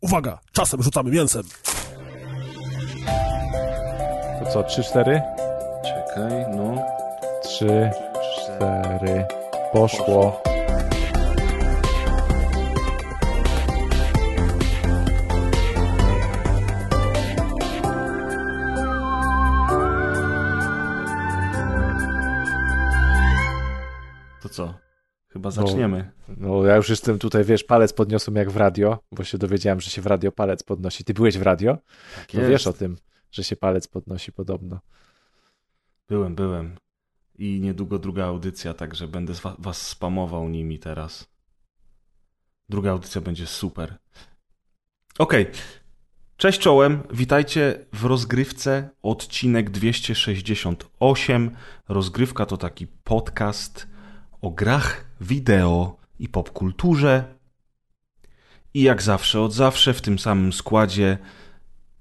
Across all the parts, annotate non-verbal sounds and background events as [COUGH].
Uwaga, czasem rzucamy mięsem. To co, 3-4? Czekaj, no. 3, 4. Poszło. To Chyba zaczniemy. No ja już jestem tutaj, wiesz, palec podniosłem jak w radio, bo się dowiedziałem, że się w radio palec podnosi. Ty byłeś w radio? Tak No wiesz o tym, że się palec podnosi podobno. Byłem, byłem. I niedługo druga audycja, także będę wa- was spamował nimi teraz. Druga audycja będzie super. Okej. Cześć czołem, witajcie w rozgrywce, odcinek 268. Rozgrywka to taki podcast o grach, wideo i popkulturze. I jak zawsze, od zawsze w tym samym składzie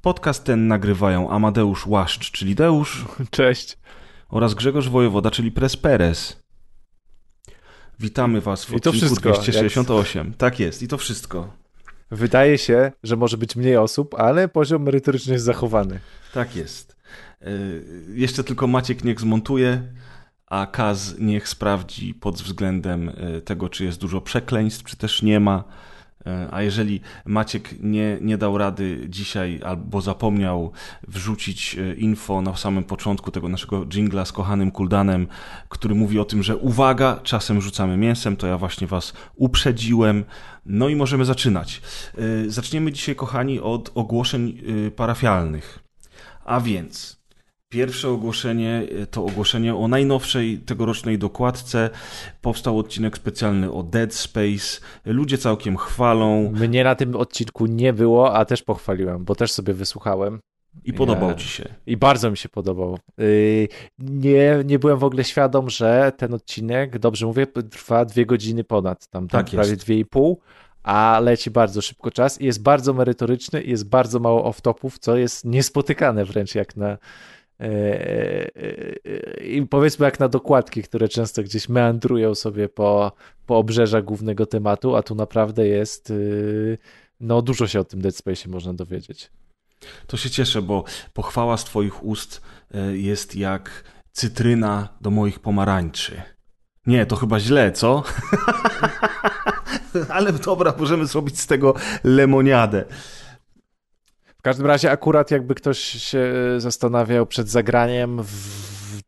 podcast ten nagrywają Amadeusz Łaszcz, czyli Deusz, [LAUGHS] Cześć. oraz Grzegorz Wojewoda, czyli Presperes. Witamy Was w I to odcinku wszystko, 268. Tak jest, i to wszystko. Wydaje się, że może być mniej osób, ale poziom merytoryczny jest zachowany. Tak jest. Yy, jeszcze tylko Maciek niech zmontuje, a Kaz niech sprawdzi pod względem yy, tego, czy jest dużo przekleństw, czy też nie ma. Yy, A jeżeli Maciek nie, nie dał rady dzisiaj albo zapomniał wrzucić yy, info na samym początku tego naszego jingla z kochanym Kuldanem, który mówi o tym, że uwaga, czasem rzucamy mięsem, to ja właśnie was uprzedziłem. No i możemy zaczynać. Zaczniemy dzisiaj, kochani, od ogłoszeń parafialnych. A więc pierwsze ogłoszenie y, to ogłoszenie o najnowszej tegorocznej dokładce. Powstał odcinek specjalny o Dead Space. Ludzie całkiem chwalą Mnie na tym odcinku nie było, a też pochwaliłem, bo też sobie wysłuchałem. i podobał Ja- ci się. I bardzo mi się podobał. Yy, Nie, nie byłem w ogóle świadom, że ten odcinek, dobrze mówię, trwa dwie godziny ponad, tam, tam Tak prawie jest. dwie i pół, a leci bardzo szybko czas i jest bardzo merytoryczny i jest bardzo mało off-topów, co jest niespotykane wręcz jak na e, e, e, i powiedzmy jak na dokładki, które często gdzieś meandrują sobie po, po obrzeżach głównego tematu, a tu naprawdę jest yy, no dużo się o tym Dead Space można dowiedzieć. To się cieszę, bo pochwała z twoich ust y, jest jak cytryna do moich pomarańczy. Nie, to chyba źle, co? [LAUGHS] Ale dobra, możemy zrobić z tego lemoniadę. W każdym razie akurat jakby ktoś się zastanawiał przed zagraniem w,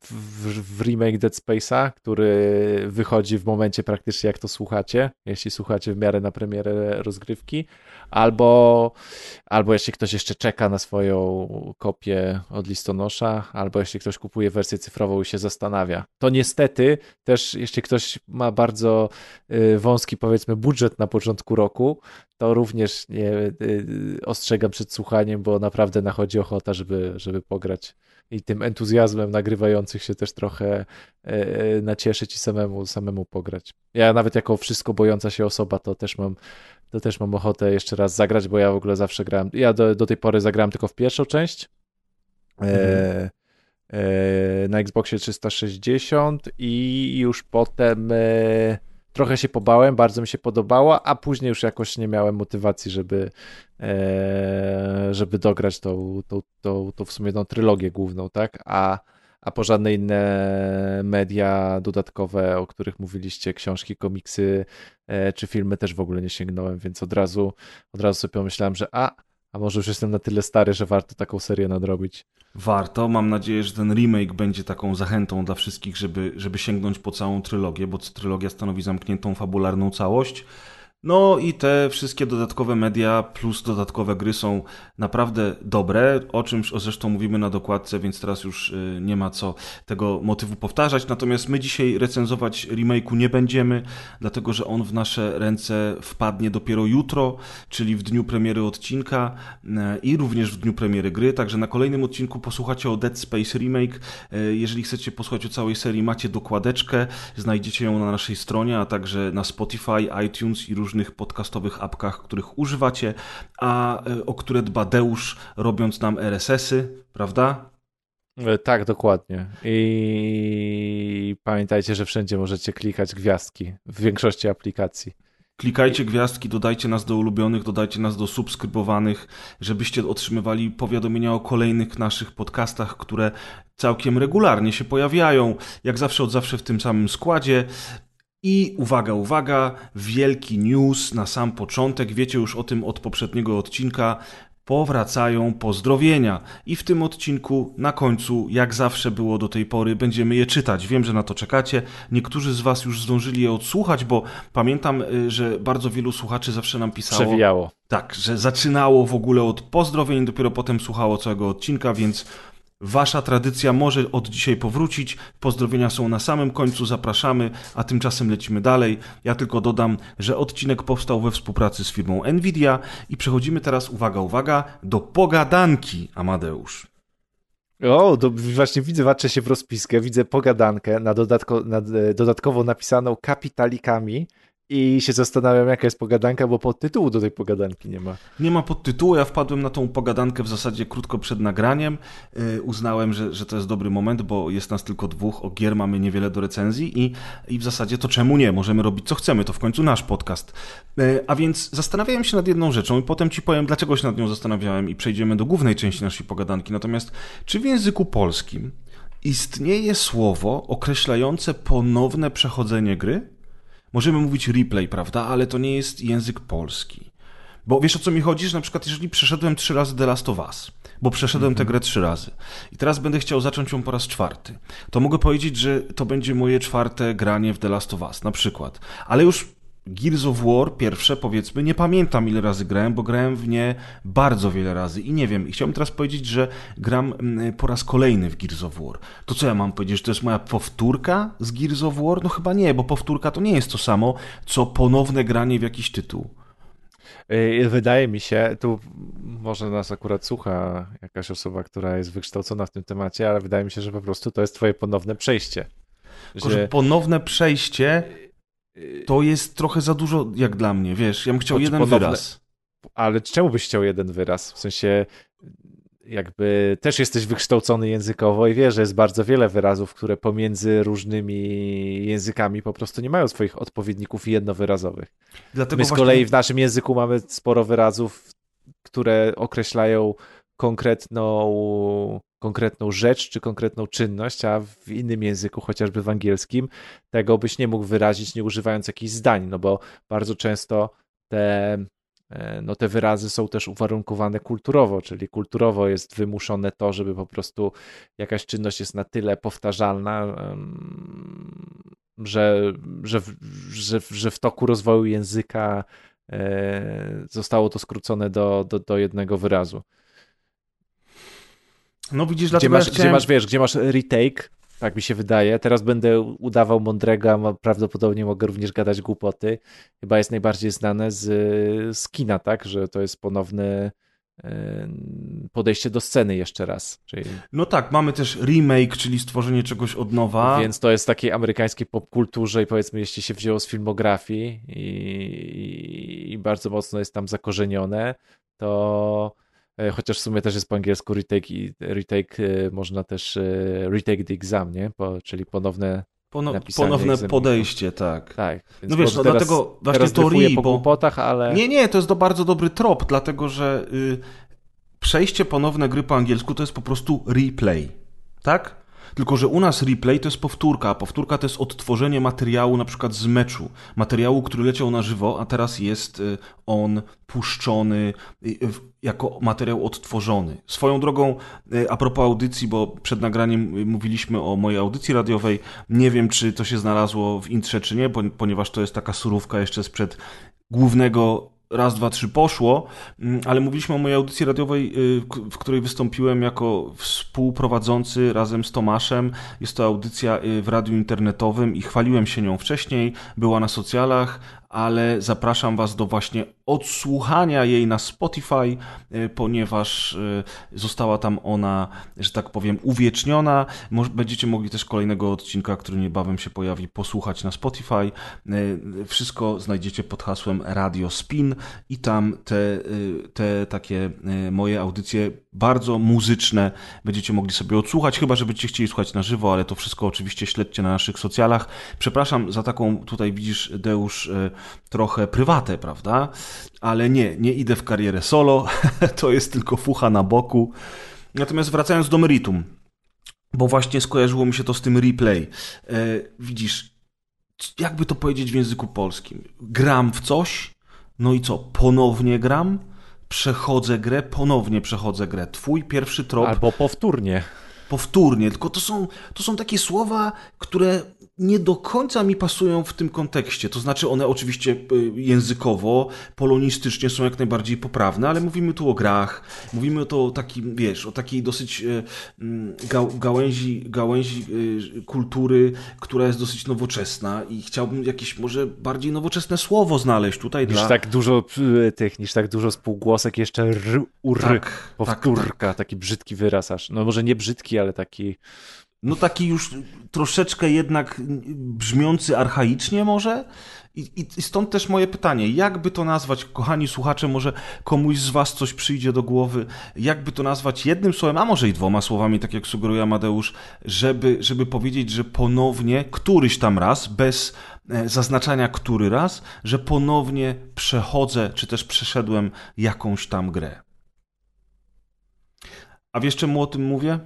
w, w remake Dead Space'a, który wychodzi w momencie praktycznie jak to słuchacie, jeśli słuchacie w miarę na premierę rozgrywki, albo, albo jeśli ktoś jeszcze czeka na swoją kopię od listonosza, albo jeśli ktoś kupuje wersję cyfrową i się zastanawia. To niestety też jeśli ktoś ma bardzo y, wąski powiedzmy budżet na początku roku, to również nie y, ostrzegam przed słuchaniem, bo naprawdę nachodzi ochota, żeby, żeby pograć i tym entuzjazmem nagrywających się też trochę nacieszyć i samemu, samemu pograć. Ja nawet jako wszystko bojąca się osoba, to też mam to też mam ochotę jeszcze raz zagrać, bo ja w ogóle zawsze grałem, ja do, do tej pory zagrałem tylko w pierwszą część e, e, na Xboxie 360 i już potem e, trochę się pobałem, bardzo mi się podobała, a później już jakoś nie miałem motywacji, żeby, e, żeby dograć tą, tą, tą, tą w sumie tą trylogię główną, tak? A, a po żadne inne media dodatkowe, o których mówiliście, książki, komiksy e, czy filmy też w ogóle nie sięgnąłem, więc od razu, od razu sobie pomyślałem, że a, a może już jestem na tyle stary, że warto taką serię nadrobić. Warto. Mam nadzieję, że ten remake będzie taką zachętą dla wszystkich, żeby, żeby sięgnąć po całą trylogię, bo trylogia stanowi zamkniętą fabularną całość. No i te wszystkie dodatkowe media plus dodatkowe gry są naprawdę dobre, o czym zresztą mówimy na dokładce, więc teraz już y, nie ma co tego motywu powtarzać. Natomiast my dzisiaj recenzować remake'u nie będziemy, dlatego że on w nasze ręce wpadnie dopiero jutro, czyli w dniu premiery odcinka y, i również w dniu premiery gry. Także na kolejnym odcinku posłuchacie o Dead Space Remake. Y, Jeżeli chcecie posłuchać o całej serii, macie dokładeczkę, znajdziecie ją na naszej stronie, a także na Spotify, iTunes i różnych podcastowych apkach, których używacie, a y, o które dba Deusz, robiąc nam RSS-y, prawda? E, Tak, dokładnie. I pamiętajcie, że wszędzie możecie klikać gwiazdki w większości aplikacji. Klikajcie gwiazdki, dodajcie nas do ulubionych, dodajcie nas do subskrybowanych, żebyście otrzymywali powiadomienia o kolejnych naszych podcastach, które całkiem regularnie się pojawiają. Jak zawsze, od zawsze w tym samym składzie. I uwaga, uwaga, wielki news na sam początek. Wiecie już o tym od poprzedniego odcinka powracają pozdrowienia. I w tym odcinku, na końcu, jak zawsze było do tej pory, będziemy je czytać. Wiem, że na to czekacie. Niektórzy z Was już zdążyli je odsłuchać, bo pamiętam, y, że bardzo wielu słuchaczy zawsze nam pisało. Przewijało. Tak, że zaczynało w ogóle od pozdrowień, dopiero potem słuchało całego odcinka, więc Wasza tradycja może od dzisiaj powrócić. Pozdrowienia są na samym końcu, zapraszamy, a tymczasem lecimy dalej. Ja tylko dodam, że odcinek powstał we współpracy z firmą Nvidia i przechodzimy teraz, uwaga, uwaga, do pogadanki, Amadeusz. O, to właśnie widzę, patrzę się w rozpiskę, widzę pogadankę na, dodatko, na e, dodatkowo napisaną kapitalikami i się zastanawiam, jaka jest pogadanka, bo podtytułu do tej pogadanki nie ma. Nie ma podtytułu, ja wpadłem na tą pogadankę w zasadzie krótko przed nagraniem. Yy, uznałem, że, że to jest dobry moment, bo jest nas tylko dwóch, o gier mamy niewiele do recenzji i, i w zasadzie to czemu nie? Możemy robić co chcemy, to w końcu nasz podcast. Yy, a więc zastanawiałem się nad jedną rzeczą i potem ci powiem, dlaczego się nad nią zastanawiałem i przejdziemy do głównej części naszej pogadanki. Natomiast czy w języku polskim istnieje słowo określające ponowne przechodzenie gry? Możemy mówić replay, prawda, ale to nie jest język polski. Bo wiesz o co mi chodzi, że na przykład jeżeli przeszedłem trzy razy The Last of Us, bo przeszedłem tę grę trzy razy i teraz będę chciał zacząć ją po raz czwarty, to mogę powiedzieć, że to będzie moje czwarte granie w The Last of Us, na przykład. Ale już Gears of War, pierwsze powiedzmy, nie pamiętam ile razy grałem, bo grałem w nie bardzo wiele razy i nie wiem. I chciałbym teraz powiedzieć, że gram mm, po raz kolejny w Gears of War. To co ja mam powiedzieć, że to jest moja powtórka z Gears of War? No chyba nie, bo powtórka to nie jest to samo, co ponowne granie w jakiś tytuł. Y, wydaje mi się, tu może nas akurat słucha jakaś osoba, która jest wykształcona w tym temacie, ale wydaje mi się, że po prostu to jest twoje ponowne przejście. Że... Ponowne przejście to jest trochę za dużo jak dla mnie, wiesz, ja bym chciał jeden podobne, wyraz. Ale czemu byś chciał jeden wyraz? W sensie jakby też jesteś wykształcony językowo i wiesz, że jest bardzo wiele wyrazów, które pomiędzy różnymi językami po prostu nie mają swoich odpowiedników jednowyrazowych. Dlatego My z kolei właśnie... w naszym języku mamy sporo wyrazów, które określają konkretną, konkretną rzecz czy konkretną czynność, a w innym języku, chociażby w angielskim, tego byś nie mógł wyrazić nie używając jakichś zdań, no bo bardzo często te, e, no te wyrazy są też uwarunkowane kulturowo, czyli kulturowo jest wymuszone to, żeby po prostu jakaś czynność jest na tyle powtarzalna, że, że, że, że w toku rozwoju języka e, zostało to skrócone do, do, do jednego wyrazu. No widzisz, gdzie masz, ja chciałem... gdzie masz, wiesz, gdzie masz retake, tak mi się wydaje. Teraz będę udawał mądrego, a prawdopodobnie mogę również gadać głupoty. Chyba jest najbardziej znane z, z kina, tak? Że to jest ponowne podejście do sceny jeszcze raz. Czyli... No tak, mamy też remake, czyli stworzenie czegoś od nowa. Więc to jest takiej amerykańskiej popkulturze i powiedzmy, jeśli się wzięło z filmografii i, i, i bardzo mocno jest tam zakorzenione, to chociaż w sumie też jest po angielsku retake i retake e, można też e, retake the exam, nie? Po, czyli ponowne Pono, ponowne egzaminu. podejście, tak. Tak. no wiesz, no teraz, dlatego właśnie to re, po głupotach, ale... Nie, nie, to jest to bardzo dobry trop, dlatego że y, przejście ponowne gry po angielsku to jest po prostu replay, tak? Tylko, że u nas replay to jest powtórka, a powtórka to jest odtworzenie materiału na przykład z meczu. Materiału, który leciał na żywo, a teraz jest y, on puszczony y, jako materiał odtworzony. Swoją drogą, y, a propos audycji, bo przed nagraniem mówiliśmy o mojej audycji radiowej, nie wiem, czy to się znalazło w intrze, czy nie, ponieważ to jest taka surówka jeszcze sprzed głównego raz, dwa, trzy poszło, mm, ale mówiliśmy o mojej audycji radiowej, y, w której wystąpiłem jako współprowadzący razem z Tomaszem. Jest to audycja y, w radiu internetowym i chwaliłem się nią wcześniej. Była na socjalach, ale zapraszam Was do właśnie odsłuchania jej na Spotify, e, ponieważ e, została tam ona, że tak powiem, uwieczniona. Będziecie mogli też kolejnego odcinka, który niebawem się pojawi, posłuchać na Spotify. E, wszystko znajdziecie pod hasłem Radio Spin i tam te, te takie moje audycje bardzo muzyczne będziecie mogli sobie odsłuchać, chyba że będziecie chcieli słuchać na żywo, ale to wszystko oczywiście śledźcie na naszych socjalach. Przepraszam za taką, tutaj widzisz Deusz, trochę prywatę, prawda? Ale nie, nie idę w karierę solo, [LAUGHS] to jest tylko fucha na boku. Natomiast wracając do meritum, bo właśnie skojarzyło mi się to z tym replay. E, widzisz, jakby to powiedzieć w języku polskim? Gram w coś, no i co? Ponownie gram? Przechodzę grę, ponownie przechodzę grę. Twój pierwszy trop. Albo powtórnie. Powtórnie, tylko to są, to są takie słowa, które nie do końca mi pasują w tym kontekście. To znaczy, one oczywiście y, językowo, polonistycznie są jak najbardziej poprawne, ale mówimy tu o grach, mówimy to o takim, wiesz, o takiej dosyć y, mm, gałęzi, gałęzi y, kultury, która jest dosyć nowoczesna i chciałbym jakieś może bardziej nowoczesne słowo znaleźć tutaj niż dla... tak dużo tych, niż tak dużo spółgłosek, jeszcze r, ur, tak, powtórka, tak, tak. taki brzydki wyraz aż. No może nie brzydki, ale taki no taki już troszeczkę jednak brzmiący archaicznie może? I, I, stąd też moje pytanie, jakby to nazwać, kochani słuchacze, może komuś z was coś przyjdzie do głowy, jakby to nazwać jednym słowem, a może i dwoma słowami, tak jak sugeruje Amadeusz, żeby, żeby powiedzieć, że ponownie, któryś tam raz, bez e, zaznaczania który raz, że ponownie przechodzę, czy też przeszedłem jakąś tam grę. A wiesz czemu o tym mówię?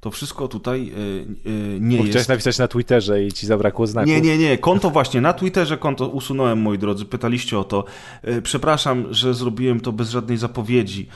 To wszystko tutaj yy, yy, nie Bo jest... Chciałeś napisać na Twitterze i ci zabrakło znaku. Nie, nie, nie. Konto właśnie, na Twitterze konto usunąłem, moi drodzy. Pytaliście o to. Yy, przepraszam, że zrobiłem to bez żadnej zapowiedzi.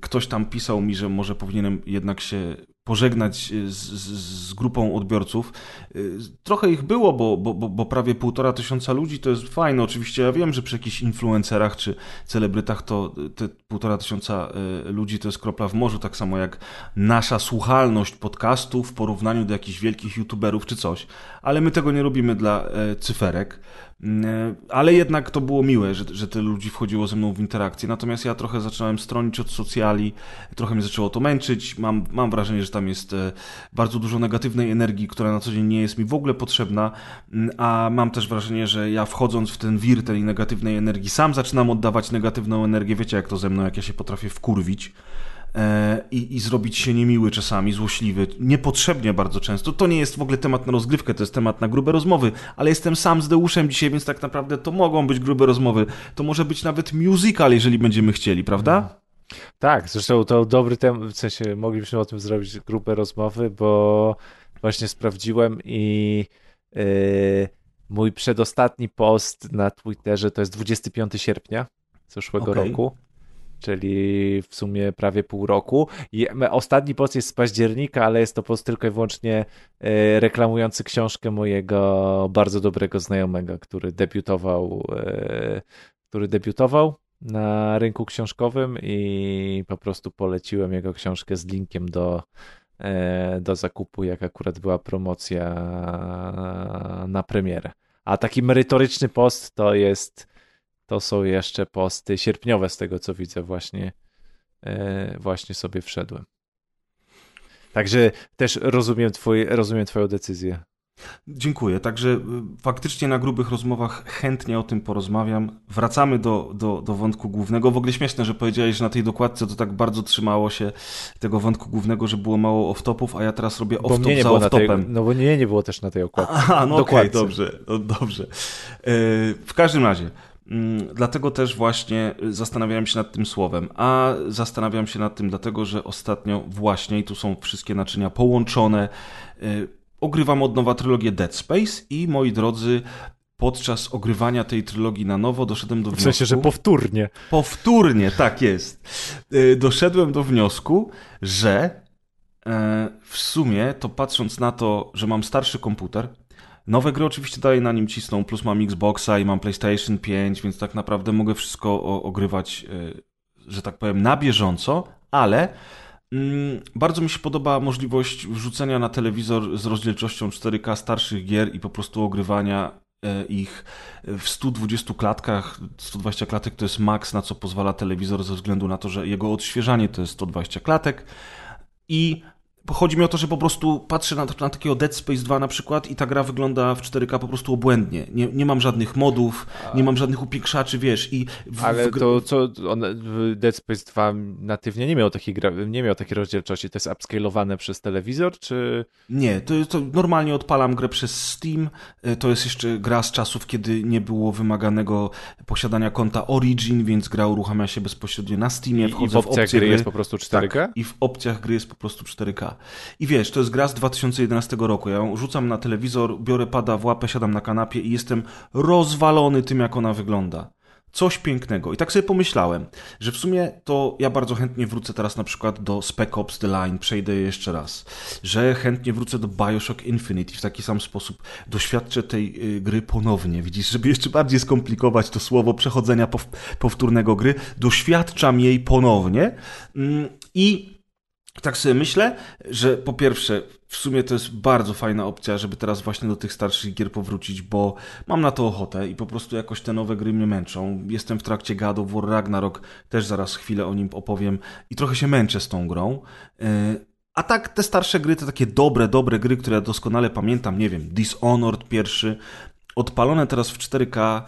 Ktoś tam pisał mi, że może powinienem jednak się pożegnać z, z, z, grupą odbiorców. Y, trochę ich było, bo, bo, bo prawie półtora tysiąca ludzi to jest fajne. Oczywiście ja wiem, że przy jakichś influencerach czy celebrytach to te półtora tysiąca y, ludzi to jest kropla w morzu, tak samo jak nasza słuchalność podcastów w porównaniu do jakichś wielkich youtuberów czy coś. Ale my tego nie robimy dla e, cyferek. Mm, e, ale jednak to było miłe, że, że tyle ludzi wchodziło ze mną w interakcję. Natomiast ja trochę zacząłem stronić od socjali, trochę mnie zaczęło to męczyć. Mam, mam wrażenie, że tam jest e, bardzo dużo negatywnej energii, która na co dzień nie jest mi w ogóle potrzebna, mm, a mam też wrażenie, że ja wchodząc w ten wir tej negatywnej energii, sam zaczynam oddawać negatywną energię. Wiecie, jak to ze mną, jak ja się potrafię wkurwić. E, i, i zrobić się niemiły czasami, złośliwy, niepotrzebnie bardzo często. To nie jest w ogóle temat na rozgrywkę, to jest temat na grube rozmowy, ale jestem sam z Deuszem dzisiaj, więc tak naprawdę to mogą być grube rozmowy. To może być nawet musical, jeżeli będziemy chcieli, prawda? Tak, zresztą to dobry temat, w sensie moglibyśmy o tym zrobić grube rozmowy, bo właśnie sprawdziłem i yy, mój przedostatni post na Twitterze to jest 25 sierpnia zeszłego okay. roku czyli w sumie prawie pół roku. Ostatni post jest z października, ale jest to post tylko i wyłącznie e, reklamujący książkę mojego bardzo dobrego znajomego, który debiutował, e, który debiutował na rynku książkowym i po prostu poleciłem jego książkę z linkiem do, e, do zakupu, jak akurat była promocja na premierę. A taki merytoryczny post to jest to są jeszcze posty sierpniowe, z tego co widzę, właśnie, e, właśnie sobie wszedłem. Także też rozumiem, twój, rozumiem Twoją decyzję. Dziękuję. Także y, faktycznie na grubych rozmowach chętnie o tym porozmawiam. Wracamy do, do, do wątku głównego. W ogóle śmieszne, że powiedziałeś, że na tej dokładce to tak bardzo trzymało się tego wątku głównego, że było mało off-topów, a ja teraz robię off-top za off-topem. No bo nie, nie było też na tej okładce. Aha, no okej, okay, dobrze, no, dobrze. E, w każdym razie, dlatego też właśnie zastanawiałem się nad tym słowem, a zastanawiam się nad tym dlatego, że ostatnio właśnie, i tu są wszystkie naczynia połączone, y, ogrywam od nowa trylogię Dead Space i moi drodzy, podczas ogrywania tej trylogii na nowo doszedłem do wniosku... W sensie, że powtórnie. Powtórnie, tak jest. Y, doszedłem do wniosku, że e, w sumie to patrząc na to, że mam starszy komputer, Nowe gry oczywiście dalej na nim cisną, plus mam Xboxa i mam PlayStation 5, więc tak naprawdę mogę wszystko ogrywać, e, że tak powiem, na bieżąco, ale mm, bardzo mi się podoba możliwość wrzucenia na telewizor z rozdzielczością 4K starszych gier i po prostu ogrywania e, ich w 120 klatkach. 120 klatek to jest maks, na co pozwala telewizor ze względu na to, że jego odświeżanie to jest 120 klatek i chodzi mi o to, że po prostu patrzę na, na takiego Dead Space 2 na przykład i ta gra wygląda w 4K po prostu obłędnie. Nie, nie mam żadnych modów, nie mam żadnych upiekszaczy, wiesz, i... W, Ale w... to co, on, Dead Space 2 natywnie nie miał takiej gra, nie miał takiej rozdzielczości, to jest upscalowane przez telewizor, czy... Nie, to, to normalnie odpalam grę przez Steam, e, to jest jeszcze gra z czasów, kiedy nie było wymaganego posiadania konta Origin, więc gra uruchamia się bezpośrednio na Steamie, wchodzę I w opcjach w gry, gry jest po prostu 4K? Tak, i w opcjach gry jest po prostu 4K. I wiesz, to jest gra z 2011 roku. Ja ją rzucam na telewizor, biorę pada w łapę, siadam na kanapie i jestem rozwalony tym, jak ona wygląda. Coś pięknego. I tak sobie pomyślałem, że w sumie to ja bardzo chętnie wrócę teraz na przykład do Spec Ops The Line, przejdę je jeszcze raz. Że chętnie wrócę do Bioshock Infinite i w taki sam sposób doświadczę tej y, gry ponownie. Widzisz, żeby jeszcze bardziej skomplikować to słowo przechodzenia powtórnego gry, doświadczam jej ponownie. Mm, I tak sobie myślę, że po pierwsze, w sumie to jest bardzo fajna opcja, żeby teraz właśnie do tych starszych gier powrócić, bo mam na to ochotę i po prostu jakoś te nowe gry mnie męczą. Jestem w trakcie God of War Ragnarok, też zaraz chwilę o nim opowiem i trochę się męczę z tą grą. E, a tak te starsze gry, te takie dobre, dobre gry, które ja doskonale pamiętam, nie wiem, Dishonored pierwszy, odpalone teraz w 4K,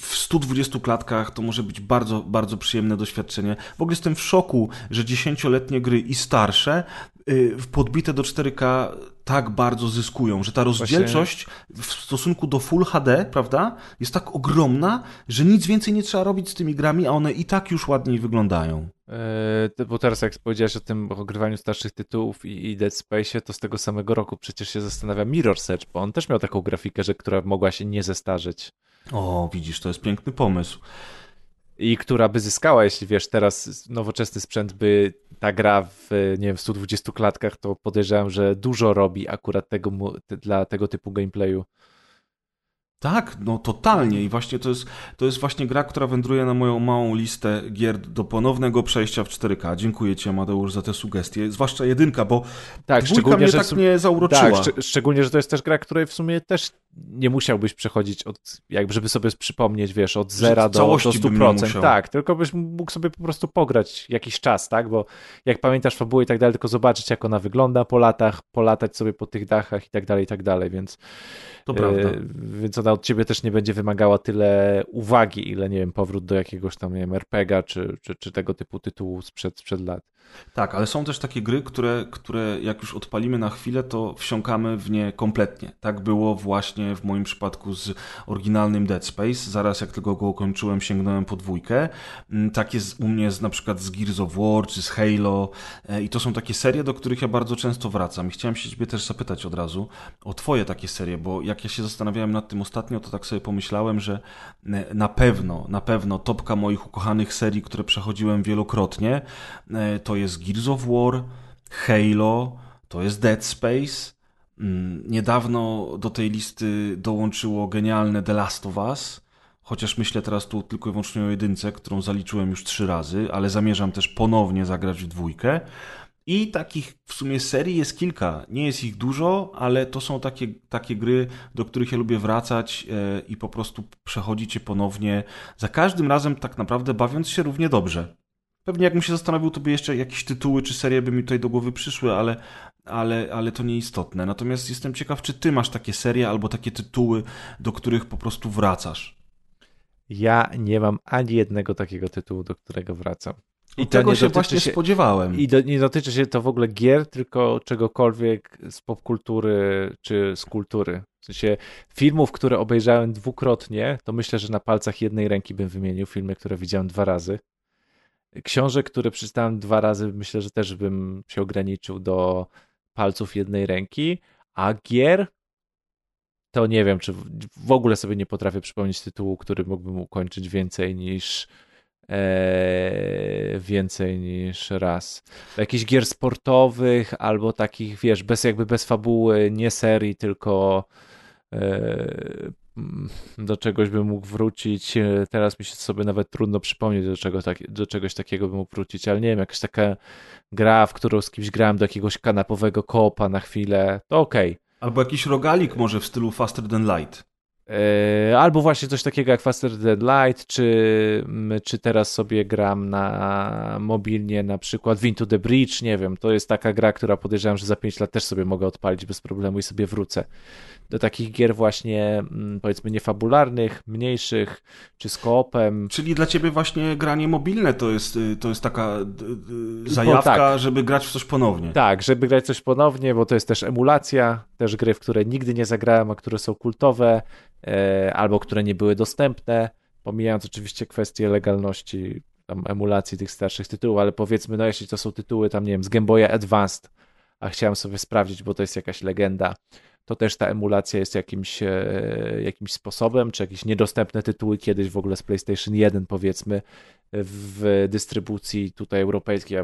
w 120 klatkach to może być bardzo, bardzo przyjemne doświadczenie. W ogóle jestem w szoku, że dziesięcioletnie gry i starsze y, podbite do 4K tak bardzo zyskują, że ta rozdzielczość Właśnie... w stosunku do Full HD, prawda, jest tak ogromna, że nic więcej nie trzeba robić z tymi grami, a one i tak już ładniej wyglądają. Eee, bo teraz jak powiedziałeś o tym ogrywaniu starszych tytułów i, i Dead Space, to z tego samego roku przecież się zastanawiam Mirror Search, bo on też miał taką grafikę, że która mogła się nie zestarzeć. O, widzisz, to jest piękny pomysł. I która by zyskała, jeśli wiesz, teraz nowoczesny sprzęt by ta gra w, nie wiem, w 120 klatkach, to podejrzewam, że dużo robi akurat tego, dla tego typu gameplayu. Tak, no totalnie i właśnie to jest, to jest właśnie gra, która wędruje na moją małą listę gier do ponownego przejścia w 4K. Dziękuję Ci Amadeusz za te sugestie, zwłaszcza jedynka, bo tak, szczególnie, mnie że tak mnie zauroczyła. Tak, szczególnie, że to jest też gra, której w sumie też nie musiałbyś przechodzić od, jakby żeby sobie przypomnieć, wiesz, od zera do, do 100%. Tak, tylko byś mógł sobie po prostu pograć jakiś czas, tak, bo jak pamiętasz fabułę i tak dalej, tylko zobaczyć jak ona wygląda po latach, polatać sobie po tych dachach i tak dalej, i tak dalej, więc to prawda. E, więc ona od ciebie też nie będzie wymagała tyle uwagi, ile, nie wiem, powrót do jakiegoś tam, nie wiem, RPGa czy, czy, czy tego typu tytułu sprzed, sprzed lat. Tak, ale są też takie gry, które, które jak już odpalimy na chwilę, to wsiąkamy w nie kompletnie. Tak było właśnie w moim przypadku z oryginalnym Dead Space. Zaraz jak tylko go ukończyłem, sięgnąłem po dwójkę. Mm, tak jest u mnie z, na przykład z Gears of War czy z Halo e, i to są takie serie, do których ja bardzo często wracam. I chciałem się ciebie też zapytać od razu o twoje takie serie, bo jak ja się zastanawiałem nad tym ostatnio, to tak sobie pomyślałem, że e, na pewno, na pewno topka moich ukochanych serii, które przechodziłem wielokrotnie, e, to jest Gears of War, Halo, to jest Dead Space. Mm, niedawno do tej listy dołączyło genialne The Last of Us, chociaż myślę teraz tu tylko i wyłącznie o jedynce, którą zaliczyłem już trzy razy, ale zamierzam też ponownie zagrać w dwójkę. I takich w sumie serii jest kilka. Nie jest ich dużo, ale to są takie, takie gry, do których ja lubię wracać e, i po prostu przechodzić je ponownie. Za każdym razem tak naprawdę bawiąc się równie dobrze. Pewnie jakbym się zastanowił, to by jeszcze jakieś tytuły czy serie by mi tutaj do głowy przyszły, ale, ale, ale to nieistotne. Natomiast jestem ciekaw, czy ty masz takie serie albo takie tytuły, do których po prostu wracasz. Ja nie mam ani jednego takiego tytułu, do którego wracam. I tego się właśnie się, spodziewałem. I do, nie dotyczy się to w ogóle gier, tylko czegokolwiek z popkultury czy z kultury. W sensie filmów, które obejrzałem dwukrotnie, to myślę, że na palcach jednej ręki bym wymienił filmy, które widziałem dwa razy. Książek, które przeczytałem dwa razy, myślę, że też bym się ograniczył do palców jednej ręki, a gier to nie wiem, czy w ogóle sobie nie potrafię przypomnieć tytułu, który mógłbym ukończyć więcej niż e, więcej niż raz. Jakichś gier sportowych albo takich, wiesz, bez jakby bez fabuły, nie serii, tylko e, do czegoś bym mógł wrócić. E, teraz mi się sobie nawet trudno przypomnieć, do, czego tak, do czegoś takiego bym mógł wrócić, ale nie wiem, jakaś taka gra, w którą z kimś grałem do jakiegoś kanapowego kopa na chwilę, to okej. Okay. Albo jakiś rogalik może w stylu Faster Than Light. E, albo właśnie coś takiego jak Faster Than Light, czy, czy teraz sobie gram na mobilnie na przykład w Into the Breach, nie wiem, to jest taka gra, która podejrzewam, że za 5 lat też sobie mogę odpalić bez problemu i sobie wrócę do takich gier właśnie mm, powiedzmy niefabularnych, mniejszych, czy z koopem. Czyli dla ciebie właśnie granie mobilne to jest, y, to jest taka zajawka, tak. żeby grać w coś ponownie. Tak, żeby grać coś ponownie, bo to jest też emulacja, też gry, w które nigdy nie zagrałem, a które są kultowe, albo które nie były dostępne, pomijając oczywiście kwestie legalności tam emulacji tych starszych tytułów, ale powiedzmy, no jeśli to są tytuły tam, nie wiem, z Game Boya Advanced, a chciałem sobie sprawdzić, bo to jest jakaś legenda, to też ta emulacja jest jakimś, e, jakimś sposobem, czy jakieś niedostępne tytuły kiedyś w ogóle z PlayStation 1 powiedzmy w dystrybucji tutaj europejskiej,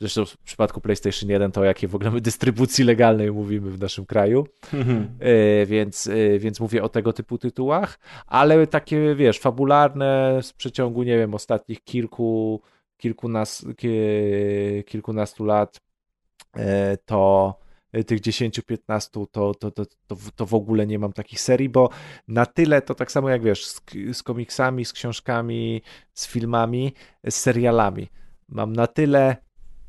zresztą w przypadku PlayStation 1 to o jakiej w ogóle my dystrybucji legalnej mówimy w naszym kraju, mhm. e, więc, e, więc mówię o tego typu tytułach, ale takie wiesz, fabularne z przeciągu, nie wiem, ostatnich kilku, kilkunas, kilkunastu lat to tych 10-15 to, to, to, to, to w ogóle nie mam takich serii, bo na tyle to tak samo jak wiesz, z, z komiksami, z książkami, z filmami, z serialami. Mam na tyle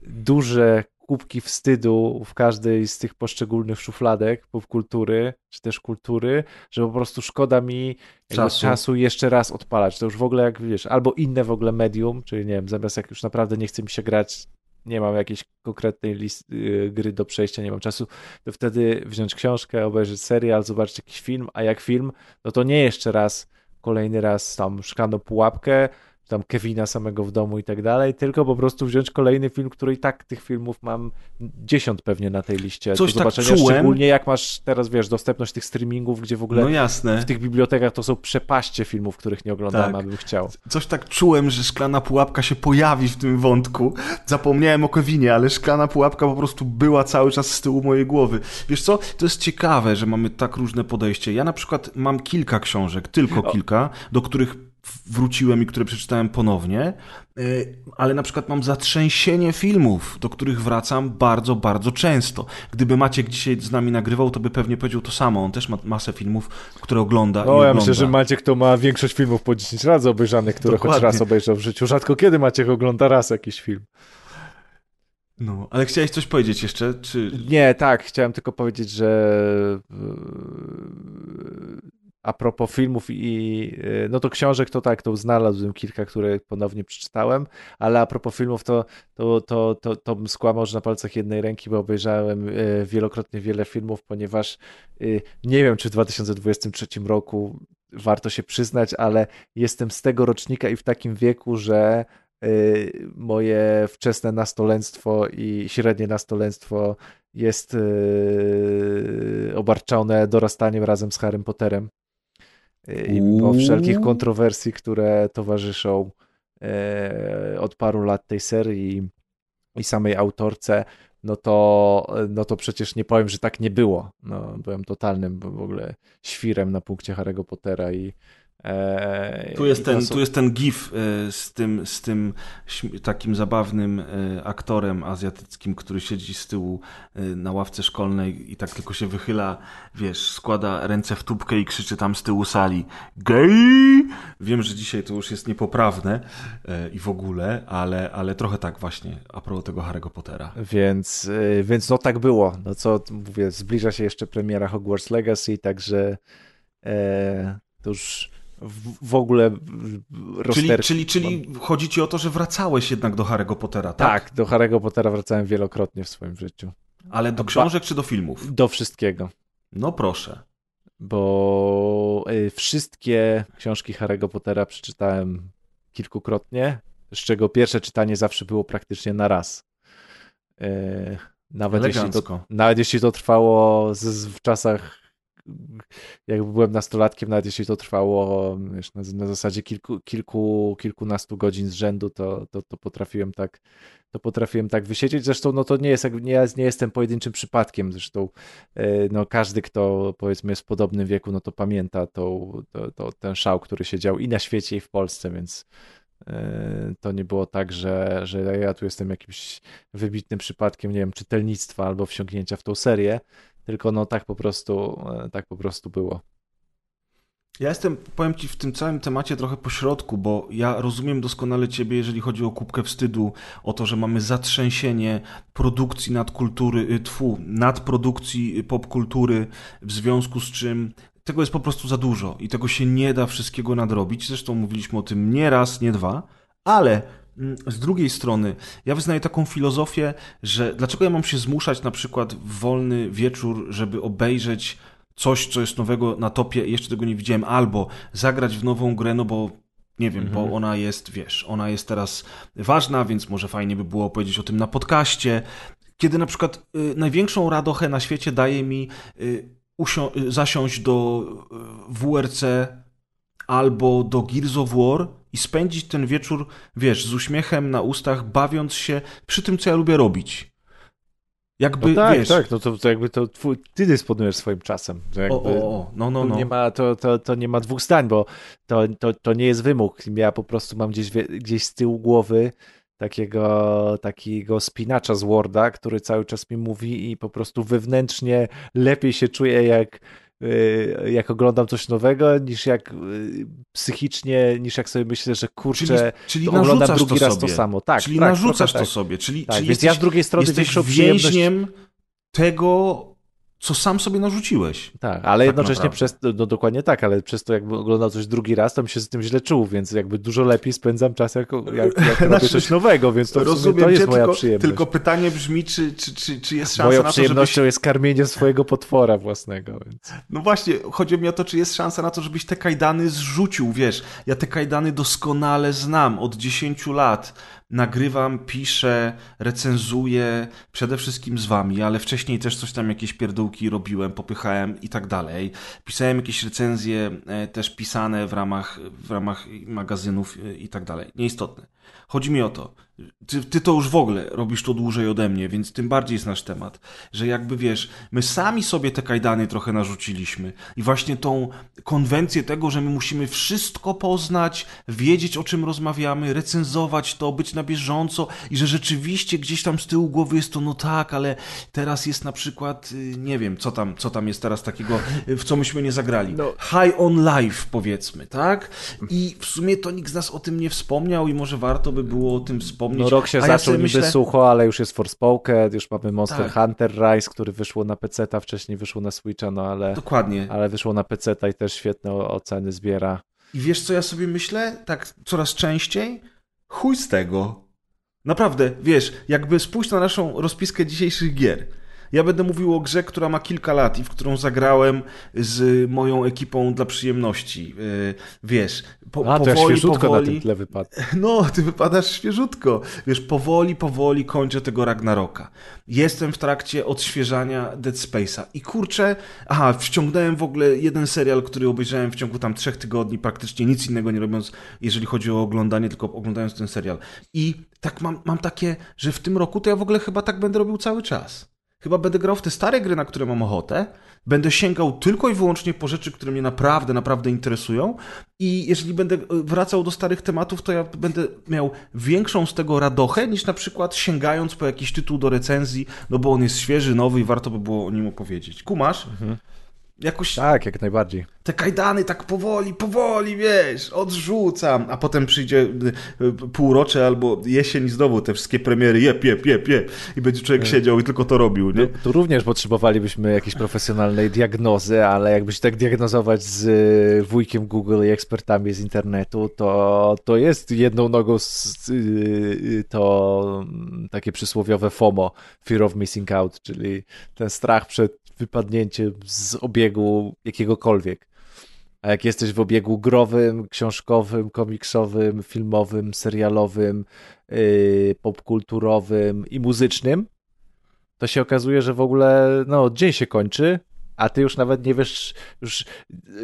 duże kubki wstydu w każdej z tych poszczególnych szufladek popkultury, czy też kultury, że po prostu szkoda mi czasu. czasu jeszcze raz odpalać. To już w ogóle jak wiesz, albo inne w ogóle medium, czyli nie wiem, zamiast jak już naprawdę nie chce mi się grać nie mam jakiejś konkretnej listy, y, gry do przejścia, nie mam czasu, to wtedy wziąć książkę, obejrzeć serial, zobaczyć jakiś film, a jak film, no to nie jeszcze raz, kolejny raz tam szklano pułapkę, tam Kevina samego w domu i tak dalej, tylko po prostu wziąć kolejny film, który i tak tych filmów mam dziesiąt pewnie na tej liście Coś do tak zobaczenia, tak czułem. szczególnie jak masz teraz, wiesz, dostępność tych streamingów, gdzie w ogóle no jasne. w tych bibliotekach to są przepaście filmów, których nie oglądałem, tak. abym chciał. Coś tak czułem, że szklana pułapka się pojawi w tym wątku. Zapomniałem o Kevinie, ale szklana pułapka po prostu była cały czas z tyłu mojej głowy. Wiesz co, to jest ciekawe, że mamy tak różne podejście. Ja na przykład mam kilka książek, tylko kilka, do których wróciłem i które przeczytałem ponownie, e, ale na przykład mam zatrzęsienie filmów, do których wracam bardzo, bardzo często. Gdyby Maciek dzisiaj z nami nagrywał, to by pewnie powiedział to samo. On też ma masę filmów, które ogląda. No, ja myślę, że Maciek to ma większość filmów po 10 razy obejrzanych, które Dokładnie. choć raz obejrzał w życiu. Rzadko kiedy Maciek ogląda raz jakiś film. No, ale chciałeś coś powiedzieć jeszcze? Czy... Nie, tak, chciałem tylko powiedzieć, że a propos filmów i no to książek to tak, to znalazłem kilka, które ponownie przeczytałem, ale a propos filmów to, to, to, to, to bym skłamał, że na palcach jednej ręki, bo obejrzałem y, wielokrotnie wiele filmów, ponieważ y, nie wiem, czy w 2023 roku warto się przyznać, ale jestem z tego rocznika i w takim wieku, że moje wczesne nastolenstwo i średnie nastolenstwo jest obarczone dorastaniem razem z Harrym Potterem i mimo wszelkich kontrowersji, które towarzyszą e, od paru lat tej serii i samej autorce, no to, no to przecież nie powiem, że tak nie było. No, byłem totalnym w ogóle świrem na punkcie Harry'ego Pottera i E, tu jest, ten, są... tu jest ten gif e, z tym, z tym takim zabawnym e, aktorem azjatyckim, który siedzi z tyłu na ławce szkolnej i tak tylko się wychyla, wiesz, składa ręce w tubkę i krzyczy tam z tyłu sali gej! Wiem, że dzisiaj to już jest niepoprawne i w ogóle, ale, ale trochę tak właśnie a propos tego Harry'ego Pottera. Więc, więc no tak było. No co mówię, zbliża się jeszcze premiera Hogwarts Legacy, także e, to już w, w ogóle roster... Czyli, czyli, czyli chodzi ci o to, że wracałeś jednak do Harry'ego Pottera, tak? Tak, do Harry'ego Pottera wracałem wielokrotnie w swoim życiu. Ale do książek czy do filmów? Do wszystkiego. No proszę. Bo y, wszystkie książki Harry'ego Pottera przeczytałem kilkukrotnie, z czego pierwsze czytanie zawsze było praktycznie na raz. Y, nawet jeśli, to, nawet jeśli to trwało z, z, w czasach jak byłem nastolatkiem, nawet jeśli to trwało wiesz, na, na, zasadzie kilku, kilku, kilkunastu godzin z rzędu, to, to, to potrafiłem tak to potrafiłem tak wysiedzieć. Zresztą no to nie jest, nie, nie jestem pojedynczym przypadkiem. Zresztą e, no każdy, kto powiedzmy jest w podobnym wieku, no to pamięta to, to, to ten szał, który się dział i na świecie, i w Polsce, więc e, to nie było tak, że, że ja tu jestem jakimś wybitnym przypadkiem, nie wiem, czytelnictwa albo wsiągnięcia w tą serię, tylko no tak po prostu, e, tak po prostu było. Ja jestem, powiem Ci, w tym całym temacie trochę pośrodku, bo ja rozumiem doskonale Ciebie, jeżeli chodzi o kubkę wstydu, o to, że mamy zatrzęsienie produkcji nadkultury, y, tfu, nadprodukcji popkultury, w związku z czym tego jest po prostu za dużo i tego się nie da wszystkiego nadrobić. Zresztą mówiliśmy o tym nie raz, nie dwa, ale z drugiej strony, ja wyznaję taką filozofię, że dlaczego ja mam się zmuszać na przykład w wolny wieczór, żeby obejrzeć coś, co jest nowego na topie, jeszcze tego nie widziałem, albo zagrać w nową grę, no bo nie wiem, mhm. bo ona jest, wiesz, ona jest teraz ważna, więc może fajnie by było powiedzieć o tym na podcaście. Kiedy na przykład y, największą radochę na świecie daje mi y, y zasiąść do y, WRC albo do Gears of War i spędzić ten wieczór, wiesz, z uśmiechem na ustach, bawiąc się przy tym, co ja lubię robić. Jakby, no tak, wiesz... tak, no to, to jakby to twój, ty dysponujesz swoim czasem. Jakby, o, o, o, no, no, no. Nie ma, to, to, to nie ma dwóch zdań, bo to, to, to nie jest wymóg. Ja po prostu mam gdzieś, gdzieś z tyłu głowy takiego, takiego spinacza z Worda, który cały czas mi mówi i po prostu wewnętrznie lepiej się czuję, jak jak oglądam coś nowego, niż jak y, psychicznie, niż jak sobie myślę, że kurczę, czyli, czyli oglądam drugi to raz sobie. to samo. Tak, czyli tak, narzucasz to tak. sobie. Czyli, tak, czyli więc jesteś, ja z drugiej strony jesteś więźniem tego, co sam sobie narzuciłeś. Tak, ale tak jednocześnie naprawdę. przez, no dokładnie tak, ale przez to jakby oglądał coś drugi raz, to mi się z tym źle czuł, więc jakby dużo lepiej spędzam czas, jak, jak, jak znaczy, robię coś nowego, więc to, rozumiem to jest moja tylko, przyjemność. Tylko pytanie brzmi, czy, czy, czy, czy jest szansa Moją na to, przyjemnością żebyś... jest karmienie swojego potwora własnego. Więc... No właśnie, chodzi mi o to, czy jest szansa na to, żebyś te kajdany zrzucił, wiesz, ja te kajdany doskonale znam od 10 lat, nagrywam, piszę, recenzuję, przede wszystkim z wami, ale wcześniej też coś tam, jakieś pierdółki robiłem, popychałem i tak dalej. Pisałem jakieś recenzje e, też pisane w ramach, w ramach magazynów e, i tak dalej. Nieistotne. Chodzi mi o to, ty, ty, to już w ogóle robisz to dłużej ode mnie, więc tym bardziej jest nasz temat, że jakby wiesz, my sami sobie te kajdany trochę narzuciliśmy i właśnie tą konwencję tego, że my musimy wszystko poznać, wiedzieć o czym rozmawiamy, recenzować to, być na bieżąco i że rzeczywiście gdzieś tam z tyłu głowy jest to, no tak, ale teraz jest na przykład, y, nie wiem, co tam, co tam jest teraz takiego, w co myśmy nie zagrali. No. High on life powiedzmy, tak? I w sumie to nikt z nas o tym nie wspomniał i może warto by było o tym wspomnieć wspomnieć. No rok się zaczął ja niby myślę... sucho, ale już jest Forspoken, już mamy Monster tak. Hunter Rise, który wyszło na PC-ta, wcześniej wyszło na Switcha, no ale... Dokładnie. Ale wyszło na PC-ta i też świetne oceny zbiera. I wiesz co ja sobie myślę? Tak coraz częściej? Chuj z tego. Naprawdę, wiesz, jakby spójrz na naszą rozpiskę dzisiejszych gier. Ja będę mówił o grze, która ma kilka lat i w którą zagrałem z moją ekipą dla przyjemności. E, wiesz, po, A, to powoli, ja świeżutko powoli... na tym tle wypadł. [LAUGHS] No, ty wypadasz świeżutko. Wiesz, powoli, powoli kończę tego Ragnaroka. Jestem w trakcie odświeżania Dead Space'a i kurczę, aha, wciągnąłem w ogóle jeden serial, który obejrzałem w ciągu tam trzech tygodni, praktycznie nic innego nie robiąc, jeżeli chodzi o oglądanie, tylko oglądając ten serial. I tak mam, mam takie, że w tym roku to ja w ogóle chyba tak będę robił cały czas. Chyba będę grał w te stare gry, na które mam ochotę. Będę sięgał tylko i wyłącznie po rzeczy, które mnie naprawdę, naprawdę interesują. I jeżeli będę e, wracał do starych tematów, to ja będę miał większą z tego radochę, niż na przykład sięgając po jakiś tytuł do recenzji, no bo on jest świeży, nowy i warto by było o nim opowiedzieć. Kumasz? Mhm. Jakoś... Tak, jak najbardziej. Te kajdany tak powoli, powoli, wiesz, odrzucam, a potem przyjdzie y, y, półrocze albo jesień i znowu te wszystkie premiery, jep, jep, jep, jep i będzie człowiek siedział i tylko to robił, nie? Tu, tu również potrzebowalibyśmy jakiejś profesjonalnej diagnozy, ale jakbyś tak diagnozować z y, wujkiem Google i ekspertami z internetu, to, to jest jedną nogą z, to mm, takie przysłowiowe FOMO, Fear of Missing Out, czyli ten strach przed wypadnięciem z obiegu jakiegokolwiek. A jak jesteś w obiegu growym, książkowym, komiksowym, filmowym, serialowym, yy, popkulturowym i muzycznym, to się okazuje, że w ogóle no, dzień się kończy, a ty już nawet nie wiesz, już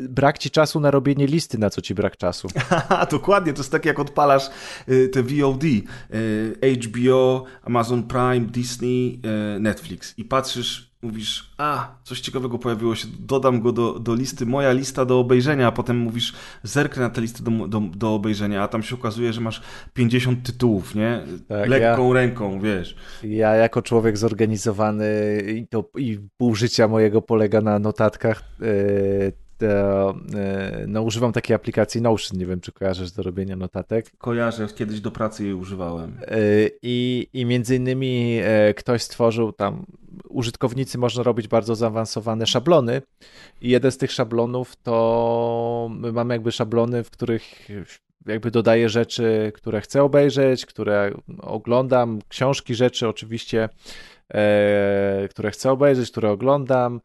brak ci czasu na robienie listy, na co ci brak czasu. [LAUGHS] Dokładnie, to jest tak jak odpalasz y, te VOD, y, HBO, Amazon Prime, Disney, y, Netflix i patrzysz mówisz, a, coś ciekawego pojawiło się, dodam go do, do listy, moja lista do obejrzenia, a potem mówisz, zerknę na tę listę do, do, do obejrzenia, a tam się okazuje, że masz 50 tytułów, nie? Tak, Lekką ja, ręką, wiesz. Ja jako człowiek zorganizowany i, to, i pół życia mojego polega na notatkach, yy, no, używam takiej aplikacji Notion, nie wiem, czy kojarzysz do robienia notatek. Kojarzę, kiedyś do pracy jej używałem. I, i między innymi ktoś stworzył tam, użytkownicy można robić bardzo zaawansowane szablony i jeden z tych szablonów to my mamy jakby szablony, w których jakby dodaję rzeczy, które chcę obejrzeć, które oglądam, książki, rzeczy oczywiście, e, które chcę obejrzeć, które oglądam.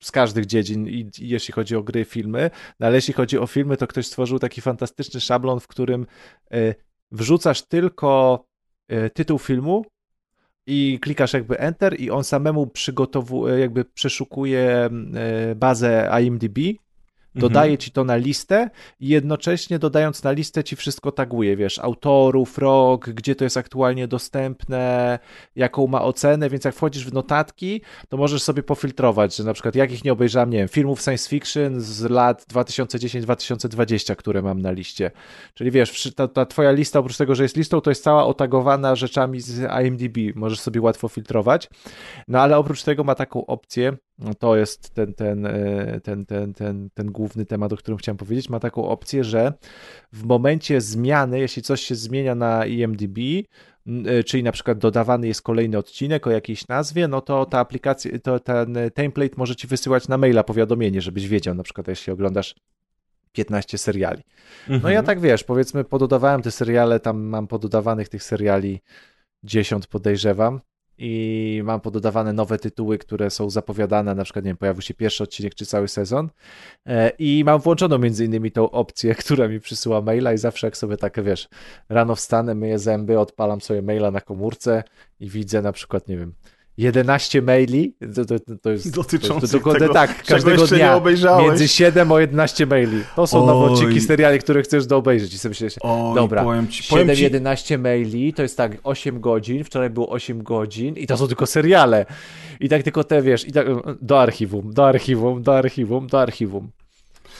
Z każdych dziedzin, i, i jeśli chodzi o gry, filmy, no ale jeśli chodzi o filmy, to ktoś stworzył taki fantastyczny szablon, w którym e, wrzucasz tylko e, tytuł filmu i klikasz jakby Enter i on samemu przygotowuje, jakby przeszukuje e, bazę IMDb Dodaje mhm. ci to na listę i jednocześnie dodając na listę ci wszystko taguje, wiesz, autorów, rok, gdzie to jest aktualnie dostępne, jaką ma ocenę, więc jak wchodzisz w notatki, to możesz sobie pofiltrować, że na przykład jakich nie obejrzałem, nie wiem, filmów science fiction z lat 2010-2020, które mam na liście. Czyli wiesz, ta, ta twoja lista, oprócz tego, że jest listą, to jest cała otagowana rzeczami z IMDb, możesz sobie łatwo filtrować. No ale oprócz tego ma taką opcję, to jest ten, ten, e, ten, ten, ten, ten główny temat, o którym chciałem powiedzieć, ma taką opcję, że w momencie zmiany, jeśli coś się zmienia na IMDb, e, czyli na przykład dodawany jest kolejny odcinek o jakiejś nazwie, no to ta aplikacja, to ten template może ci wysyłać na maila powiadomienie, żebyś wiedział, na przykład jeśli oglądasz 15 seriali. No mhm. ja tak wiesz, powiedzmy pododawałem te seriale, tam mam pododawanych tych seriali 10 podejrzewam, i mam pododawane nowe tytuły, które są zapowiadane, na przykład, nie wiem, pojawił się pierwszy odcinek czy cały sezon. E, i mam włączoną między innymi tą opcję, [LAUGHS] która mi przysyła maila i zawsze jak sobie tak, wiesz, rano wstanę, myję zęby, odpalam sobie maila na komórce i widzę na przykład, nie wiem, 11 maili, to, to, to jest, Dotyczących to jest dokładnie tego, tak, każdego dnia między 7 a 11 maili. To są nowe odcinki seriali, które chcesz do obejrzeć i sobie myślisz, Oj, dobra, powiem ci, 7, ci... 11 maili, to jest tak 8 godzin, wczoraj było 8 godzin i to są tylko seriale. I tak tylko te, wiesz, i tak do archiwum, do archiwum, do archiwum, do archiwum.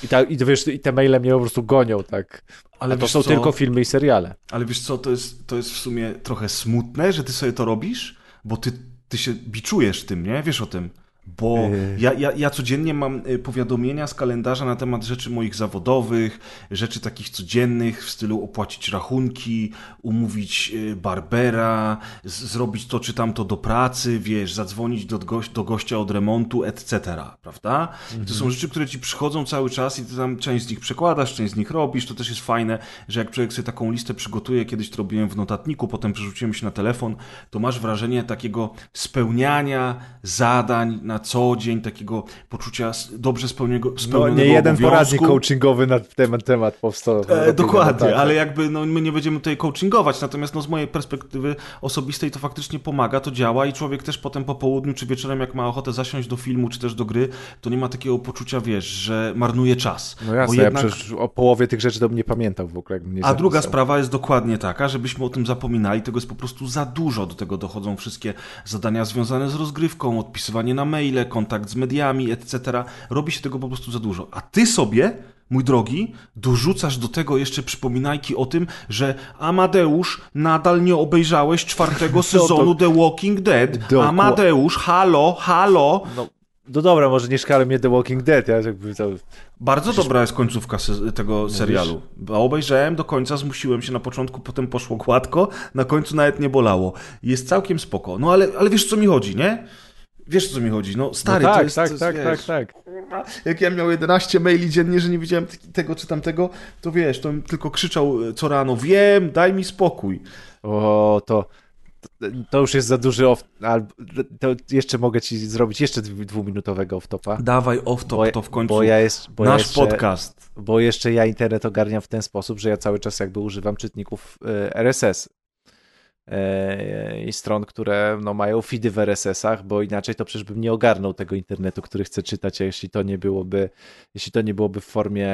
I, ta, i, wiesz, I te maile mnie po prostu gonią, tak. Ale to są co? tylko filmy i seriale. Ale wiesz co, to jest, to jest w sumie trochę smutne, że ty sobie to robisz, bo ty ty się biczujesz tym, nie? Wiesz o tym. Bo yy. ja, ja, ja codziennie mam y, powiadomienia z kalendarza na temat rzeczy moich zawodowych, rzeczy takich codziennych w stylu opłacić rachunki, umówić y, barbera, zrobić to czy tamto do pracy, wiesz, zadzwonić do, goś do gościa od remontu, etc. Prawda? Mhm. To są mhm. rzeczy, które ci przychodzą cały czas i ty tam część z nich przekładasz, część z nich robisz. To też jest fajne, że jak człowiek sobie taką listę przygotuje, kiedyś to robiłem w notatniku, potem przerzuciłem się na telefon, to masz wrażenie takiego spełniania zadań na co dzień, takiego poczucia dobrze spełnionego, spełnionego no, nie jeden poradnik coachingowy na ten temat powstał. E, dokładnie, tak. ale jakby no, my nie będziemy tutaj coachingować, natomiast no, z mojej perspektywy osobistej to faktycznie pomaga, to działa i człowiek też potem po południu czy wieczorem, jak ma ochotę zasiąść do filmu czy też do gry, to nie ma takiego poczucia, wiesz, że marnuje czas. No jasne, Bo jednak... ja przecież o połowie tych rzeczy to bym nie pamiętał w ogóle. A druga sprawa jest dokładnie taka, żebyśmy o tym zapominali, tego jest po prostu za dużo, do tego dochodzą wszystkie zadania związane z rozgrywką, odpisywanie na maile, maile, kontakt z mediami, etc. Robi się tego po prostu za dużo. A ty sobie mój drogi, dorzucasz do tego jeszcze przypominajki o tym, że Amadeusz nadal nie obejrzałeś czwartego [LAUGHS] sezonu The Walking Dead. Amadeusz, halo, halo. No, no dobra, może nie szkale mnie The Walking Dead. Ja jakby to... Bardzo dobra jest końcówka tego serialu. Bo obejrzałem do końca, zmusiłem się na początku, potem poszło gładko, na końcu nawet nie bolało. Jest całkiem spoko. No ale, ale wiesz, co mi chodzi, nie? Wiesz, o co mi chodzi? No stary, no tak, to jest... Tak, tak, tak, tak. Jak ja miał 11 maili dziennie, że nie widziałem tego czy tamtego, to wiesz, to tylko krzyczał e, co rano, wiem, daj mi spokój. O, to... To już jest za duży off, to jeszcze mogę ci zrobić jeszcze dwuminutowego off-topa. Dawaj off-top, to w końcu bo ja jest, bo nasz jeszcze, podcast. Bo jeszcze ja internet ogarniam w ten sposób, że ja cały czas jakby używam czytników e, RSS. E, i stron, które no, mają feedy w RSS-ach, bo inaczej to przecież bym nie ogarnął tego internetu, który chcę czytać, a jeśli to nie byłoby, jeśli to nie byłoby w formie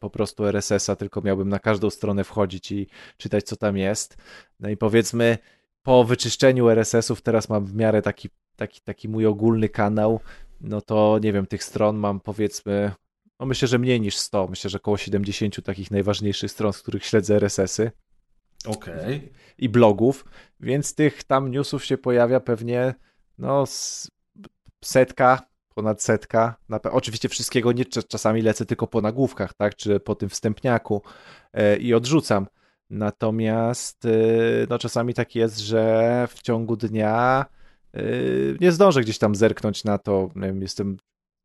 po prostu RSS-a, tylko miałbym na każdą stronę wchodzić i czytać, co tam jest. No i powiedzmy, po wyczyszczeniu RSS-ów teraz mam w miarę taki, taki, taki mój ogólny kanał, no to nie wiem, tych stron mam powiedzmy, no myślę, że mniej niż 100, myślę, że około 70 takich najważniejszych stron, z których śledzę RSS-y. Okay. I blogów, więc tych tam newsów się pojawia pewnie no setka, ponad setka. Oczywiście wszystkiego nie, czasami lecę tylko po nagłówkach, tak, czy po tym wstępniaku e, i odrzucam. Natomiast e, no, czasami tak jest, że w ciągu dnia nie zdążę gdzieś tam zerknąć na to. Wiem, jestem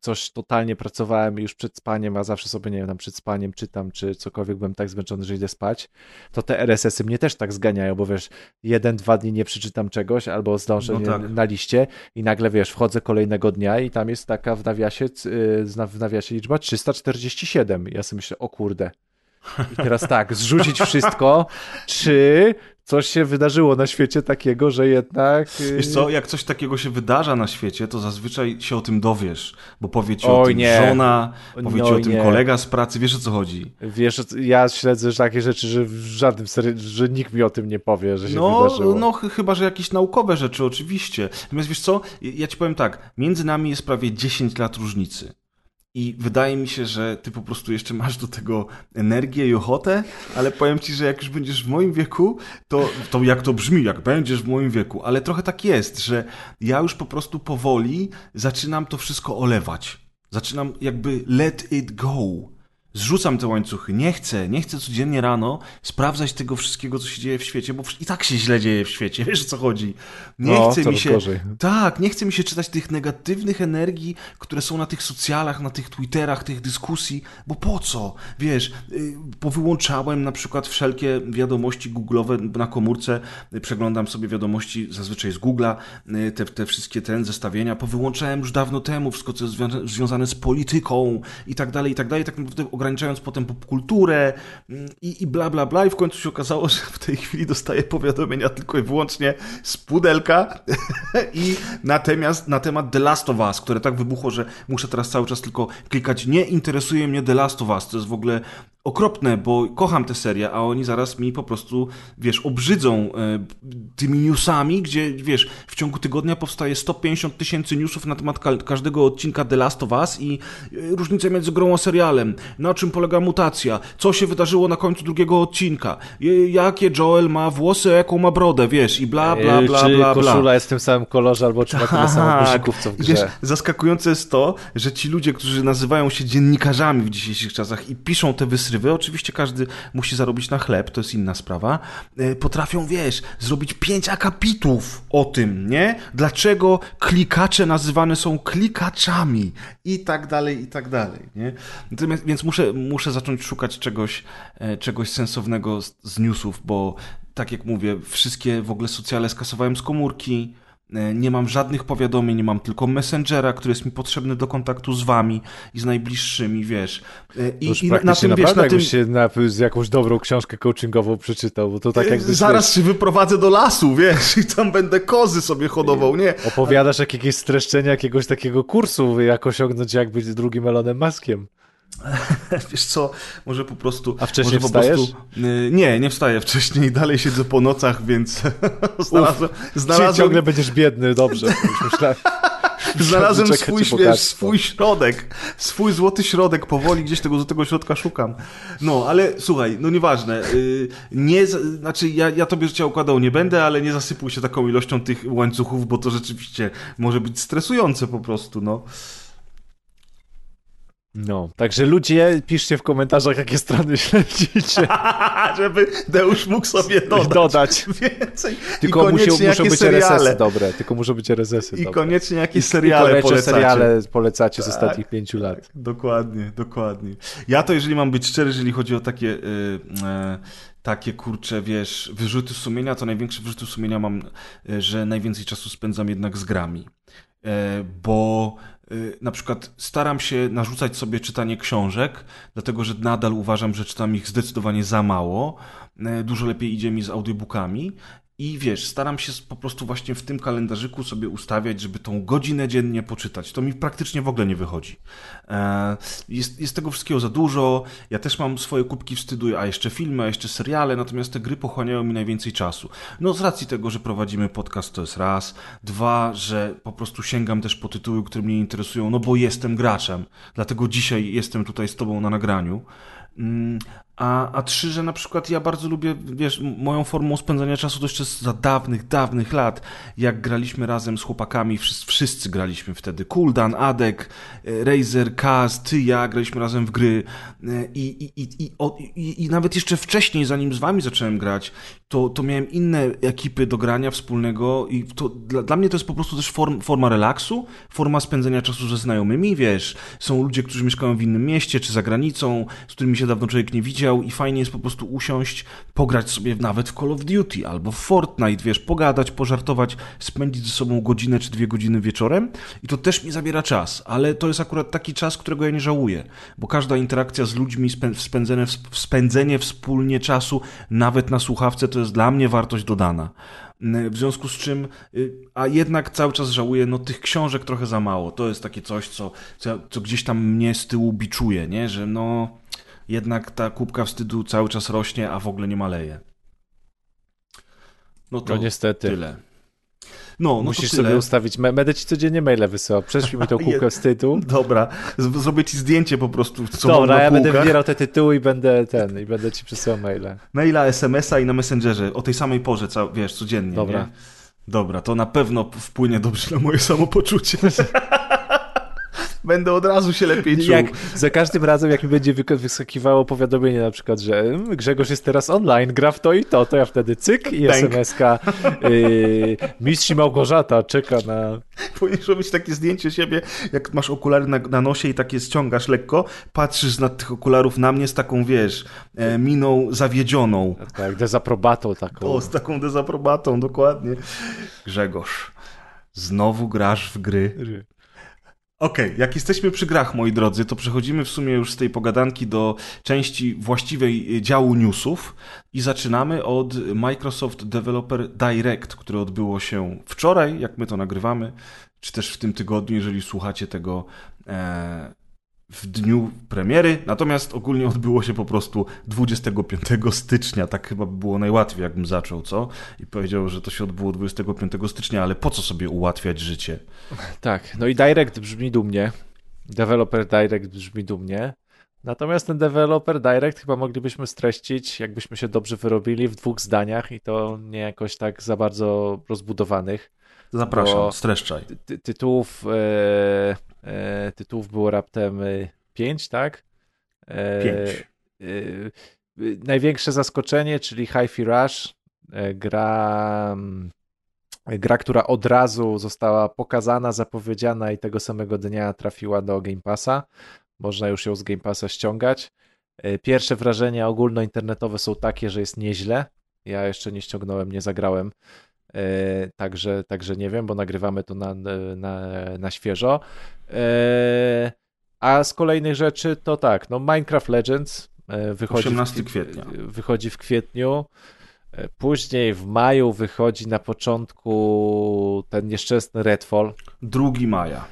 coś totalnie pracowałem już przed spaniem, a zawsze sobie, nie wiem, tam przed spaniem czytam, czy cokolwiek byłem tak zmęczony, że idę spać, to te RSS-y mnie też tak zganiają, bo wiesz, jeden, dwa dni nie przeczytam czegoś, albo zdążę no tak. na liście i nagle, wiesz, wchodzę kolejnego dnia i tam jest taka w nawiasie, y, w nawiasie liczba 347. Ja sobie myślę, o kurde, i teraz tak, zrzucić wszystko, czy coś się wydarzyło na świecie takiego, że jednak... Y, wiesz co, jak coś takiego się wydarza na świecie, to zazwyczaj się o tym dowiesz, bo powie ci o tym nie. żona, powie no, ci o tym nie. kolega z pracy, wiesz o co chodzi. Wiesz, ja śledzę takie rzeczy, że w żadnym serii, że nikt mi o tym nie powie, że się no, wydarzyło. No, chyba, że jakieś naukowe rzeczy, oczywiście. Natomiast wiesz co, ja ci powiem tak, między nami jest prawie 10 lat różnicy. I wydaje mi się, że ty po prostu jeszcze masz do tego energię i ochotę, ale powiem ci, że jak już będziesz w moim wieku, to, to jak to brzmi, jak będziesz w moim wieku, ale trochę tak jest, że ja już po prostu powoli zaczynam to wszystko olewać. Zaczynam jakby let it go zrzucam te łańcuchy. Nie chcę, nie chcę codziennie rano sprawdzać tego wszystkiego, co się dzieje w świecie, bo i tak się źle dzieje w świecie, [LAUGHS] wiesz o co chodzi. Nie no, chce mi się. Gorzej. Tak, nie chce mi się czytać tych negatywnych energii, które są na tych socjalach, na tych Twitterach, tych dyskusji, bo po co? Wiesz, y, powyłączałem na przykład wszelkie wiadomości Google'owe na komórce, przeglądam sobie wiadomości zazwyczaj z Google'a, y, te, te wszystkie te zestawienia, powyłączałem już dawno temu wszystko, co jest związane z polityką i tak dalej, i tak dalej, tak naprawdę ograniczając potem popkulturę mm, i, i bla, bla, bla. I w końcu się okazało, [LAUGHS] że w tej chwili dostaję powiadomienia tylko i wyłącznie z pudelka [LAUGHS] i natomiast na temat The Last of Us, które tak wybuchło, że muszę teraz cały czas tylko klikać nie interesuje mnie The Last of Us. To jest w ogóle okropne, bo kocham tę serię, a oni zaraz mi po prostu, wiesz, obrzydzą e, tymi newsami, gdzie, wiesz, w ciągu tygodnia powstaje 150 tysięcy newsów na temat ka każdego odcinka The Last of Us i e, różnice między grą a serialem, na czym polega mutacja, co się wydarzyło na końcu drugiego odcinka, jakie Joel ma włosy, jaką ma brodę, wiesz, i bla, bla, bla, czy bla, bla. koszula jest w tym samym kolorze, albo czy ma tyle samo tak. guzików, co w grze. Wiesz, zaskakujące jest to, że ci ludzie, którzy nazywają się dziennikarzami w dzisiejszych czasach i piszą te wysrywy, oczywiście każdy musi zarobić na chleb, to jest inna sprawa, e, potrafią, wiesz, zrobić pięć akapitów o tym, nie? Dlaczego klikacze nazywane są klikaczami i tak dalej, i tak dalej, nie? Natomiast, więc muszę, muszę zacząć szukać czegoś, e, czegoś sensownego z, z newsów, bo tak jak mówię, wszystkie w ogóle socjale skasowałem z komórki, nie mam żadnych powiadomień, nie mam tylko Messengera, który jest mi potrzebny do kontaktu z wami i z najbliższymi, wiesz. E, I, i na tym, wiesz, na tym... się na, z jakąś dobrą książkę coachingową przeczytał, bo to tak jakby... Zaraz się wyprowadzę do lasu, [LAUGHS] wiesz, i tam będę kozy sobie hodował, nie? Opowiadasz jak jakieś streszczenie jakiegoś takiego kursu, jak osiągnąć jak być drugim Elonem Maskiem. [LAUGHS] Wiesz co, może po prostu... A wcześniej może wstajesz? Prostu, y, nie, nie wstaję wcześniej, [LAUGHS] dalej siedzę po nocach, więc [LAUGHS] znalazłem... znalazłem... ciągle będziesz biedny, dobrze, już myślałem. Znalazłem swój, wiesz, swój środek, swój złoty środek, powoli gdzieś tego złotego środka szukam. No, ale słuchaj, no nieważne. Y, nie, znaczy ja, ja tobie życia układał nie będę, ale nie zasypuj się taką ilością tych łańcuchów, bo to rzeczywiście może być stresujące po prostu, no. No, także ludzie, piszcie w komentarzach, jakie strony [LAUGHS] śledzicie. [LAUGHS] Żeby Deusz mógł sobie [LAUGHS] dodać, dodać. więcej. Tylko I muszą, być RSS-y dobre, tylko muszą być RSS-y I dobre. koniecznie jakieś seriale I polecacie. seriale polecacie tak, z ostatnich pięciu lat. Tak, dokładnie, dokładnie. Ja to, jeżeli mam być szczery, jeżeli chodzi o takie... Yy, yy, takie kurcze, wiesz, wyrzuty sumienia, to największe wyrzuty sumienia mam, y, że najwięcej czasu spędzam jednak z grami. E, bo na przykład staram się narzucać sobie czytanie książek, dlatego że nadal uważam, że czytam ich zdecydowanie za mało. Y, dużo lepiej idzie mi z audiobookami i wiesz, staram się po prostu właśnie w tym kalendarzyku sobie ustawiać, żeby tą godzinę dziennie poczytać. To mi praktycznie w ogóle nie wychodzi. E, jest, jest tego wszystkiego za dużo. Ja też mam swoje kubki wstydu, a jeszcze filmy, a jeszcze seriale, natomiast te gry pochłaniają mi najwięcej czasu. No z racji tego, że prowadzimy podcast, to jest raz. Dwa, że po prostu sięgam też po tytuły, które mnie interesują, no bo jestem graczem. Dlatego dzisiaj jestem tutaj z tobą na nagraniu. A, a trzy, że na przykład ja bardzo lubię, wiesz, moją formą spędzania czasu to jeszcze za dawnych, dawnych lat, jak graliśmy razem z chłopakami, wszyscy, wszyscy graliśmy wtedy, Kuldan, Adek, e, Razer, Kaz, ty, ja, graliśmy razem w gry. E, i, i, i, i, i nawet jeszcze wcześniej, zanim z wami zacząłem grać, to, to miałem inne ekipy do grania wspólnego i to, dla, dla mnie to jest po prostu też form, forma relaksu, forma spędzenia czasu ze znajomymi, wiesz, są ludzie, którzy mieszkają w innym mieście czy za granicą, z którymi się dawno człowiek nie widział i fajnie jest po prostu usiąść, pograć sobie nawet w Call of Duty albo w Fortnite, wiesz, pogadać, pożartować, spędzić ze sobą godzinę czy dwie godziny wieczorem. I to też mi zabiera czas, ale to jest akurat taki czas, którego ja nie żałuję, bo każda interakcja z ludźmi, spędzenie, spędzenie wspólnie czasu, nawet na słuchawce, to jest dla mnie wartość dodana. W związku z czym, y, a jednak cały czas żałuję, no tych książek trochę za mało. To jest takie coś, co, co, co gdzieś tam mnie z tyłu biczuje, nie? że no jednak ta kubka wstydu cały czas rośnie, a w ogóle nie maleje. No to no niestety. tyle. No, no Musisz sobie ustawić. Będę ci codziennie maile wysyłał. Prześlij mi tą [LAUGHS] kubkę wstydu. Dobra, zrobię ci zdjęcie po prostu. Co Dobra, ja będę wybierał te tytuły i będę ten, i będę ci przesyłał maile. Maila, SMS-a i na Messengerze o tej samej porze, wiesz, codziennie. Dobra. Nie? Dobra, to na pewno wpłynie dobrze na moje samopoczucie. [LAUGHS] Będę od razu się lepiej czuł. Jak, za każdym razem, jak mi będzie wyskakiwało powiadomienie na przykład, że mm, Grzegorz jest teraz online, gra w to i to, to ja wtedy cyk i SMS-ka yy, mistrz Małgorzata czeka na... Powinieneś robić takie zdjęcie siebie, jak masz okulary na, na nosie i takie ściągasz lekko, patrzysz na tych okularów na mnie z taką, wiesz, e, miną zawiedzioną. Tak, dezaprobatą taką. O, z taką dezaprobatą, dokładnie. Grzegorz, znowu grasz w gry. Okej, okay, jak jesteśmy przy grach, moi drodzy, to przechodzimy w sumie już z tej pogadanki do części właściwej działu newsów i zaczynamy od Microsoft Developer Direct, które odbyło się wczoraj, jak my to nagrywamy, czy też w tym tygodniu, jeżeli słuchacie tego e, w dniu premiery, natomiast ogólnie odbyło się po prostu 25 stycznia, tak chyba by było najłatwiej, jakbym zaczął, co? I powiedział, że to się odbyło 25 stycznia, ale po co sobie ułatwiać życie? Tak, no i Direct brzmi dumnie, Developer Direct brzmi dumnie, natomiast ten Developer Direct chyba moglibyśmy streścić, jakbyśmy się dobrze wyrobili w dwóch zdaniach i to nie jakoś tak za bardzo rozbudowanych. Zapraszam, streszczaj. Ty tytułów... Yy E, tytułów było raptem 5, e, tak? 5. E, największe zaskoczenie, czyli Hi-Fi Rush, gra, mm, gra, która od razu została pokazana, zapowiedziana i tego samego dnia trafiła do Game Passa. Można już ją z Game Passa ściągać. Pierwsze wrażenia ogólnointernetowe są takie, że jest nieźle. Ja jeszcze nie ściągnąłem, nie zagrałem. Także, także nie wiem, bo nagrywamy to na, na, na świeżo. E, a z kolejnych rzeczy to tak, no Minecraft Legends e, wychodzi 18 kwietnia. Wychodzi w kwietniu. E, później w maju wychodzi na początku ten nieszczęsny Redfall. 2 maja.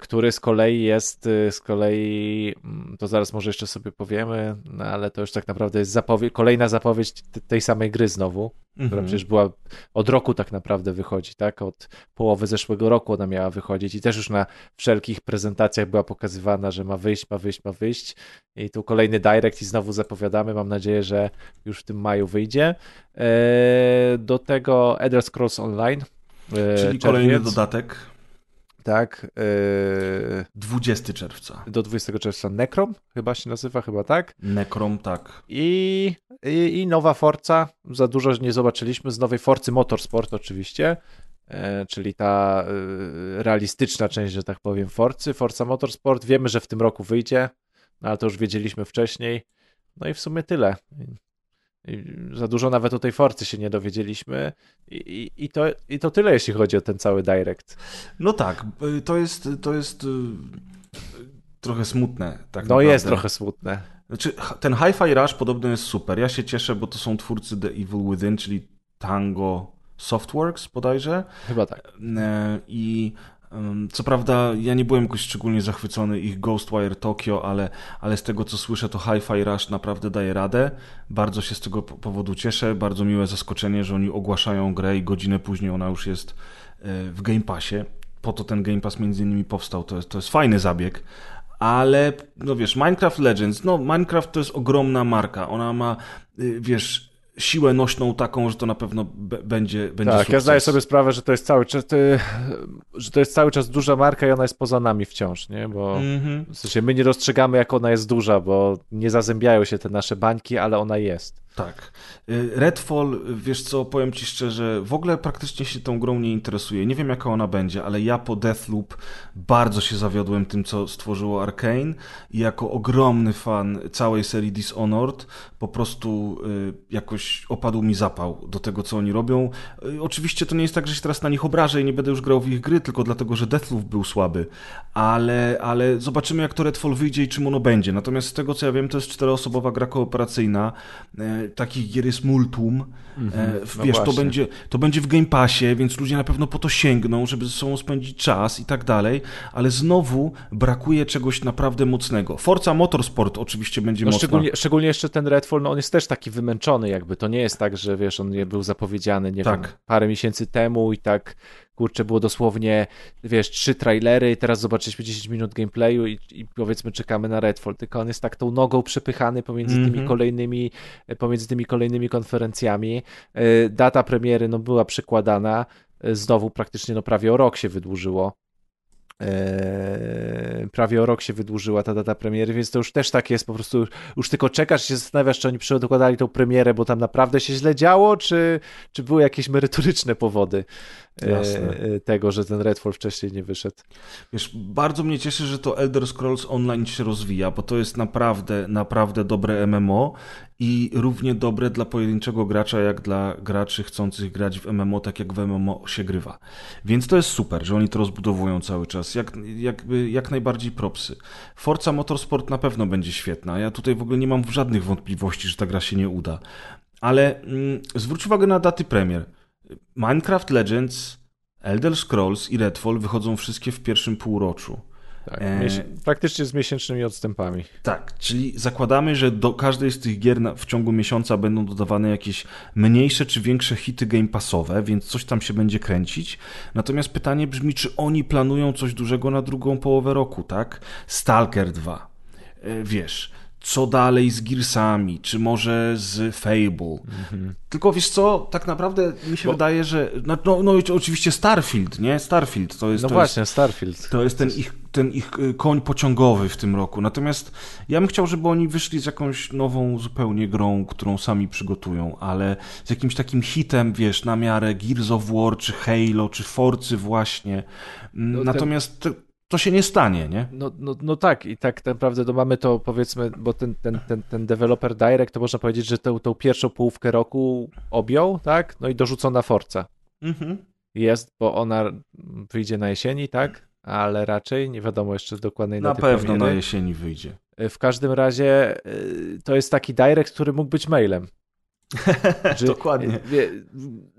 Który z kolei jest, z kolei, mm, to zaraz może jeszcze sobie powiemy, no ale to już tak naprawdę jest zapowie kolejna zapowiedź tej samej gry znowu która mhm. przecież była od roku tak naprawdę wychodzi, tak? Od połowy zeszłego roku ona miała wychodzić i też już na wszelkich prezentacjach była pokazywana, że ma wyjść, ma wyjść, ma wyjść. I tu kolejny direct i znowu zapowiadamy. Mam nadzieję, że już w tym maju wyjdzie. E, do tego Elder Scrolls Online. Czyli kolejny dodatek. Tak. 20 e, czerwca. Do 20 czerwca Necrom chyba się nazywa, chyba tak. Necrom, tak. I i, I, nowa Forza, za dużo nie zobaczyliśmy, z nowej Forcy Motorsport oczywiście, e, czyli ta e, realistyczna część, że tak powiem, Forcy, Forza Motorsport. Wiemy, że w tym roku wyjdzie, no ale to już wiedzieliśmy wcześniej. No i w sumie tyle. Za dużo nawet o tej Forcy się nie dowiedzieliśmy I, i, to, i to tyle, jeśli chodzi o ten cały Direct. No tak, to jest, to jest trochę smutne. Tak no naprawdę. jest trochę smutne. Znaczy, ten Hi-Fi Rush podobno jest super. Ja się cieszę, bo to są twórcy The Evil Within, czyli Tango Softworks bodajże. Chyba tak. E, I co prawda ja nie byłem jakoś szczególnie zachwycony ich Ghostwire Tokyo, ale, ale z tego co słyszę to Hi-Fi Rush naprawdę daje radę. Bardzo się z tego powodu cieszę. Bardzo miłe zaskoczenie, że oni ogłaszają grę i godzinę później ona już jest e, w Game Passie. Po to ten Game Pass między innymi powstał. To jest, to jest fajny zabieg ale no wiesz, Minecraft Legends, no Minecraft to jest ogromna marka, ona ma, y, wiesz, siłę nośną taką, że to na pewno będzie, będzie Tak, sukces. ja zdaję sobie sprawę, że to jest cały czas, że to jest cały czas duża marka i ona jest poza nami wciąż, nie? Bo mm-hmm. w sensie my nie dostrzegamy, jak ona jest duża, bo nie zazębiają się te nasze bańki, ale ona jest. Tak. Y, Redfall, wiesz co, powiem ci szczerze, w ogóle praktycznie się tą grą nie interesuje. Nie wiem jaka ona będzie, ale ja po Deathloop bardzo się zawiodłem tym, co stworzyło Arkane i jako ogromny fan całej serii Dishonored po prostu y, jakoś opadł mi zapał do tego, co oni robią. Y, oczywiście to nie jest tak, że się teraz na nich obrażę i nie będę już grał w ich gry, tylko dlatego, że Deathloop był słaby, ale, ale zobaczymy jak to Redfall wyjdzie i czym ono będzie. Natomiast z tego, co ja wiem, to jest czteroosobowa gra kooperacyjna takich gier jest multum. Mm-hmm. No wiesz, to będzie, to będzie w Game Passie, więc ludzie na pewno po to sięgną, żeby ze sobą spędzić czas i tak dalej, ale znowu brakuje czegoś naprawdę mocnego. Forza Motorsport oczywiście będzie no, mocna. Szczególnie, szczególnie jeszcze ten Redfall, no on jest też taki wymęczony jakby, to nie jest tak, że wiesz, on nie był zapowiedziany, nie tak. wiem, parę miesięcy temu i tak kurczę, było dosłownie, wiesz, trzy trailery i teraz zobaczyliśmy 10 minut gameplayu i, i powiedzmy czekamy na Redfall, tylko on jest tak tą nogą przepychany pomiędzy mm -hmm. tymi mhm. kolejnymi, pomiędzy tymi kolejnymi konferencjami. E, data premiery, no, była przekładana, e, znowu praktycznie, no, prawie o rok się wydłużyło. Eee, prawie o rok się wydłużyła ta data premiery, więc to już też tak jest, po prostu już tylko czekasz i się zastanawiasz, czy oni dokładali tą premierę, bo tam naprawdę się źle działo, czy, czy były jakieś merytoryczne powody e, tego, że ten Redfall wcześniej nie wyszedł. Wiesz, bardzo mnie cieszy, że to Elder Scrolls Online się rozwija, bo to jest naprawdę, naprawdę dobre MMO i równie dobre dla pojedynczego gracza, jak dla graczy chcących grać w MMO, tak jak w MMO się grywa. Więc to jest super, że oni to rozbudowują cały czas. Jak, jakby, jak najbardziej propsy. Forza Motorsport na pewno będzie świetna. Ja tutaj w ogóle nie mam żadnych wątpliwości, że ta gra się nie uda. Ale mm, zwróć uwagę na daty premier. Minecraft Legends, Elder Scrolls i Redfall wychodzą wszystkie w pierwszym półroczu. Tak, e... praktycznie z miesięcznymi odstępami. Tak, czyli zakładamy, że do każdej z tych gier w ciągu miesiąca będą dodawane jakieś mniejsze czy większe hity game passowe, więc coś tam się będzie kręcić. Natomiast pytanie brzmi, czy oni planują coś dużego na drugą połowę roku, tak? Stalker 2. E, wiesz, co dalej z Gearsami, czy może z Fable. Mhm. Tylko wiesz co, tak naprawdę mi się Bo... wydaje, że. No, no, no, oczywiście Starfield, nie? Starfield to jest. No to właśnie, jest, Starfield. To jest ten ich, ten ich y, koń pociągowy w tym roku. Natomiast ja bym chciał, żeby oni wyszli z jakąś nową zupełnie grą, którą sami przygotują, ale z jakimś takim hitem, wiesz, na miarę Gears of War, czy Halo, czy Forcy właśnie. No, Natomiast. Ten to się nie stanie, nie? No, no, no tak, i tak naprawdę to mamy to powiedzmy, bo ten, ten, ten, ten developer direct to można powiedzieć, że tą, tą pierwszą połówkę roku objął, tak? No i dorzucona Forza. Mhm. Jest, bo ona wyjdzie na jesieni, tak? Ale raczej nie wiadomo jeszcze dokładnej Na pewno premiery. na jesieni wyjdzie. W każdym razie y, to jest taki direct, który mógł być mailem. [LAUGHS] Dokładnie.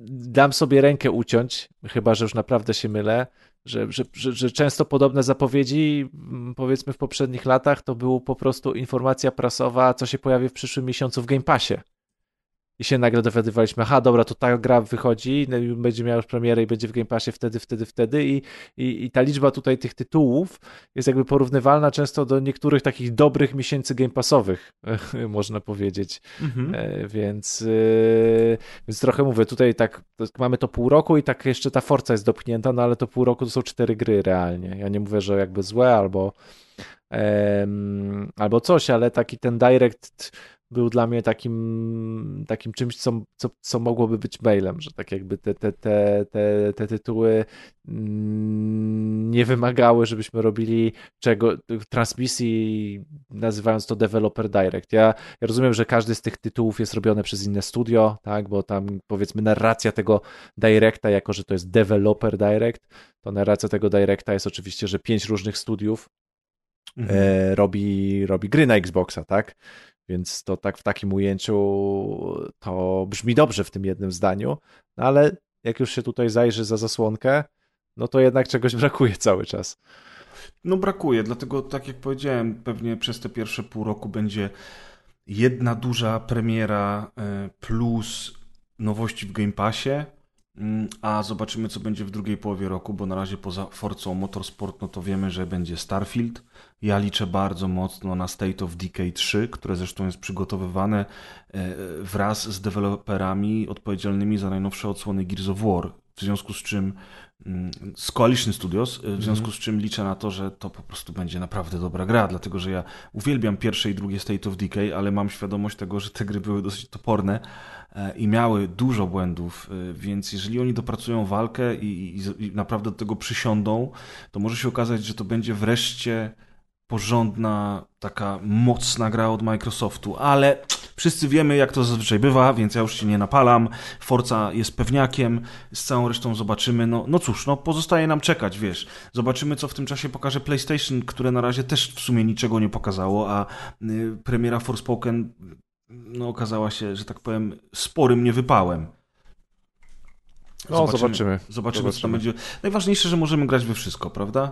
Dam sobie rękę uciąć, chyba że już naprawdę się mylę, że, że, że, często podobne zapowiedzi, mm, powiedzmy w poprzednich latach, to było po prostu informacja prasowa, co się pojawi w przyszłym miesiącu w Game Passie i się nagle dowiadywaliśmy, aha, dobra, to ta gra wychodzi, no będzie miała już premierę i będzie w Game Passie wtedy, wtedy, wtedy i, i, i ta liczba tutaj tych tytułów jest jakby porównywalna często do niektórych takich dobrych miesięcy Game Passowych, [LAUGHS] można powiedzieć. Mhm. E, więc, e, więc trochę mówię, tutaj tak mamy to pół roku i tak jeszcze ta Forza jest dopchnięta, no ale to pół roku to są cztery gry realnie. Ja nie mówię, że jakby złe albo albo coś, ale taki ten direct był dla mnie takim, takim czymś, co, co, co mogłoby być mailem, że tak jakby te, te, te, te, te tytuły mm, nie wymagały, żebyśmy robili czego, transmisji nazywając to Developer Direct. Ja, ja rozumiem, że każdy z tych tytułów jest robiony przez inne studio, tak, bo tam powiedzmy narracja tego Directa, jako że to jest Developer Direct, to narracja tego Directa jest oczywiście, że pięć różnych studiów mhm. e, robi, robi gry na Xboxa, tak? Więc to tak w takim ujęciu to brzmi dobrze w tym jednym zdaniu, no ale jak już się tutaj zajrzy za zasłonkę, no to jednak czegoś [LAUGHS] brakuje cały czas. No brakuje, dlatego tak jak powiedziałem, pewnie przez te pierwsze pół roku będzie jedna duża premiera e, plus nowości w Game Passie, Mm, a zobaczymy, co będzie w drugiej połowie roku, bo na razie poza Forcą Motorsport, no to wiemy, że będzie Starfield. Ja liczę bardzo mocno na State of Decay 3, które zresztą jest przygotowywane e, wraz z deweloperami odpowiedzialnymi za najnowsze odsłony Gears of War. W związku z czym mm, z Coalition Studios, e, w związku z czym liczę na to, że to po prostu będzie naprawdę dobra gra, dlatego że ja uwielbiam pierwsze i drugie State of Decay, ale mam świadomość tego, że te gry były dosyć toporne E, i miały dużo błędów, więc jeżeli oni dopracują walkę i, i, i naprawdę do tego przysiądą, to może się okazać, że to będzie wreszcie porządna, taka mocna gra od Microsoftu, ale wszyscy wiemy, jak to zazwyczaj bywa, więc ja już się nie napalam. Forza jest pewniakiem, z całą resztą zobaczymy. No, no cóż, no pozostaje nam czekać, wiesz. Zobaczymy, co w tym czasie pokaże PlayStation, które na razie też w sumie niczego nie pokazało, a y, premiera Forspoken no, okazała się, że tak powiem, sporym niewypałem. No, zobaczymy. Zobaczymy, zobaczymy, co tam będzie. Najważniejsze, że możemy grać we wszystko, prawda?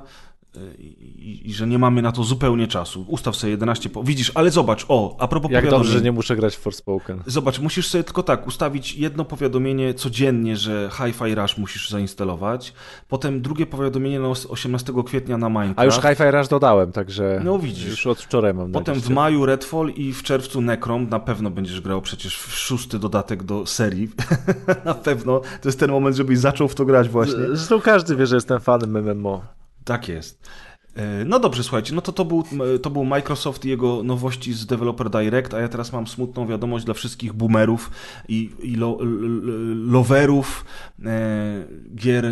I, i, że nie mamy na to zupełnie czasu. Ustaw sobie 11. Po... Widzisz, ale zobacz, o, a propos Jak dobrze, że nie muszę grać w Forspoken. Zobacz, musisz sobie tylko tak ustawić jedno powiadomienie codziennie, że Hi-Fi Rush musisz zainstalować. Potem drugie powiadomienie na 18 kwietnia na Minecraft. A już Hi-Fi Rush dodałem, także no, widzisz. już od wczoraj mam Potem w maju Redfall i w czerwcu Necrom. Na pewno będziesz grał przecież w szósty dodatek do serii. [LAUGHS] na pewno. To jest ten moment, żebyś zaczął w to grać właśnie. Zresztą każdy wie, że jestem fanem MMO. Tak jest. E, no dobrze, słuchajcie, no to to był, to był Microsoft i jego nowości z Developer Direct, a ja teraz mam smutną wiadomość dla wszystkich boomerów i, i lo, loverów e, gier e,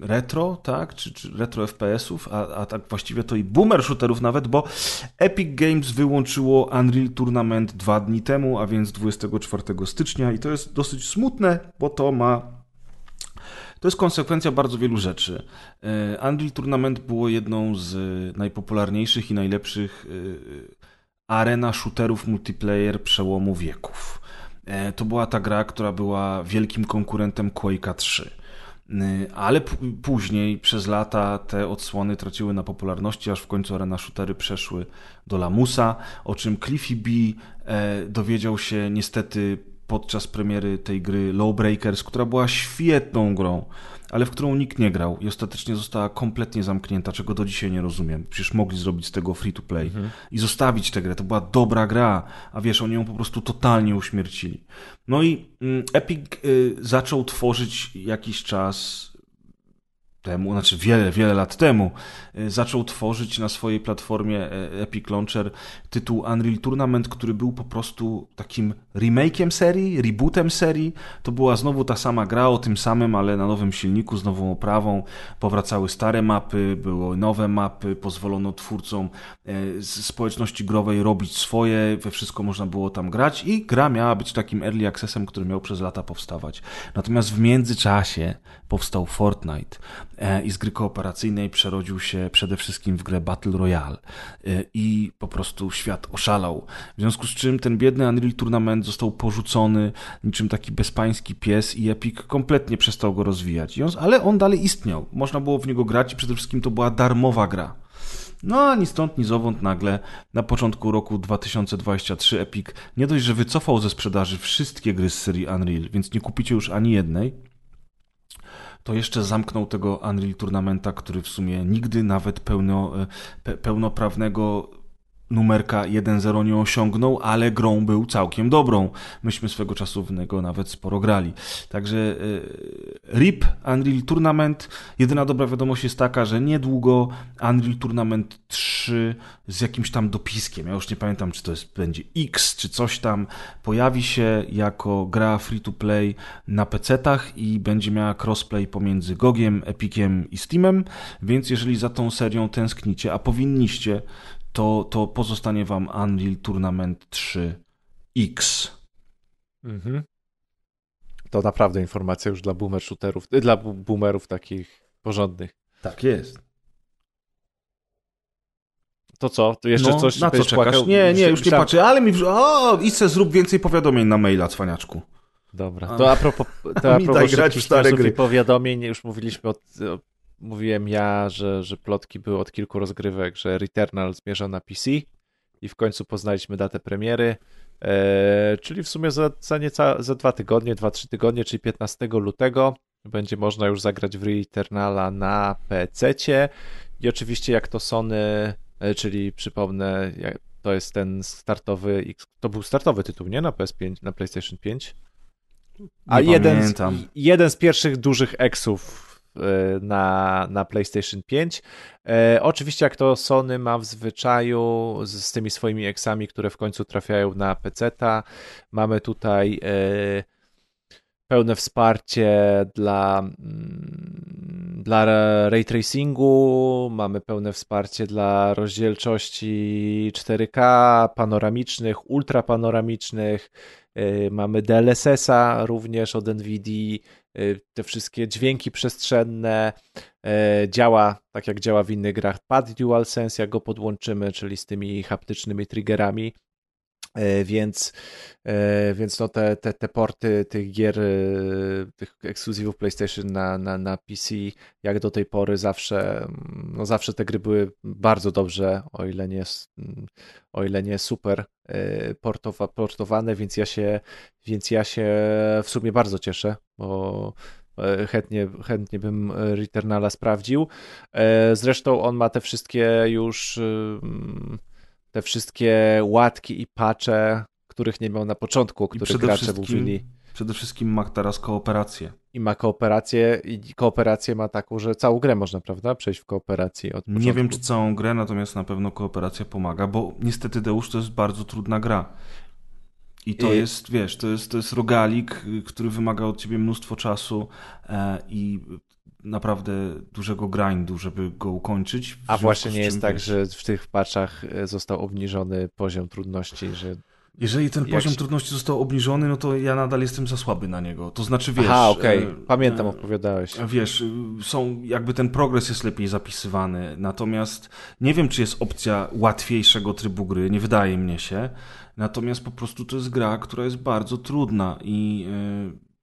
retro, tak, czy, czy retro FPS-ów, a, a tak właściwie to i boomer shooterów nawet, bo Epic Games wyłączyło Unreal Tournament dwa dni temu, a więc 24 stycznia i to jest dosyć smutne, bo to ma to jest konsekwencja bardzo wielu rzeczy. E, Unreal Tournament było jedną z najpopularniejszych i najlepszych e, arena shooterów multiplayer przełomu wieków. E, to była ta gra, która była wielkim konkurentem Quake'a 3. Ale później przez lata te odsłony traciły na popularności, aż w końcu arena shootery przeszły do lamusa, o czym Cliffy B dowiedział się niestety podczas premiery tej gry Lawbreakers, która była świetną grą, ale w którą nikt nie grał i ostatecznie została kompletnie zamknięta, czego do dzisiaj nie rozumiem. Przecież mogli zrobić z tego free to play mhm. i zostawić tę grę. To była dobra gra, a wiesz, oni ją po prostu totalnie uśmiercili. No i mm, Epic y, zaczął tworzyć jakiś czas temu, znaczy wiele, wiele lat temu, e, zaczął tworzyć na swojej platformie e, Epic Launcher tytuł Unreal Tournament, który był po prostu takim remake'iem serii, rebootem serii. To była znowu ta sama gra o tym samym, ale na nowym silniku, z nową oprawą. Powracały stare mapy, były nowe mapy, pozwolono twórcom e, z społeczności growej robić swoje, we wszystko można było tam grać i gra miała być takim early accessem, który miał przez lata powstawać. Natomiast w międzyczasie powstał Fortnite i z gry kooperacyjnej przerodził się przede wszystkim w grę Battle Royale e, i po prostu świat oszalał. W związku z czym ten biedny Unreal Tournament został porzucony niczym taki bezpański pies i Epic kompletnie przestał go rozwijać. ale on dalej istniał. Można było w niego grać i przede wszystkim to była darmowa gra. No a ni stąd, ni zowąd nagle na początku roku 2023 Epic nie dość, że wycofał ze sprzedaży wszystkie gry z serii Unreal, więc nie kupicie już ani jednej, to jeszcze zamknął tego Unreal Tournamenta, który w sumie nigdy nawet pełno, e, pełnoprawnego numerka 1.0 nie osiągnął, ale grą był całkiem dobrą. Myśmy swego czasu w niego nawet sporo grali. Także e, RIP Unreal Tournament. Jedyna dobra wiadomość jest taka, że niedługo Unreal Tournament 3 z jakimś tam dopiskiem, ja już nie pamiętam, czy to jest, będzie X, czy coś tam, pojawi się jako gra free to play na PC-tach i będzie miała crossplay pomiędzy Gogiem, Epiciem i Steamem, więc jeżeli za tą serią tęsknicie, a powinniście, to, to pozostanie wam Unreal Tournament 3X. Mhm. To naprawdę informacja już dla boomer shooterów, dla boomerów takich porządnych. Tak jest. To co? To jeszcze no, coś na co czekasz? Płakał? Nie, nie, już nie patrzę, ale mi... O, idź zrób więcej powiadomień na maila, cwaniaczku. Dobra, to a propos, to a [LAUGHS] propos grać w stare gry. powiadomień, już mówiliśmy od, mówiłem ja, że, że plotki były od kilku rozgrywek, że Returnal zmierza na PC i w końcu poznaliśmy datę premiery. E, czyli w sumie za, za, nieca, za dwa tygodnie, dwa, trzy tygodnie, czyli 15 lutego będzie można już zagrać w Returnala na PC-cie i oczywiście jak to Sony, e, czyli przypomnę, to jest ten startowy, to był startowy tytuł, nie? Na PS5, na PlayStation 5? A jeden z, jeden z pierwszych dużych eksów na, na PlayStation 5. E, oczywiście, jak to Sony ma w zwyczaju z, z tymi swoimi eksami, które w końcu trafiają na PC-ta, mamy tutaj e, pełne wsparcie dla, mm, dla ray tracingu, mamy pełne wsparcie dla rozdzielczości 4K, panoramicznych, ultrapanoramicznych, y, mamy DLSS-a również od NVIDII, y, te wszystkie dźwięki przestrzenne, y, działa tak jak działa w innych grach. Pad DualSense, jak go podłączymy, czyli z tymi haptycznymi triggerami, więc, e, więc no te, te, te porty tych gier, e, tych ekskluzywów PlayStation na, na, na PC, jak do tej pory zawsze, no zawsze te gry były bardzo dobrze, o ile nie, o ile nie super portowa, portowane, więc ja się, więc ja się w sumie bardzo cieszę, bo chętnie, chętnie bym Returnala sprawdził. Zresztą on ma te wszystkie już te wszystkie łatki i pacze, których nie miał na początku, o których gracze mówili. Przede wszystkim ma teraz kooperację. I ma kooperację, i kooperację ma taką, że całą grę można, prawda, przejść w kooperacji od początku. Nie wiem, czy całą grę, natomiast na pewno kooperacja pomaga, bo niestety Deusz to jest bardzo trudna gra. I to I... jest, wiesz, to jest, to jest rogalik, który wymaga od ciebie mnóstwo czasu e, i naprawdę dużego grindu, żeby go ukończyć. A właśnie nie jest tak, że w tych patchach e, został obniżony poziom trudności, że jeżeli ten poziom się... trudności został obniżony, no to ja nadal jestem za słaby na niego. To znaczy, wiesz... Aha, okej. Okay. E, Pamiętam, e, opowiadałeś. Wiesz, są, jakby ten progres jest lepiej zapisywany, natomiast nie wiem, czy jest opcja łatwiejszego trybu gry, nie wydaje mnie się. Natomiast po prostu to jest gra, która jest bardzo trudna i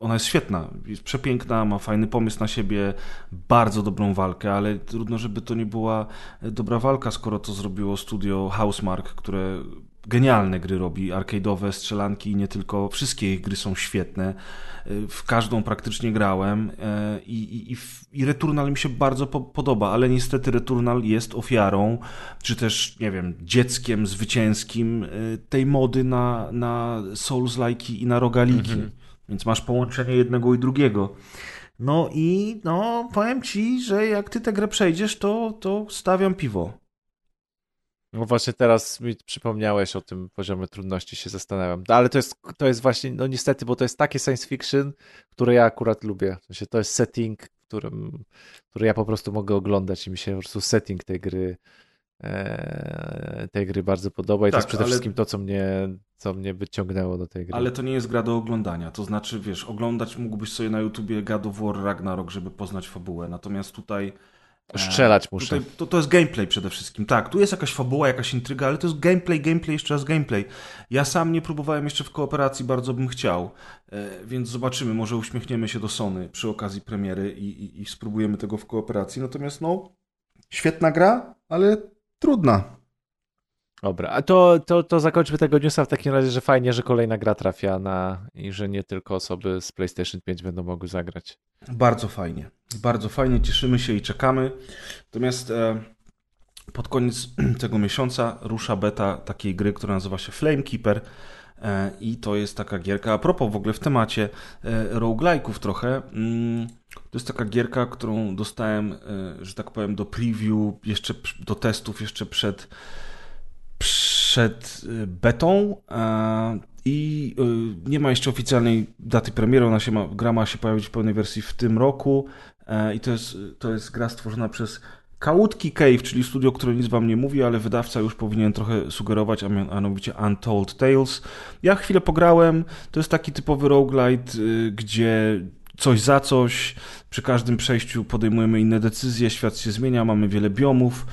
ona jest świetna, jest przepiękna, ma fajny pomysł na siebie, bardzo dobrą walkę, ale trudno, żeby to nie była dobra walka, skoro to zrobiło studio Housemark, które genialne gry robi, arcade'owe, strzelanki i nie tylko, wszystkie ich gry są świetne, w każdą praktycznie grałem e, i, i, i Returnal mi się bardzo po, podoba, ale niestety Returnal jest ofiarą, czy też, nie wiem, dzieckiem zwycięskim e, tej mody na, na Souls-like i na rogaliki. Mhm. Więc masz połączenie jednego i drugiego. No i no, powiem ci, że jak ty tę grę przejdziesz, to, to stawiam piwo. No właśnie teraz mi przypomniałeś o tym poziomie trudności, się zastanawiam. No, ale to jest, to jest właśnie, no niestety, bo to jest takie science fiction, które ja akurat lubię. To jest setting, którym, który ja po prostu mogę oglądać i mi się po prostu setting tej gry tej gry bardzo podoba i tak, to jest przede ale... wszystkim to, co mnie, co mnie wyciągnęło do tej gry. Ale to nie jest gra do oglądania, to znaczy, wiesz, oglądać mógłbyś sobie na YouTubie God of War Ragnarok, żeby poznać fabułę, natomiast tutaj e, Strzelać muszę. Tutaj, to, to jest gameplay przede wszystkim. Tak, tu jest jakaś fabuła, jakaś intryga, ale to jest gameplay, gameplay, jeszcze raz gameplay. Ja sam nie próbowałem jeszcze w kooperacji, bardzo bym chciał, e, więc zobaczymy, może uśmiechniemy się do Sony przy okazji premiery i, i, i spróbujemy tego w kooperacji. Natomiast no, świetna gra, ale trudna. Dobra, a to, to, to zakończmy tego newsa w takim razie, że fajnie, że kolejna gra trafia na i że nie tylko osoby z PlayStation 5 będą mogły zagrać. Bardzo fajnie. Bardzo fajnie, cieszymy się i czekamy. Natomiast e, pod koniec [CLEARS THROAT] tego miesiąca rusza beta takiej gry, która nazywa się Flamekeeper. E, I to jest taka gierka, a propos w ogóle w temacie e, roguelike'ów trochę. Mm, to jest taka gierka, którą dostałem, e, że tak powiem, do preview, jeszcze do testów, jeszcze przed, przed betą. I nie ma jeszcze oficjalnej daty premiery. Ona się ma, gra ma się pojawić w pełnej wersji w tym roku. I to jest, to jest gra stworzona przez Kałutki Cave, czyli studio, które nic wam nie mówi, ale wydawca już powinien trochę sugerować, a mianowicie Untold Tales. Ja chwilę pograłem, to jest taki typowy roguelite, y, gdzie coś za coś, przy każdym przejściu podejmujemy inne decyzje, świat się zmienia, mamy wiele biomów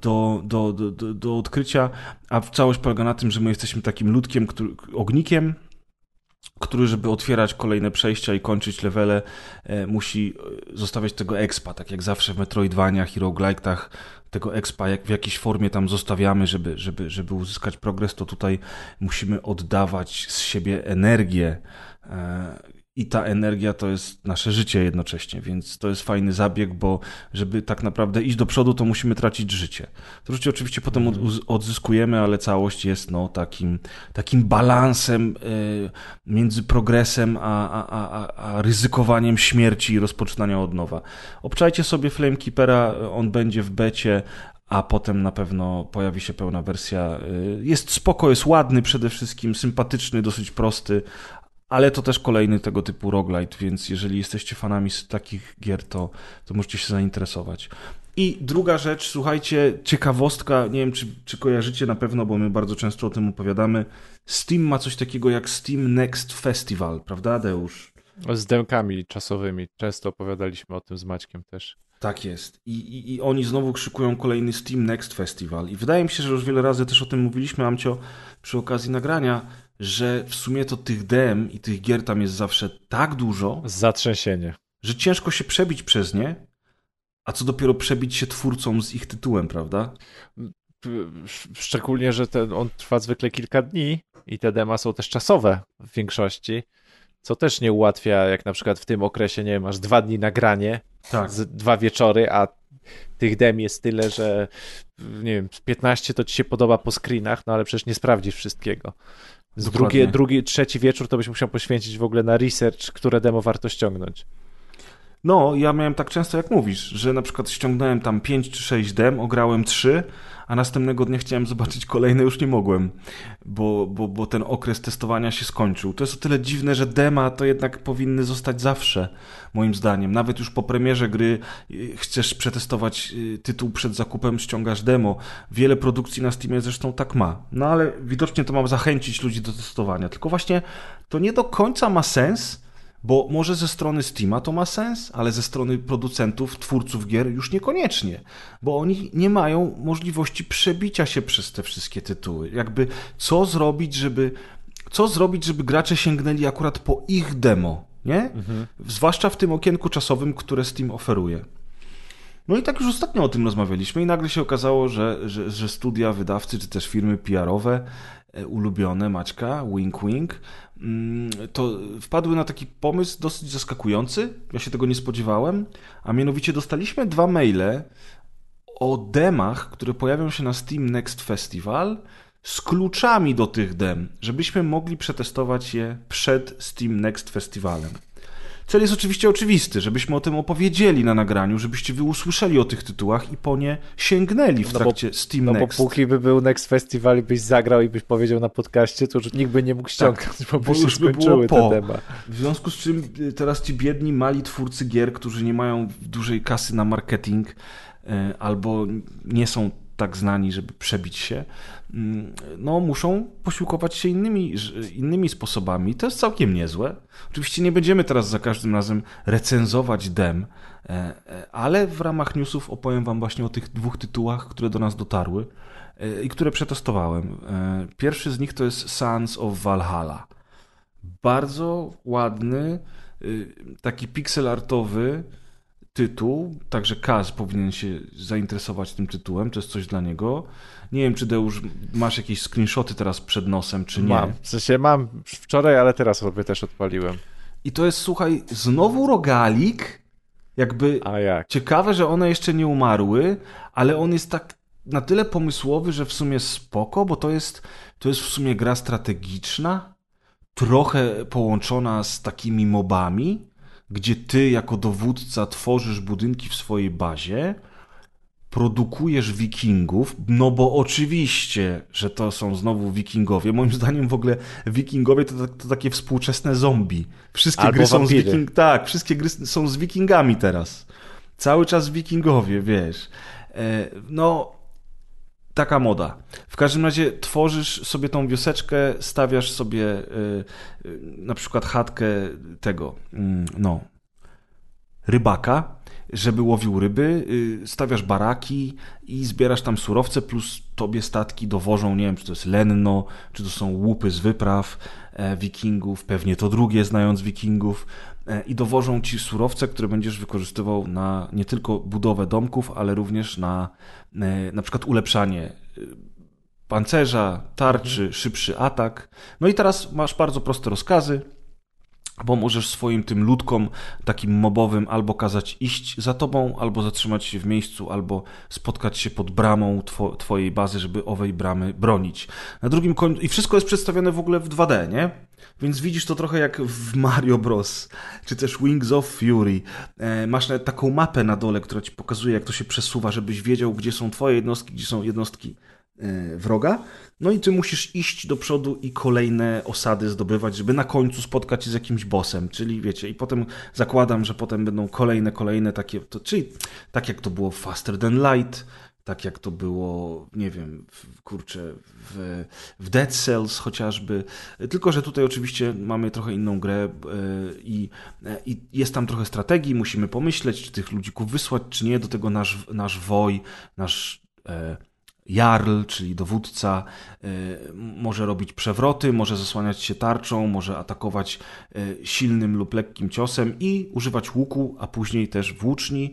do, do, do, do odkrycia, a całość polega na tym, że my jesteśmy takim ludkiem, który, ognikiem, który, żeby otwierać kolejne przejścia i kończyć levele, e, musi e, zostawiać tego expa, tak jak zawsze w Metroidvaniach i roguelike'ach. Tego expa jak w jakiejś formie tam zostawiamy, żeby, żeby, żeby uzyskać progres, to tutaj musimy oddawać z siebie energię. E, i ta energia to jest nasze życie jednocześnie, więc to jest fajny zabieg, bo żeby tak naprawdę iść do przodu, to musimy tracić życie. To życie oczywiście potem odzyskujemy, ale całość jest no, takim, takim balansem y, między progresem a, a, a, a ryzykowaniem śmierci i rozpoczynania od nowa. Obczajcie sobie Flamekeepera, on będzie w becie, a potem na pewno pojawi się pełna wersja. Y, jest spoko, jest ładny przede wszystkim, sympatyczny, dosyć prosty, ale to też kolejny tego typu roguelite, więc jeżeli jesteście fanami z takich gier, to, to możecie się zainteresować. I druga rzecz, słuchajcie, ciekawostka, nie wiem czy, czy kojarzycie na pewno, bo my bardzo często o tym opowiadamy. Steam ma coś takiego jak Steam Next Festival, prawda, Deusz? Z demkami czasowymi. Często opowiadaliśmy o tym z Maćkiem też. Tak jest. I, i, I oni znowu krzykują kolejny Steam Next Festival. I wydaje mi się, że już wiele razy też o tym mówiliśmy, Amcio, przy okazji nagrania, że w sumie to tych dem i tych gier tam jest zawsze tak dużo. Zatrzęsienie. Że ciężko się przebić przez nie, a co dopiero przebić się twórcom z ich tytułem, prawda? Szczególnie, że ten, on trwa zwykle kilka dni i te dema są też czasowe w większości, co też nie ułatwia, jak na przykład w tym okresie, nie wiem, masz dwa dni nagranie, tak. dwa wieczory, a tych dem jest tyle, że nie wiem, 15 to ci się podoba po screenach, no ale przecież nie sprawdzisz wszystkiego. Drugi, trzeci wieczór to byś musiał poświęcić w ogóle na research, które demo warto ściągnąć. No, ja miałem tak często jak mówisz, że na przykład ściągnąłem tam 5 czy 6 dem, ograłem 3, a następnego dnia chciałem zobaczyć kolejne, już nie mogłem, bo, bo, bo ten okres testowania się skończył. To jest o tyle dziwne, że dema to jednak powinny zostać zawsze, moim zdaniem. Nawet już po premierze gry y, chcesz przetestować y, tytuł przed zakupem, ściągasz demo. Wiele produkcji na Steamie zresztą tak ma. No ale widocznie to ma zachęcić ludzi do testowania. Tylko właśnie to nie do końca ma sens, bo może ze strony Steama to ma sens, ale ze strony producentów, twórców gier już niekoniecznie, bo oni nie mają możliwości przebicia się przez te wszystkie tytuły. Jakby co zrobić, żeby co zrobić, żeby gracze sięgnęli akurat po ich demo, nie? Mhm. Zwłaszcza w tym okienku czasowym, które Steam oferuje. No i tak już ostatnio o tym rozmawialiśmy i nagle się okazało, że, że, że studia, wydawcy czy też firmy PR-owe e, ulubione Maćka, wink wink, to wpadły na taki pomysł dosyć zaskakujący. Ja się tego nie spodziewałem. A mianowicie dostaliśmy dwa maile o demach, które pojawią się na Steam Next Festival z kluczami do tych dem, żebyśmy mogli przetestować je przed Steam Next Festivalem. Cel jest oczywiście oczywisty, żebyśmy o tym opowiedzieli na nagraniu, żebyście wy usłyszeli o tych tytułach i po nie sięgnęli w trakcie no bo, Steam no Next. bo póki by był Next Festival i byś zagrał i byś powiedział na podcaście, to już nikt by nie mógł tak, ściągnąć, tak, bo, bo już by było po. W związku z czym y, teraz ci biedni, mali twórcy gier, którzy nie mają dużej kasy na marketing y, albo nie są tak znani, żeby przebić się, no muszą posiłkować się innymi, innymi sposobami. To jest całkiem niezłe. Oczywiście nie będziemy teraz za każdym razem recenzować dem, e, e, ale w ramach newsów opowiem wam właśnie o tych dwóch tytułach, które do nas dotarły e, i które przetestowałem. Pierwszy z nich to jest Sons of Valhalla. Bardzo ładny, taki pixel artowy, tytuł, także Kaz powinien się zainteresować tym tytułem, to jest coś dla niego. Nie wiem, czy Deusz masz jakieś screenshoty teraz przed nosem, czy nie. Mam, w sensie mam wczoraj, ale teraz sobie też odpaliłem. I to jest, słuchaj, znowu rogalik, jakby jak? ciekawe, że one jeszcze nie umarły, ale on jest tak na tyle pomysłowy, że w sumie spoko, bo to jest, to jest w sumie gra strategiczna, trochę połączona z takimi mobami, gdzie ty jako dowódca tworzysz budynki w swojej bazie, produkujesz wikingów, no bo oczywiście, że to są znowu wikingowie. Moim zdaniem w ogóle wikingowie to, to takie współczesne zombie. Wszystkie Albo gry są z wiking... Tak, wszystkie gry są z wikingami teraz. Cały czas wikingowie, wiesz. E, no, taka moda. W każdym razie tworzysz sobie tą wioseczkę, stawiasz sobie y, y, na przykład chatkę tego, y, no, rybaka żeby łowił ryby, y, stawiasz baraki i zbierasz tam surowce, plus tobie statki dowożą, nie wiem, czy to jest lenno, czy to są łupy z wypraw e, wikingów, pewnie to drugie, znając wikingów, e, i dowożą ci surowce, które będziesz wykorzystywał na nie tylko budowę domków, ale również na e, na przykład ulepszanie pancerza, tarczy, szybszy atak. No i teraz masz bardzo proste rozkazy, bo możesz swoim tym ludkom takim mobowym albo kazać iść za tobą, albo zatrzymać się w miejscu, albo spotkać się pod bramą two twojej bazy, żeby owej bramy bronić. Na drugim końcu... I wszystko jest przedstawione w ogóle w 2D, nie? Więc widzisz to trochę jak w Mario Bros. czy też Wings of Fury. E, masz nawet taką mapę na dole, która ci pokazuje, jak to się przesuwa, żebyś wiedział, gdzie są twoje jednostki, gdzie są jednostki wroga. No i ty musisz iść do przodu i kolejne osady zdobywać, żeby na końcu spotkać się z jakimś bossem, czyli wiecie, i potem zakładam, że potem będą kolejne, kolejne takie, to, czyli tak jak to było Faster Than Light, tak jak to było, nie wiem, w, kurczę, w, w Dead Cells chociażby. Tylko, że tutaj oczywiście mamy trochę inną grę yy, i, i jest tam trochę strategii, musimy pomyśleć, czy tych ludzików wysłać, czy nie. Do tego nasz, nasz woj, nasz. Yy, Jarl, czyli dowódca, y, może robić przewroty, może zasłaniać się tarczą, może atakować y, silnym lub lekkim ciosem i używać łuku, a później też włóczni.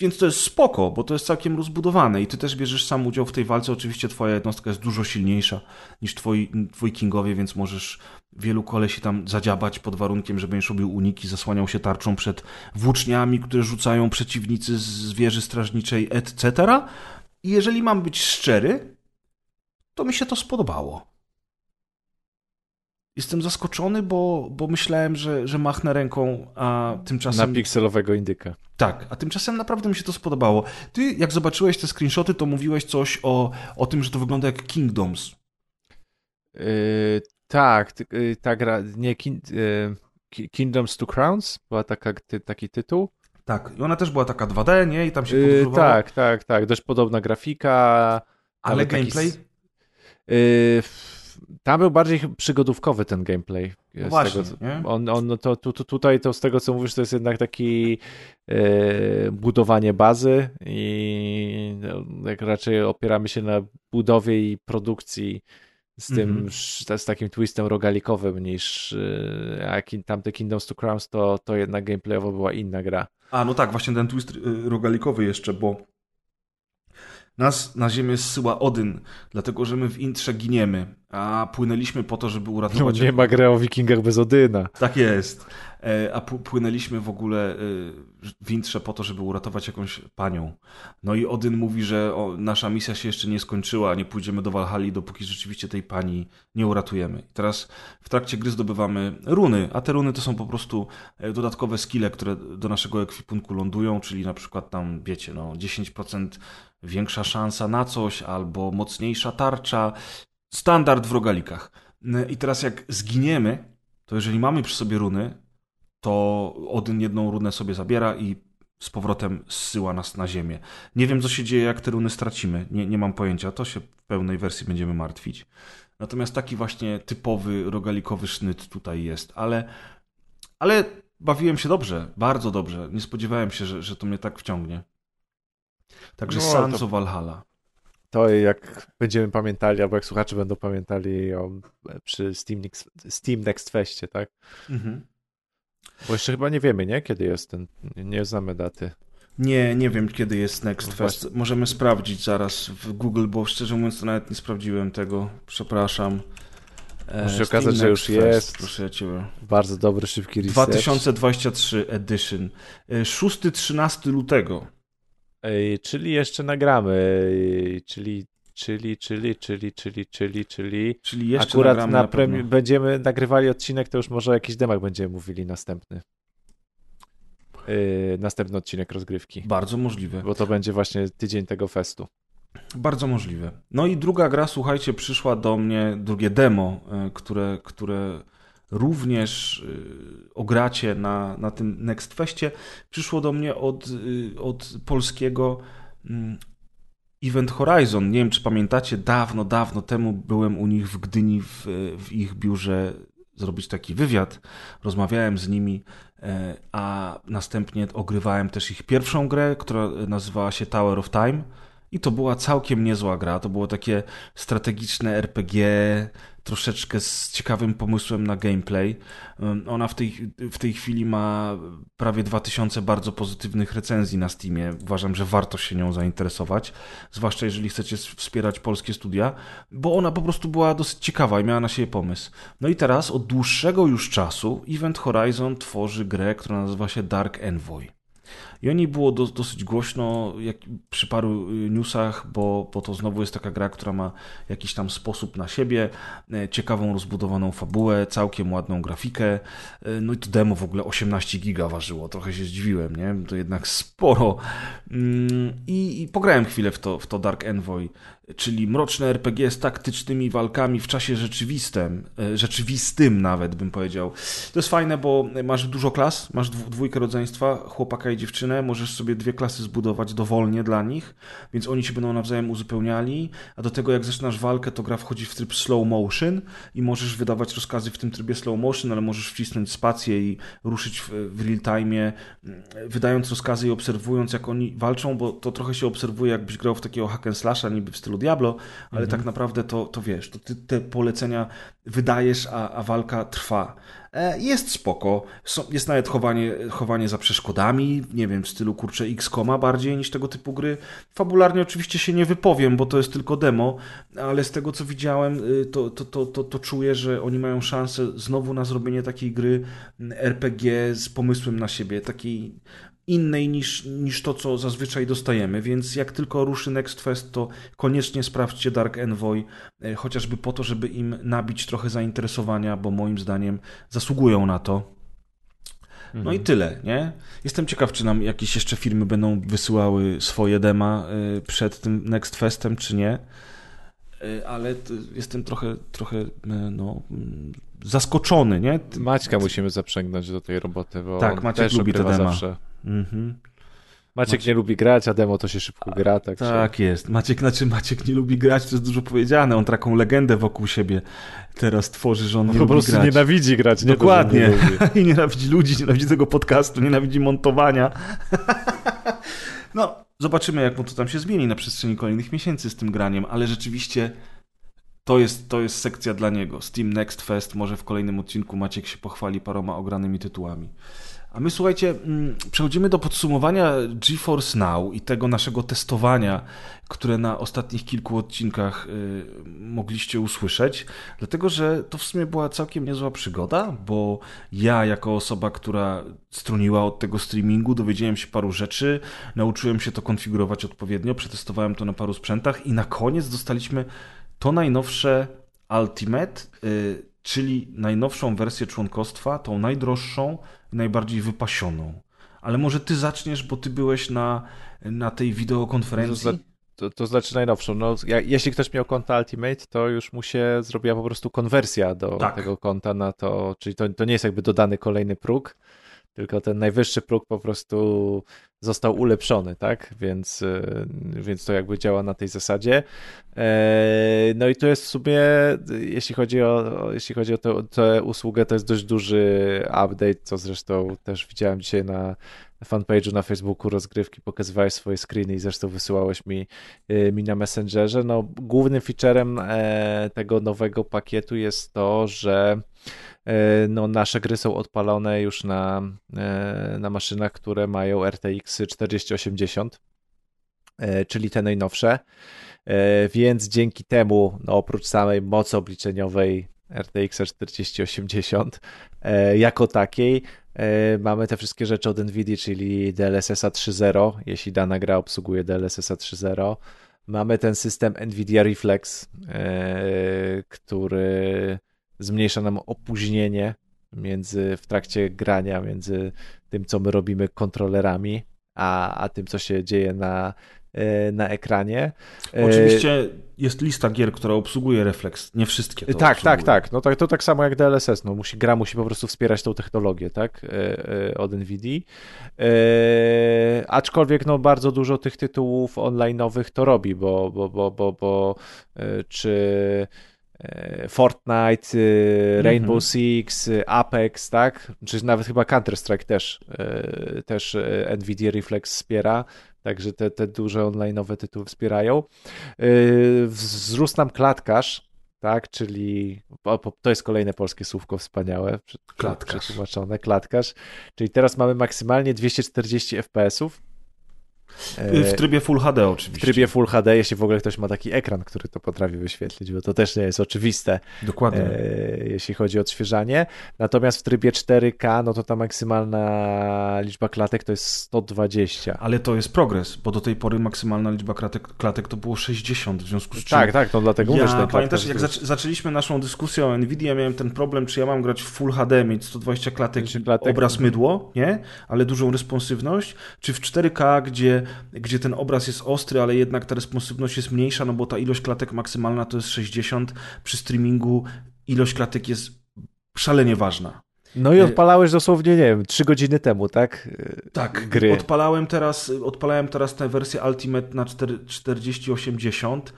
Więc to jest spoko, bo to jest całkiem rozbudowane i ty też bierzesz sam udział w tej walce. Oczywiście twoja jednostka jest dużo silniejsza niż twoi kingowie, więc możesz wielu kolesi tam zadziabać pod warunkiem, że będziesz robił uniki, zasłaniał się tarczą przed włóczniami, które rzucają przeciwnicy z wieży strażniczej, etc. I jeżeli mam być szczery, to mi się to spodobało. Jestem zaskoczony, bo, bo myślałem, że, że machnę ręką, a tymczasem. Na pikselowego indyka. Tak, a tymczasem naprawdę mi się to spodobało. Ty, jak zobaczyłeś te screenshoty, to mówiłeś coś o, o tym, że to wygląda jak Kingdoms. Yy, tak, yy, ta gra, nie, yy, Kingdoms to Crowns była taka, ty, taki tytuł. Tak, i ona też była taka 2D, nie? I tam się yy, Tak, tak, tak. Dość podobna grafika. Ale gameplay? Yy, tam był bardziej przygodówkowy ten gameplay. No właśnie, tego, nie? On, on no to, to, tutaj to z tego co mówisz, to jest jednak taki yy, budowanie bazy i no, jak raczej opieramy się na budowie i produkcji z tym, mm -hmm. z takim twistem rogalikowym niż yy, a tamte Kingdoms to Crowns to, to jednak gameplayowo była inna gra. A, no tak, właśnie ten twist y, rogalikowy jeszcze, bo nas na ziemię zsyła Odyn, dlatego że my w intrze giniemy, a płynęliśmy po to, żeby uratować... No nie ma gry o wikingach bez Odyna. Tak jest. E, a płynęliśmy w ogóle y, w intrze po to, żeby uratować jakąś panią. No i Odyn mówi, że o, nasza misja się jeszcze nie skończyła, nie pójdziemy do Walhali, dopóki rzeczywiście tej pani nie uratujemy. I teraz w trakcie gry zdobywamy runy, a te runy to są po prostu e, dodatkowe skille, które do naszego ekwipunku lądują, czyli na przykład tam, wiecie, no 10% większa szansa na coś, albo mocniejsza tarcza. Standard w rogalikach. I teraz jak zginiemy, to jeżeli mamy przy sobie runy, to Odyn jedną runę sobie zabiera i z powrotem zsyła nas na ziemię. Nie wiem, co się dzieje, jak te runy stracimy. Nie, nie mam pojęcia. To się w pełnej wersji będziemy martwić. Natomiast taki właśnie typowy rogalikowy sznyt tutaj jest. Ale, ale bawiłem się dobrze, bardzo dobrze. Nie spodziewałem się, że, że to mnie tak wciągnie. Także no, to... Valhalla to jak będziemy pamiętali, albo jak słuchacze będą pamiętali o, przy Steam Next, Steam Next Festie, tak? Mhm. Bo jeszcze chyba nie wiemy, nie? Kiedy jest ten, nie znamy daty. Nie, nie wiem kiedy jest Next no Fest. Właśnie. Możemy sprawdzić zaraz w Google, bo szczerze mówiąc to nawet nie sprawdziłem tego. Przepraszam. E, Może się okazać, że już Fest, jest. Proszę cię. Bardzo dobry, szybki research. 2023 edition. 6-13 e, lutego. Czyli jeszcze nagramy. Czyli Czyli, czyli, czyli, czyli, czyli, czyli. Czyli jeszcze akurat na, na premi- będziemy nagrywali odcinek, to już może o jakiś demak będziemy mówili następny. Yy, następny odcinek rozgrywki. Bardzo możliwe. Bo to będzie właśnie tydzień tego festu. Bardzo możliwe. No i druga gra, słuchajcie, przyszła do mnie, drugie demo, yy, które, które również yy, ogracie na, na tym Next Festie, przyszło do mnie od, yy, od polskiego mm, Event Horizon. Nie wiem, czy pamiętacie, dawno, dawno temu byłem u nich w Gdyni w, w ich biurze zrobić taki wywiad. Rozmawiałem z nimi a następnie ogrywałem też ich pierwszą grę, która nazywała się Tower of Time. I to była całkiem niezła gra. To było takie strategiczne RPG, troszeczkę z ciekawym pomysłem na gameplay. Ona w tej, w tej chwili ma prawie 2000 bardzo pozytywnych recenzji na Steamie. Uważam, że warto się nią zainteresować, zwłaszcza jeżeli chcecie wspierać polskie studia, bo ona po prostu była dosyć ciekawa i miała na siebie pomysł. No i teraz od dłuższego już czasu Event Horizon tworzy grę, która nazywa się Dark Envoy. I o niej było do, dosyć głośno jak, przy paru y, newsach, bo, bo to znowu jest taka gra, która ma jakiś tam sposób na siebie, e, ciekawą, rozbudowaną fabułę, całkiem ładną grafikę. E, no i to demo w ogóle 18 giga ważyło, trochę się zdziwiłem, nie? To jednak sporo. Mm, I, i pograłem chwilę w to, w to Dark Envoy czyli mroczne RPG z taktycznymi walkami w czasie rzeczywistym, e, rzeczywistym nawet bym powiedział. To jest fajne, bo masz dużo klas, masz dwójkę rodzeństwa, chłopaka i dziewczynę, możesz sobie dwie klasy zbudować dowolnie dla nich, więc oni się będą nawzajem uzupełniali, a do tego jak zaczynasz walkę, to gra wchodzi w tryb slow motion i możesz wydawać rozkazy w tym trybie slow motion, ale możesz wcisnąć spację i ruszyć w, w real time, wydając rozkazy i obserwując jak oni walczą, bo to trochę się obserwuje jakbyś grał w takiego hack and slasha niby w stylu Diablo, ale mhm. tak naprawdę to, to wiesz, to ty te polecenia wydajesz, a, a walka trwa. E, jest spoko. Jest nawet chowanie, chowanie za przeszkodami, nie wiem, w stylu kurczę X-Koma bardziej niż tego typu gry. Fabularnie oczywiście się nie wypowiem, bo to jest tylko demo, ale z tego co widziałem, y, to, to, to, to, to czuję, że oni mają szansę znowu na zrobienie takiej gry RPG z pomysłem na siebie, takiej innej niż, niż to, co zazwyczaj dostajemy, więc jak tylko ruszy Next Fest, to koniecznie sprawdźcie Dark Envoy, e, chociażby po to, żeby im nabić trochę zainteresowania, bo moim zdaniem zasługują na to. No mhm. i tyle, nie? Jestem ciekaw, czy nam jakieś jeszcze firmy będą wysyłały swoje dema e, przed tym Next Festem, czy nie. E, ale jestem trochę, trochę no, mm, zaskoczony, nie? Maćka musimy zaprzęgnąć do tej roboty, bo tak, Maciek lubi te dema. Zawsze. Mhm. Maciek, Maciek, nie lubi grać, a demo to się szybko gra. Tak, tak jest. Maciek, znaczy Maciek nie lubi grać, to jest dużo powiedziane. On taką legendę wokół siebie teraz tworzy, że on nie po lubi prostu grać. nienawidzi grać. Nie Dokładnie. To, nie [LAUGHS] I nienawidzi ludzi, nienawidzi tego podcastu, nienawidzi montowania. [LAUGHS] no, zobaczymy, jak mu to tam się zmieni na przestrzeni kolejnych miesięcy z tym graniem, ale rzeczywiście to jest, to jest sekcja dla niego. Steam Next Fest, może w kolejnym odcinku Maciek się pochwali paroma ogranymi tytułami. A my słuchajcie, mm, przechodzimy do podsumowania GeForce Now i tego naszego testowania, które na ostatnich kilku odcinkach y, mogliście usłyszeć, dlatego że to w sumie była całkiem niezła przygoda, bo ja jako osoba, która stroniła od tego streamingu, dowiedziałem się paru rzeczy, nauczyłem się to konfigurować odpowiednio, przetestowałem to na paru sprzętach i na koniec dostaliśmy to najnowsze Ultimate, y, czyli najnowszą wersję członkostwa, tą najdroższą, najbardziej wypasioną. Ale może ty zaczniesz, bo ty byłeś na, na tej wideokonferencji. To, to, to znaczy najnowszą. No, jeśli ktoś miał konto Ultimate, to już mu się zrobiła po prostu konwersja do tak. tego konta na to, czyli to, to nie jest jakby dodany kolejny próg, tylko ten najwyższy próg po prostu został ulepszony, tak? Więc, y, więc to jakby działa na tej zasadzie. E, no i to jest w sumie, jeśli chodzi o, jeśli chodzi o tę usługę, to jest dość duży update, co zresztą też widziałem dzisiaj na fanpage'u na Facebooku rozgrywki, pokazywałeś swoje screeny i zresztą wysyłałeś mi, y, mi na Messengerze. No, głównym featurem e, tego nowego pakietu jest to, że no, nasze gry są odpalone już na, e, na maszynach, które mają RTX 4080, e, czyli te najnowsze. Więc dzięki temu, no, oprócz samej mocy obliczeniowej RTX 4080 jako takiej, mamy te wszystkie rzeczy od NVIDIA, czyli DLSS 3.0, jeśli dana gra obsługuje DLSS 3.0. Mamy ten system NVIDIA Reflex, który zmniejsza nam opóźnienie między w trakcie grania, między tym, co my robimy kontrolerami, a, a tym, co się dzieje na, e, na ekranie. E, Oczywiście jest lista gier, która obsługuje refleks. Nie wszystkie to Tak, obsługuje. tak, tak. No to, to tak samo jak DLSS. No, musi, gra musi po prostu wspierać tą technologię, tak? E, od NVIDIA. Aczkolwiek no, bardzo dużo tych tytułów online'owych to robi, bo, bo, bo, bo, bo czy Fortnite, e, Rainbow mhm. Six, Apex, tak? Czy nawet chyba Counter-Strike też, też NVIDIA Reflex wspiera. Także te, te duże online'owe tytuły wspierają. Wzrósł nam klatkarz, tak, czyli to jest kolejne polskie słówko wspaniałe, klatkarz. przetłumaczone, klatkarz, czyli teraz mamy maksymalnie 240 FPS-ów, w trybie Full HD oczywiście. W trybie Full HD, jeśli w ogóle ktoś ma taki ekran, który to potrafi wyświetlić, bo to też nie jest oczywiste. Dokładnie. E, jeśli chodzi o odświeżanie. Natomiast w trybie 4K, no to ta maksymalna liczba klatek to jest 120. Ale to jest progres, bo do tej pory maksymalna liczba klatek, klatek to było 60, w związku z czym... Tak, tak, to dlatego ja, mówisz, Pamiętasz, jak zac zaczęliśmy naszą dyskusję o Nvidia, miałem ten problem, czy ja mam grać w Full HD, mieć 120 klatek, klatek obraz mydło, nie? Ale dużą responsywność, czy w 4K, gdzie gdzie, ten obraz jest ostry, ale jednak ta responsywność jest mniejsza, no bo ta ilość klatek maksymalna to jest 60. Przy streamingu ilość klatek jest szalenie ważna. No i y, odpalałeś dosłownie, nie wiem, 3 godziny temu, tak? Tak, gry. Odpalałem teraz, odpalałem teraz tę wersję Ultimate na 4080 i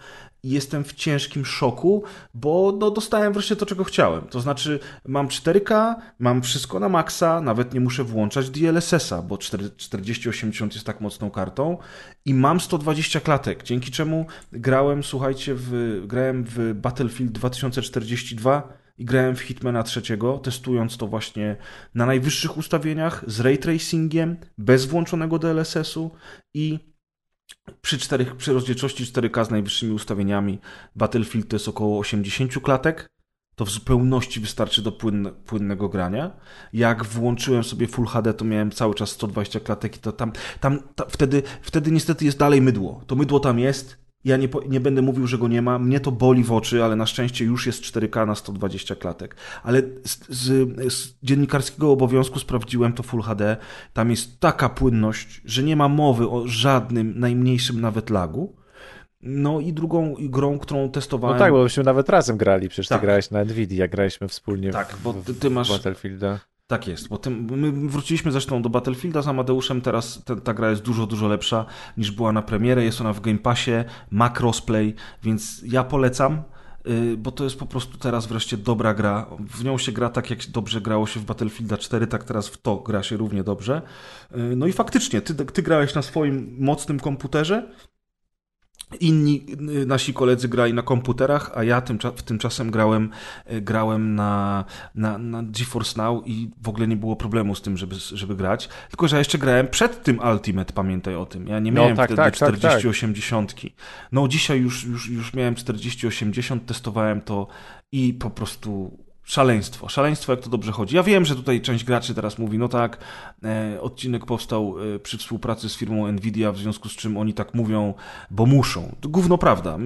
jestem w ciężkim szoku, bo no, dostałem wreszcie to, czego chciałem. To znaczy, mam 4K, mam wszystko na maksa, nawet nie muszę włączać DLSS-a, bo 4080 jest tak mocną kartą i mam 120 klatek, dzięki czemu grałem, słuchajcie, w, grałem w Battlefield 2042 i grałem w Hitmana trzeciego, testując to właśnie na najwyższych ustawieniach, z ray tracingiem, bez włączonego DLSS-u i przy, 4, przy rozdzielczości 4K z najwyższymi ustawieniami Battlefield to jest około 80 klatek. To w zupełności wystarczy do płynne, płynnego grania. Jak włączyłem sobie Full HD, to miałem cały czas 120 klatek i to tam, tam, tam wtedy, wtedy niestety jest dalej mydło. To mydło tam jest, ja nie, nie będę mówił, że go nie ma. Mnie to boli w oczy, ale na szczęście już jest 4K na 120 klatek. Ale z, z, z, dziennikarskiego obowiązku sprawdziłem to Full HD. Tam jest taka płynność, że nie ma mowy o żadnym, najmniejszym nawet lagu. No i drugą grą, którą testowałem. No tak, bo myśmy nawet razem grali, przecież tak. ty grałeś na Nvidia, graliśmy wspólnie tak, w, bo ty, ty masz, Battlefielda. Tak jest, bo tym, my wróciliśmy zresztą do Battlefielda z Amadeuszem, teraz ta, gra jest dużo, dużo lepsza niż była na premierę, jest ona w Game Passie, ma crossplay, więc ja polecam, yy, bo to jest po prostu teraz wreszcie dobra gra. W nią się gra tak, jak dobrze grało się w Battlefielda 4, tak teraz w to gra się równie dobrze. Yy, no i faktycznie, ty, ty grałeś na swoim mocnym komputerze, Inni y, nasi koledzy grali na komputerach, a ja tym, w tymczasem grałem, y, grałem na, na, na GeForce Now i w ogóle nie było problemu z tym, żeby, żeby grać. Tylko, że ja jeszcze grałem przed tym Ultimate, pamiętaj o tym. Ja nie no miałem no, tak, wtedy tak, 4080. Tak, tak. No dzisiaj już, już, już miałem 4080, testowałem to i po prostu Szaleństwo, szaleństwo, jak to dobrze chodzi. Ja wiem, że tutaj część graczy teraz mówi, no tak, e, odcinek powstał e, przy współpracy z firmą Nvidia, w związku z czym oni tak mówią, bo muszą. To gówno prawda.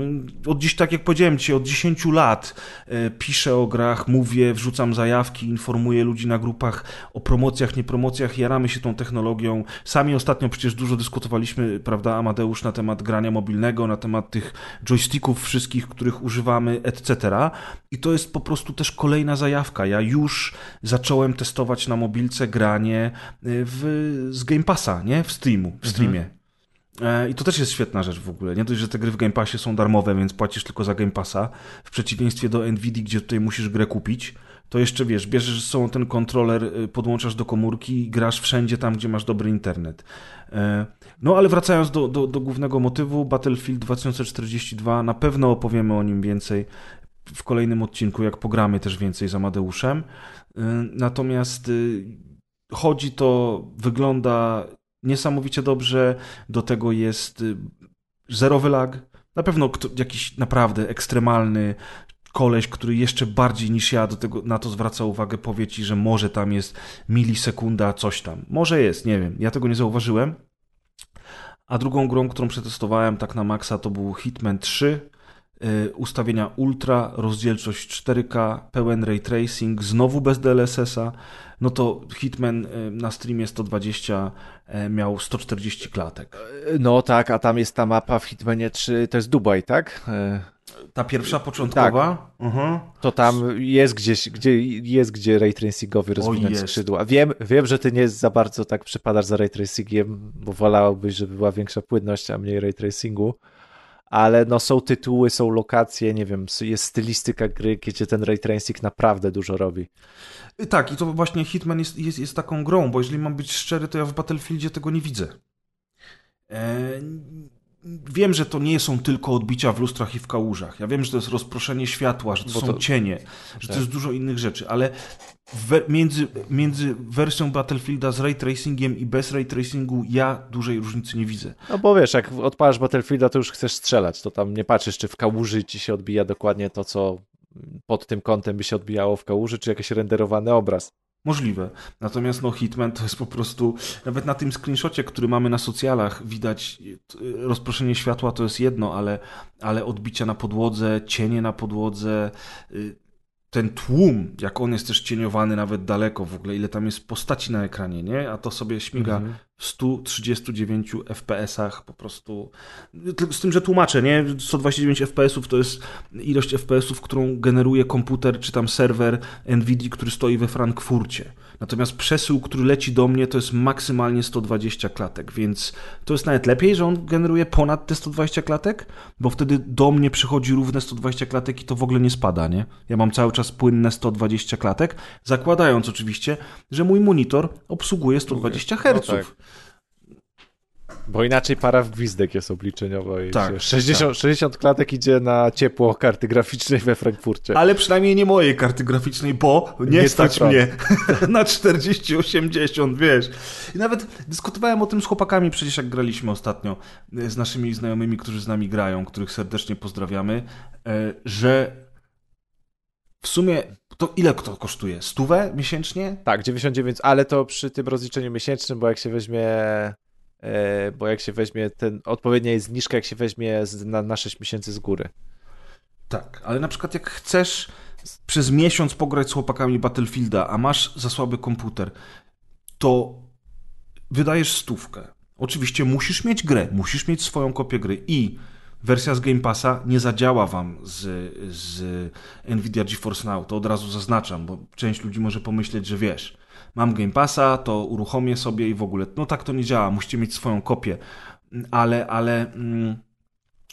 Od dziś, tak jak powiedziałem ci, od 10 lat e, piszę o grach, mówię, wrzucam zajawki, informuję ludzi na grupach o promocjach, niepromocjach, jaramy się tą technologią. Sami ostatnio przecież dużo dyskutowaliśmy, prawda, Amadeusz, na temat grania mobilnego, na temat tych joysticków wszystkich, których używamy, etc. I to jest po prostu też kolejna kolejna zajawka. Ja już zacząłem testować na mobilce granie y, w, z Game Passa, nie? W streamu, w mhm. streamie. Mhm. I to też jest świetna rzecz w ogóle. Nie dość, że te gry w Game Passie są darmowe, więc płacisz tylko za Game Passa. W przeciwieństwie do Nvidia, gdzie tutaj musisz grę kupić, to jeszcze wiesz, bierzesz są ten kontroler, y, podłączasz do komórki i grasz wszędzie tam, gdzie masz dobry internet. E, no ale wracając do, do, do głównego motywu, Battlefield 2042, na pewno opowiemy o nim więcej w kolejnym odcinku, jak pogramy też więcej z Amadeuszem. Y, natomiast y, chodzi to, wygląda niesamowicie dobrze, do tego jest y, zerowy lag, na pewno jakiś naprawdę ekstremalny koleś, który jeszcze bardziej niż ja do tego, na to zwraca uwagę, powie ci, że może tam jest milisekunda, coś tam. Może jest, nie wiem, ja tego nie zauważyłem. A drugą grą, którą przetestowałem tak na maksa, to był Hitman 3. Y, ustawienia ultra, rozdzielczość 4K, pełen ray tracing, znowu bez DLSS-a, no to Hitman y, na streamie 120 y, miał 140 klatek. No tak, a tam jest ta mapa w Hitmanie 3, to jest Dubaj, tak? Ta pierwsza początkowa? Tak. Uh-huh. To tam jest gdzieś, gdzie jest gdzie ray tracingowi rozwinąć skrzydła. Wiem, wiem, że ty nie za bardzo tak przypadasz za ray tracingiem, bo wolałbyś, żeby była większa płynność, a mniej ray tracingu ale no są tytuły, są lokacje, nie wiem, jest stylistyka gry, gdzie ten ray tracing naprawdę dużo robi. Tak, i to właśnie Hitman jest, jest, jest taką grą, bo jeżeli mam być szczery, to ja w Battlefieldzie tego nie widzę. Eee, wiem, że to nie są tylko odbicia w lustrach i w kałużach. Ja wiem, że to jest rozproszenie światła, że to Bo są to... cienie, że tak. to jest dużo innych rzeczy, ale między, między wersją Battlefielda z ray tracingiem i bez ray tracingu ja dużej różnicy nie widzę. No bo wiesz, jak odpalasz Battlefielda, to już chcesz strzelać, to tam nie patrzysz, czy w kałuży ci się odbija dokładnie to, co pod tym kątem by się odbijało w kałuży, czy jakiś renderowany obraz. Możliwe. Natomiast no Hitman to jest po prostu, nawet na tym screenshocie, który mamy na socjalach, widać rozproszenie światła to jest jedno, ale, ale odbicia na podłodze, cienie na podłodze, y, ten tłum, jak on jest też cieniowany nawet daleko w ogóle, ile tam jest postaci na ekranie, nie? A to sobie śmiga mhm. W 139 FPS-ach po prostu. Z tym, że tłumaczę, nie? 129 FPS-ów to jest ilość FPS-ów, którą generuje komputer czy tam serwer NVIDIA, który stoi we Frankfurcie. Natomiast przesył, który leci do mnie, to jest maksymalnie 120 klatek, więc to jest nawet lepiej, że on generuje ponad te 120 klatek, bo wtedy do mnie przychodzi równe 120 klatek i to w ogóle nie spada, nie? Ja mam cały czas płynne 120 klatek, zakładając oczywiście, że mój monitor obsługuje 120 Hz. No tak. Bo inaczej para w gwizdek jest obliczeniowo i tak, 60, tak. 60 klatek idzie na ciepło karty graficznej we Frankfurcie. Ale przynajmniej nie mojej karty graficznej, bo nie, nie stać mnie [LAUGHS] na 40-80, wiesz. I nawet dyskutowałem o tym z chłopakami przecież jak graliśmy ostatnio z naszymi znajomymi, którzy z nami grają, których serdecznie pozdrawiamy, e, że w sumie to ile to kosztuje? Stówę miesięcznie? Tak, 99, ale to przy tym rozliczeniu miesięcznym, bo jak się weźmie E, bo jak się weźmie ten, odpowiednia jest zniżka, jak się weźmie z, na, na 6 miesięcy z góry. Tak, ale na przykład jak chcesz przez miesiąc pograć z chłopakami Battlefielda, a masz za słaby komputer, to wydajesz stówkę. Oczywiście musisz mieć grę, musisz mieć swoją kopię gry i wersja z Game Passa nie zadziała wam z, z Nvidia GeForce Now. To od razu zaznaczam, bo część ludzi może pomyśleć, że wiesz, mam Game Passa, to uruchomię sobie i w ogóle. No tak to nie działa, musicie mieć swoją kopię, ale, ale, mm,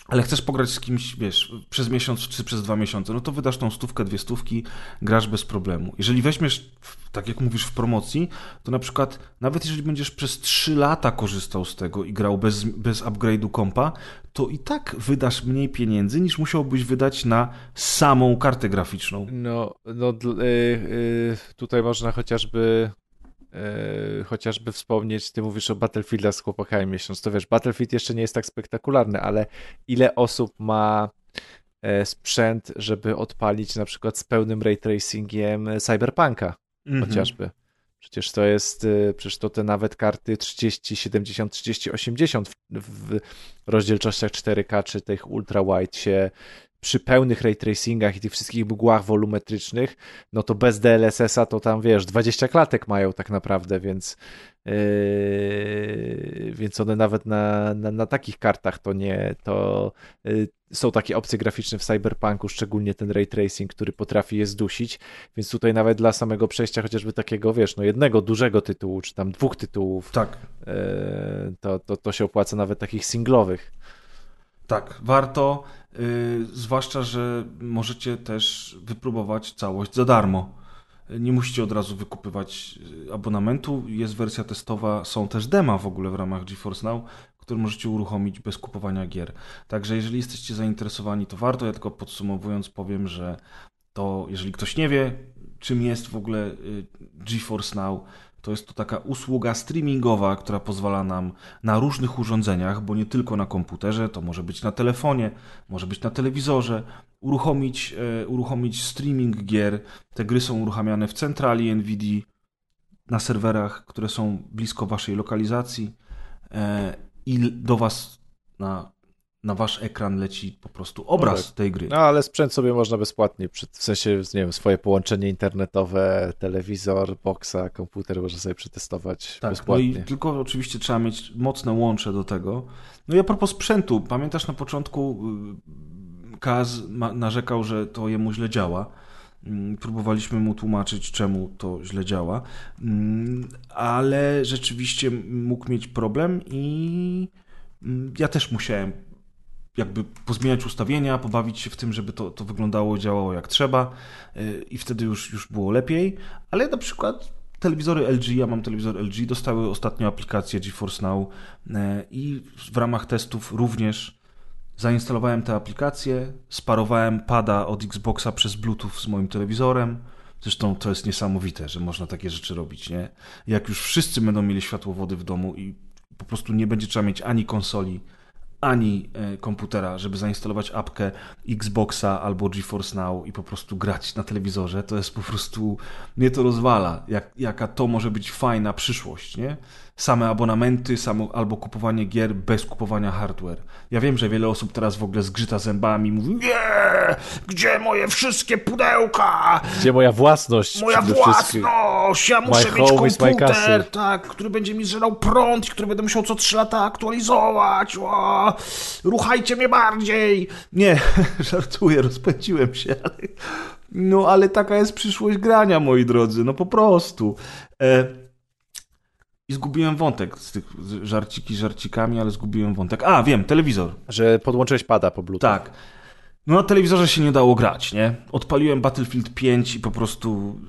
ale chcesz pograć z kimś, wiesz, przez miesiąc czy przez dwa miesiące, no to wydasz tą stówkę, dwie stówki, grasz bez problemu. Jeżeli weźmiesz, tak jak mówisz, w promocji, to na przykład nawet jeżeli będziesz przez trzy lata korzystał z tego i grał bez, bez upgrade'u kompa, to i tak wydasz mniej pieniędzy niż musiałbyś wydać na samą kartę graficzną. No, no yy, yy, tutaj można chociażby yy, chociażby wspomnieć, ty mówisz o Battlefieldach z chłopakami miesiąc, to wiesz, Battlefield jeszcze nie jest tak spektakularny, ale ile osób ma e, sprzęt, żeby odpalić na przykład z pełnym ray tracingiem Cyberpunka -hmm. chociażby. Przecież to jest, y, przecież to te nawet karty 30, 70, 30, 80 w, w rozdzielczościach 4K czy tych ultra wide się przy pełnych ray tracingach i tych wszystkich mgłach wolumetrycznych, no to bez DLSS-a to tam wiesz, 20 klatek mają tak naprawdę, więc yy, więc one nawet na, na, na, takich kartach to nie, to yy, są takie opcje graficzne w Cyberpunku, szczególnie ten ray tracing, który potrafi je zdusić, więc tutaj nawet dla samego przejścia chociażby takiego, wiesz, no jednego dużego tytułu, czy tam dwóch tytułów, tak. Yy, to, to, to się opłaca nawet takich singlowych. Tak, warto. Yy, zwłaszcza, że możecie też wypróbować całość za darmo. Nie musicie od razu wykupywać y, abonamentu. Jest wersja testowa, są też dema w ogóle w ramach GeForce Now, które możecie uruchomić bez kupowania gier. Także jeżeli jesteście zainteresowani, to warto. Ja tylko podsumowując powiem, że to jeżeli ktoś nie wie, czym jest w ogóle y, GeForce Now, to jest to taka usługa streamingowa, która pozwala nam na różnych urządzeniach, bo nie tylko na komputerze, to może być na telefonie, może być na telewizorze, uruchomić, e, uruchomić streaming gier. Te gry są uruchamiane w centrali NVIDIA, na serwerach, które są blisko waszej lokalizacji e, i do was na na wasz ekran leci po prostu obraz no tak. tej gry. No ale sprzęt sobie można bezpłatnie, w sensie, nie wiem, swoje połączenie internetowe, telewizor, boxa, komputer można sobie przetestować tak, bezpłatnie. No i tylko oczywiście trzeba mieć mocne łącze do tego. No i a propos sprzętu, pamiętasz na początku y, Kaz narzekał, że to jemu źle działa. Mm, próbowaliśmy mu tłumaczyć, czemu to źle działa, mm, ale rzeczywiście mógł mieć problem i mm, ja też musiałem jakby pozmieniać ustawienia, pobawić się w tym, żeby to, to wyglądało, działało jak trzeba y, i wtedy już, już było lepiej, ale na przykład telewizory LG, ja mam telewizor LG, dostały ostatnio aplikację GeForce Now y, i w ramach testów również zainstalowałem tę aplikację, sparowałem pada od Xboxa przez Bluetooth z moim telewizorem, Zresztą to jest niesamowite, że można takie rzeczy robić, nie? Jak już wszyscy będą mieli światłowody w domu i po prostu nie będzie trzeba mieć ani konsoli, ani e, komputera, żeby zainstalować apkę Xboxa albo GeForce Now i po prostu grać na telewizorze, to jest po prostu, mnie to rozwala, jak, jaka to może być fajna przyszłość, nie? Same abonamenty, samo, albo kupowanie gier bez kupowania hardware. Ja wiem, że wiele osób teraz w ogóle zgrzyta zębami i mówi nie, gdzie moje wszystkie pudełka? Gdzie moja własność? Moja własność! Ja muszę mieć komputer, tak, który będzie mi zżerał prąd i który będę musiał co 3 lata aktualizować. O, ruchajcie mnie bardziej! Nie, [LAUGHS] żartuję, rozpędziłem się, ale... No, ale taka jest przyszłość grania, moi drodzy, no po prostu. E... I zgubiłem wątek z tych żarciki żarcikami, ale zgubiłem wątek. A, wiem, telewizor. Że podłączyłeś pada po Bluetooth. Tak. No na telewizorze się nie dało grać, nie? Odpaliłem Battlefield 5 i po prostu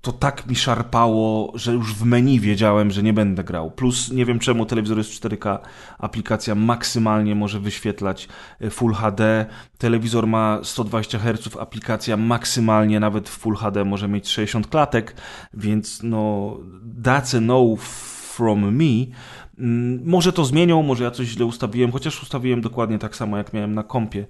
to tak mi szarpało, że już w menu wiedziałem, że nie będę grał. Plus nie wiem czemu telewizor jest 4K, aplikacja maksymalnie może wyświetlać e, Full HD, telewizor ma 120 Hz, aplikacja maksymalnie nawet w Full HD może mieć 60 klatek, więc no that's a no from me. Mm, może to zmienią, może ja coś źle ustawiłem, chociaż ustawiłem dokładnie tak samo, jak miałem na kompie.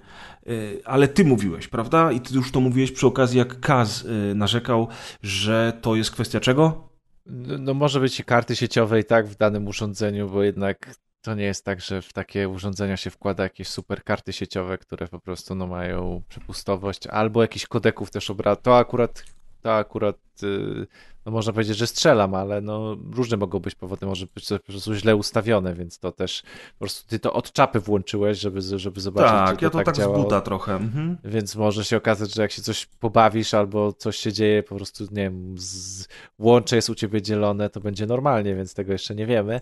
Y, ale ty mówiłeś, prawda? I ty już to mówiłeś przy okazji, jak Kaz y, narzekał, że to jest kwestia czego? No, no może być karty sieciowe i tak w danym urządzeniu, bo jednak to nie jest tak, że w takie urządzenia się wkłada jakieś super karty sieciowe, które po prostu no, mają przepustowość, albo jakichś kodeków też obrad. To akurat, to akurat yy, no można powiedzieć, że strzelam, ale no różne mogą być powody, może być to po prostu źle ustawione, więc to też po prostu ty to od czapy włączyłeś, żeby, żeby zobaczyć, tak, czy ja to tak, tak działało. z buta trochę. Mhm. Więc może się okazać, że jak się coś pobawisz albo coś się dzieje, po prostu, nie wiem, z... łącze jest u ciebie dzielone, to będzie normalnie, więc tego jeszcze nie wiemy.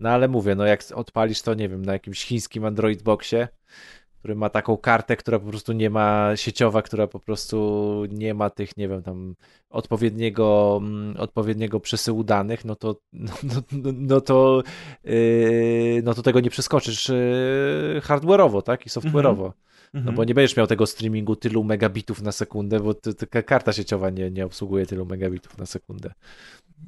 No ale mówię, no jak odpalisz to, nie wiem, na jakimś chińskim Android Boxie, który ma taką kartę, która po prostu nie ma sieciowa, która po prostu nie ma tych, nie wiem, tam odpowiedniego, mm, odpowiedniego przesyłu danych, no to, no, no, no to, yy, no to tego nie przeskoczysz yy, hardware'owo, tak, i software'owo. No bo mhm. nie będziesz miał tego streamingu tylu megabitów na sekundę, bo taka karta sieciowa nie, nie obsługuje tylu megabitów na sekundę.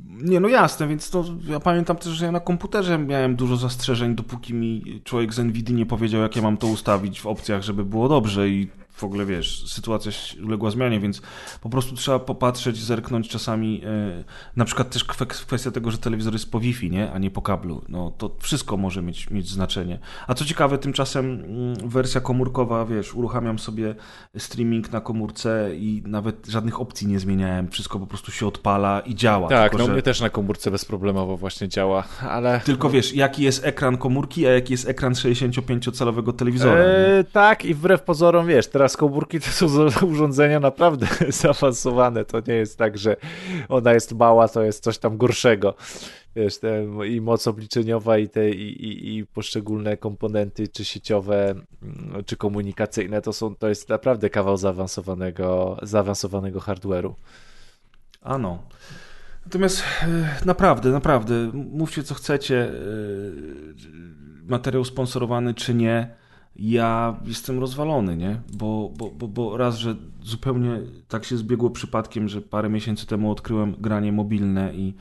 Nie, no jasne, więc to ja pamiętam też, że ja na komputerze miałem dużo zastrzeżeń, dopóki mi człowiek z NVIDIA nie powiedział, jak ja mam to ustawić w opcjach, żeby było dobrze i w ogóle wiesz, sytuacja uległa zmianie, więc po prostu trzeba popatrzeć, zerknąć czasami. Yy, na przykład też kwestia tego, że telewizor jest po Wi-Fi, nie? a nie po kablu. No to wszystko może mieć, mieć znaczenie. A co ciekawe, tymczasem yy, wersja komórkowa, wiesz, uruchamiam sobie streaming na komórce i nawet żadnych opcji nie zmieniałem. Wszystko po prostu się odpala i działa. Tak, tylko, no że... mnie też na komórce bezproblemowo właśnie działa, ale... Tylko wiesz, jaki jest ekran komórki, a jaki jest ekran 65-calowego telewizora. Eee, tak i wbrew pozorom, wiesz, teraz komórki to są urządzenia naprawdę [LAUGHS] zaawansowane. To nie jest tak, że ona jest mała, to jest coś tam gorszego. Wiesz, te, i moc obliczeniowa, i te i, i, i, poszczególne komponenty, czy sieciowe, mm, czy komunikacyjne, to są, to jest naprawdę kawał zaawansowanego, zaawansowanego hardware'u. Ano. Natomiast e, naprawdę, naprawdę, mówcie co chcecie, e, materiał sponsorowany czy nie, ja jestem rozwalony, nie? Bo, bo, bo, bo raz, że zupełnie tak się zbiegło przypadkiem, że parę miesięcy temu odkryłem granie mobilne i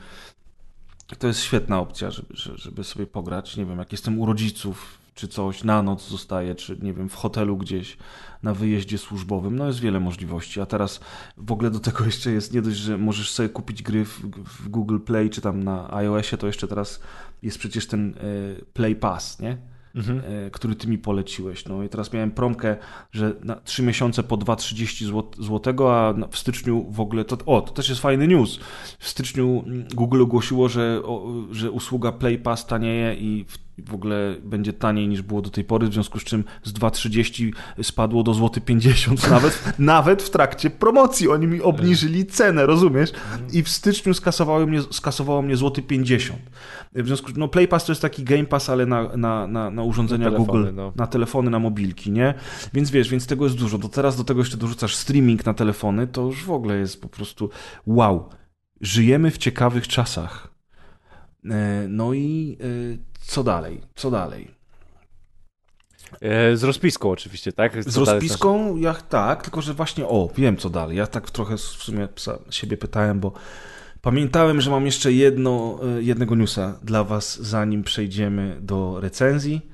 to jest świetna opcja, żeby, żeby sobie pograć. Nie wiem, jak jestem u rodziców, czy coś na noc zostaje, czy nie wiem, w hotelu gdzieś na wyjeździe służbowym. No jest wiele możliwości. A teraz w ogóle do tego jeszcze jest nie dość, że możesz sobie kupić gry w, w Google Play, czy tam na iOSie, to jeszcze teraz jest przecież ten y, Play Pass, nie? Mhm. E, który ty mi poleciłeś. No i teraz miałem promkę, że na 3 miesiące po 2,30 zł, a w styczniu w ogóle to, o, to też jest fajny news. W styczniu Google ogłosiło, że, o, że usługa Play Pass tanieje i w w ogóle będzie taniej niż było do tej pory, w związku z czym z 2,30 spadło do złoty 50 [LAUGHS] nawet, nawet w trakcie promocji. Oni mi obniżyli cenę, rozumiesz? I w styczniu skasowało mnie, skasowało mnie złoty 50. W związku z no Play Pass to jest taki Game Pass, ale na, na, na, na urządzenia Na telefony, Google, no. na telefony, na mobilki, nie? Więc wiesz, więc tego jest dużo. Do teraz do tego jeszcze dorzucasz streaming na telefony, to już w ogóle jest po prostu wow. Żyjemy w ciekawych czasach. E, No i e, co dalej? Co dalej? E, Z rozpiską oczywiście, tak? Z Co dalej rozpiską, ja tak, tylko że właśnie, o, wiem co dalej. Ja tak trochę w sumie siebie pytałem, bo pamiętałem, że mam jeszcze jedno, e, jednego newsa dla Was, zanim przejdziemy do recenzji.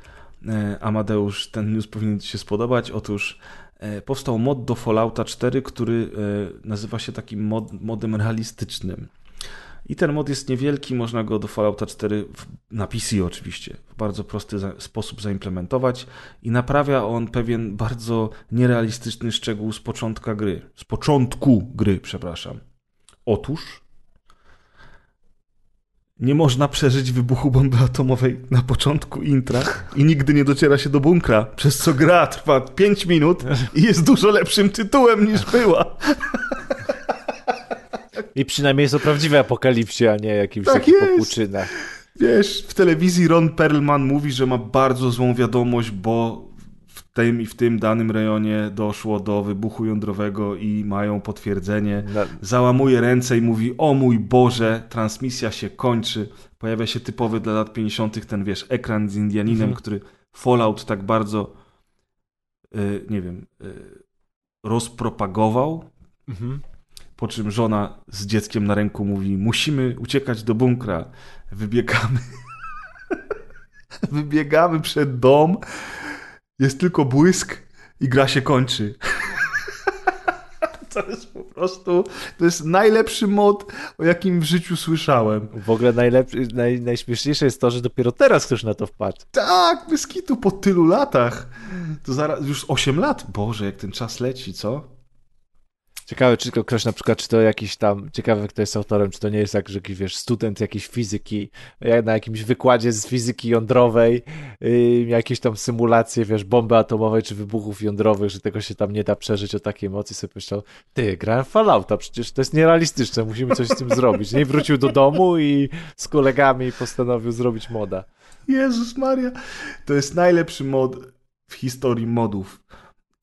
E, Amadeusz, ten news powinien Ci się spodobać. Otóż powstał mod do Fallouta 4, który nazywa się takim mod, modem realistycznym. I ten mod jest niewielki, można go do Fallouta 4 w, na PC oczywiście w bardzo prosty za, sposób zaimplementować i naprawia on pewien bardzo nierealistyczny szczegół z początka gry. Z początku gry, przepraszam. Otóż nie można przeżyć wybuchu bomby atomowej na początku intra i nigdy nie dociera się do bunkra, przez co gra trwa 5 minut i jest dużo lepszym tytułem niż była. [LAUGHS] I przynajmniej jest o prawdziwej apokalipsie, a nie jakimś Tak takich popłuczynach. Wiesz, w telewizji Ron Perlman mówi, że ma bardzo złą wiadomość, bo w tym i w tym danym rejonie doszło do wybuchu jądrowego i mają potwierdzenie. Na, Załamuje ręce i mówi: O mój Boże, transmisja się kończy. Pojawia się typowy dla lat 50. ten wiesz, ekran z Indianinem, Mhm. który Fallout tak bardzo, y, nie wiem, y, rozpropagował. mhm. Po czym żona z dzieckiem na ręku mówi: Musimy uciekać do bunkra. Wybiegamy. [LAUGHS] Wybiegamy przed dom. Jest tylko błysk i gra się kończy. [LAUGHS] To jest po prostu. To jest najlepszy mod, o jakim w życiu słyszałem. W ogóle najlepszy, naj, najśmieszniejsze jest to, że dopiero teraz ktoś na to wpadł. Tak, bez kitu po tylu latach. To zaraz już 8 lat. Boże, jak ten czas leci, co? Ciekawe, czy to ktoś na przykład, czy to jakiś tam, ciekawe kto jest autorem, czy to nie jest tak, że wiesz, student jakiejś fizyki, jak na jakimś wykładzie z fizyki jądrowej, yy, jakieś tam symulacje, wiesz, bomby atomowej, czy wybuchów jądrowych, że tego się tam nie da przeżyć o takiej mocy, sobie myślał, ty, grałem Fallouta, przecież to jest nierealistyczne, musimy coś z tym zrobić. I wrócił do domu i z kolegami postanowił zrobić moda. Jezus Maria. To jest najlepszy mod w historii modów.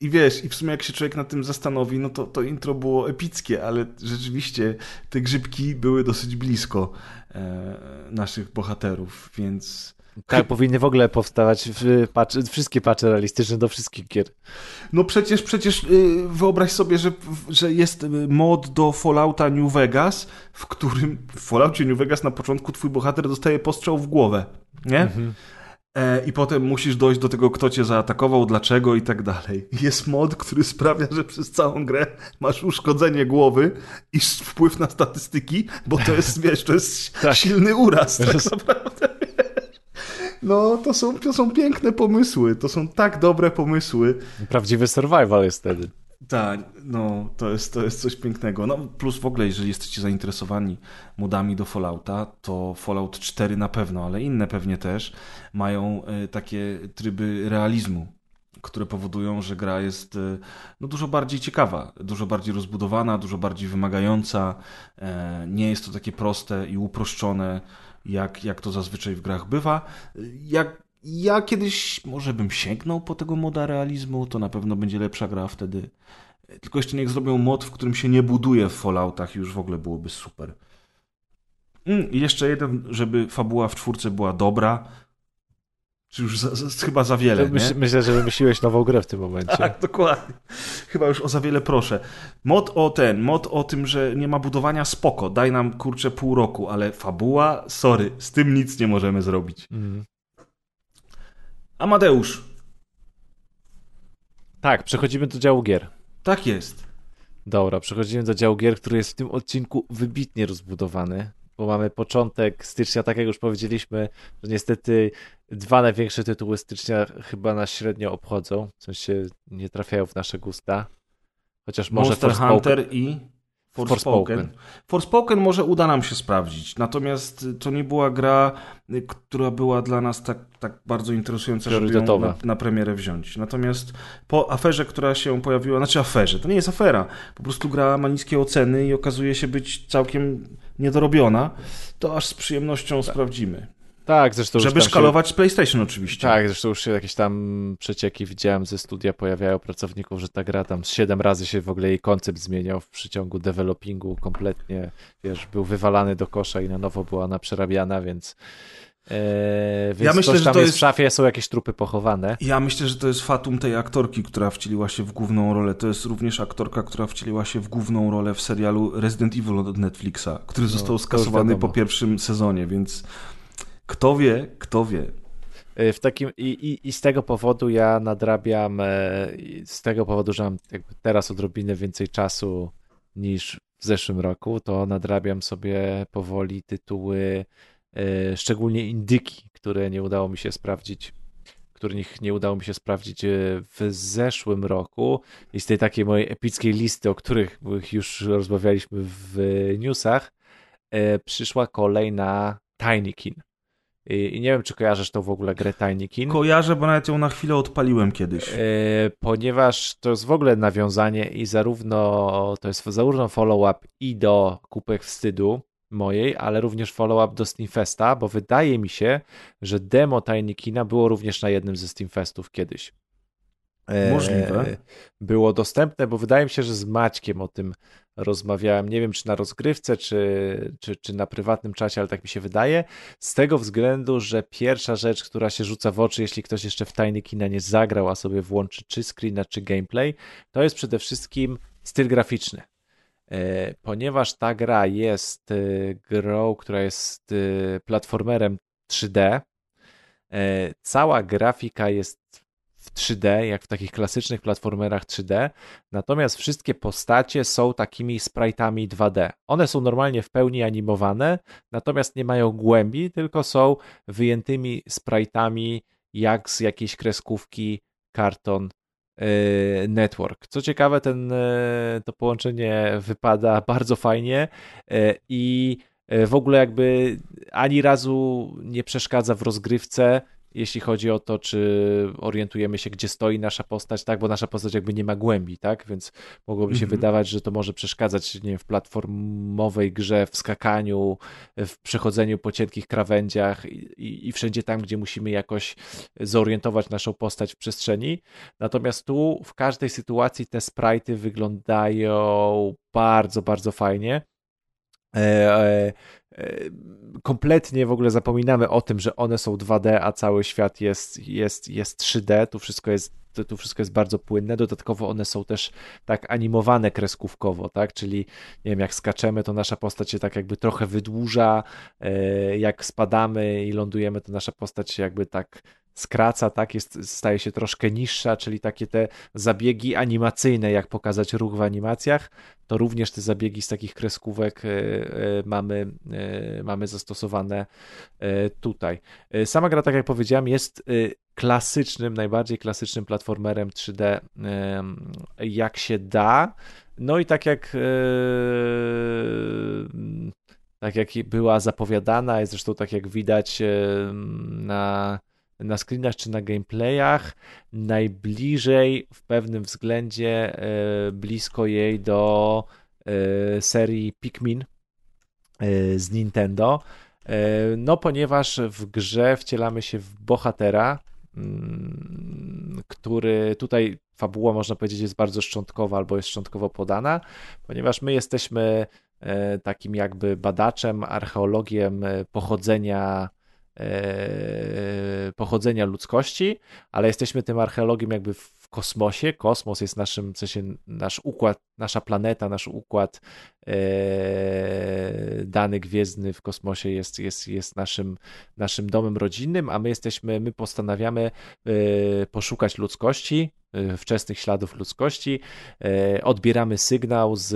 I wiesz, i w sumie jak się człowiek nad tym zastanowi, no to, to intro było epickie, ale rzeczywiście te grzybki były dosyć blisko e, naszych bohaterów, więc Tak powinny w ogóle powstawać w patch, wszystkie patche realistyczne do wszystkich gier. no przecież, przecież y, wyobraź sobie, że, że jest mod do Fallouta New Vegas, w którym w Falloutie New Vegas na początku twój bohater dostaje postrzał w głowę, nie? Mhm. E, I potem musisz dojść do tego, kto cię zaatakował, dlaczego i tak dalej. Jest mod, który sprawia, że przez całą grę masz uszkodzenie głowy i wpływ na statystyki, bo to jest, wiesz, to jest [LAUGHS] Tak. silny uraz, tak naprawdę. wiesz. No, to są, to są piękne pomysły, to są tak dobre pomysły. Prawdziwy survival jest wtedy. Tak, no, to jest, to jest coś pięknego. No, plus w ogóle, jeżeli jesteście zainteresowani modami do Fallouta, to Fallout 4 na pewno, ale inne pewnie też mają e, takie tryby realizmu, które powodują, że gra jest e, no, dużo bardziej ciekawa, dużo bardziej rozbudowana, dużo bardziej wymagająca. E, Nie jest to takie proste i uproszczone, jak, jak to zazwyczaj w grach bywa. Jak ja kiedyś może bym sięgnął po tego moda realizmu, to na pewno będzie lepsza gra wtedy. Tylko jeszcze niech zrobią mod, w którym się nie buduje w Falloutach i już w ogóle byłoby super. Mm, jeszcze jeden, żeby fabuła w czwórce była dobra. Czy już za, za, chyba za wiele, myśl, myślę, że wymyśliłeś nową grę w tym momencie. [LAUGHS] Tak, dokładnie. Chyba już o za wiele proszę. Mod o ten, mod o tym, że nie ma budowania spoko. Daj nam kurczę pół roku, ale fabuła, sorry, z tym nic nie możemy zrobić. Mhm. Amadeusz, Tak, przechodzimy do działu gier. tak jest. Dobra, przechodzimy do działu gier, który jest w tym odcinku wybitnie rozbudowany, bo mamy początek stycznia, tak jak już powiedzieliśmy, że niestety dwa największe tytuły stycznia chyba nas średnio obchodzą, w sensie nie trafiają w nasze gusta. Chociaż może Monster Forspoken- Hunter i Forspoken. Forspoken może uda nam się sprawdzić, natomiast to nie była gra, która była dla nas tak, tak bardzo interesująca, żeby ją na, na premierę wziąć. Natomiast po aferze, która się pojawiła, znaczy aferze, to nie jest afera, po prostu gra ma niskie oceny i okazuje się być całkiem niedorobiona, to aż z przyjemnością tak. sprawdzimy. Tak, zresztą. Żeby szkalować się... PlayStation oczywiście. Tak, zresztą już się jakieś tam przecieki widziałem ze studia, pojawiają pracowników, że ta gra tam z 7 razy się w ogóle jej koncept zmieniał w przeciągu developingu kompletnie, wiesz, był wywalany do kosza i na nowo była ona przerabiana, więc Eee, więc ja myślę, że to jest w szafie, są jakieś trupy pochowane. Ja myślę, że to jest fatum tej aktorki, która wcieliła się w główną rolę. To jest również aktorka, która wcieliła się w główną rolę w serialu Resident Evil od Netflixa, który no, został skasowany po pierwszym sezonie, więc kto wie, kto wie. E, w takim, i, i, I z tego powodu ja nadrabiam, e, z tego powodu, że mam teraz odrobinę więcej czasu niż w zeszłym roku, to nadrabiam sobie powoli tytuły, e, szczególnie indyki, które nie udało mi się sprawdzić, których nie udało mi się sprawdzić w zeszłym roku. I z tej takiej mojej epickiej listy, o których już rozmawialiśmy w newsach, przyszła kolejna Tinykin. I, nie wiem, czy kojarzysz to w ogóle grę Tiny Kin. Kojarzę, bo nawet ją na chwilę odpaliłem kiedyś. E, ponieważ to jest w ogóle nawiązanie i zarówno to jest zarówno follow-up i do Kupek Wstydu mojej, ale również follow-up do Steamfesta, bo wydaje mi się, że demo Tiny Kina było również na jednym ze Steamfestów kiedyś. E, Możliwe. Było dostępne, bo wydaje mi się, że z Maćkiem o tym rozmawiałem. Nie wiem, czy na rozgrywce, czy, czy, czy na prywatnym czasie, ale tak mi się wydaje. Z tego względu, że pierwsza rzecz, która się rzuca w oczy, jeśli ktoś jeszcze w tajny kina nie zagrał, a sobie włączy czy screena, czy gameplay, to jest przede wszystkim styl graficzny. E, ponieważ ta gra jest e, grą, która jest platformerem 3D, cała grafika jest w 3D, jak w takich klasycznych platformerach 3D, natomiast wszystkie postacie są takimi sprite'ami 2D. One są normalnie w pełni animowane, natomiast nie mają głębi, tylko są wyjętymi sprite'ami jak z jakiejś kreskówki Carton yy, Network. Co ciekawe, ten, yy, to połączenie wypada [LAUGHS] bardzo fajnie yy, i w ogóle jakby ani razu nie przeszkadza w rozgrywce jeśli chodzi o to, czy orientujemy się, gdzie stoi nasza postać, tak, bo nasza postać jakby nie ma głębi, tak, więc mogłoby się mm -hmm. wydawać, że to może przeszkadzać, nie wiem, w platformowej grze, w skakaniu, w przechodzeniu po cienkich krawędziach i, i wszędzie tam, gdzie musimy jakoś zorientować naszą postać w przestrzeni. Natomiast tu w każdej sytuacji te sprite'y wyglądają bardzo, bardzo fajnie. Kompletnie w ogóle zapominamy o tym, że one są 2D, a cały świat jest, jest, jest 3D. Tu wszystko jest, tu wszystko jest bardzo płynne. Dodatkowo one są też tak animowane kreskówkowo, tak? Czyli nie wiem, jak skaczemy, to nasza postać się tak jakby trochę wydłuża. E, jak spadamy i lądujemy, to nasza postać się jakby tak skraca, tak, jest, staje się troszkę niższa, czyli takie te zabiegi animacyjne, jak pokazać ruch w animacjach, to również te zabiegi z takich kreskówek e, e, mamy, e, mamy zastosowane tutaj. Sama gra, tak jak powiedziałem, jest klasycznym, najbardziej klasycznym platformerem 3D, jak się da. No i tak jak tak jak była zapowiadana, i zresztą tak jak widać na na screenach czy na gameplayach, najbliżej w pewnym względzie e, blisko jej do e, serii Pikmin e, z Nintendo. No, ponieważ w grze wcielamy się w bohatera, mm, który tutaj fabuła można powiedzieć jest bardzo szczątkowa albo jest szczątkowo podana, ponieważ my jesteśmy takim jakby badaczem, archeologiem pochodzenia pochodzenia ludzkości, ale jesteśmy tym archeologiem jakby w kosmosie. Kosmos jest naszym, w sensie nasz układ, nasza planeta, nasz układ e, dany gwiezdny w kosmosie jest, jest, jest naszym, naszym domem rodzinnym, a my jesteśmy, my postanawiamy e, poszukać ludzkości, E, wczesnych śladów ludzkości. E, odbieramy sygnał z,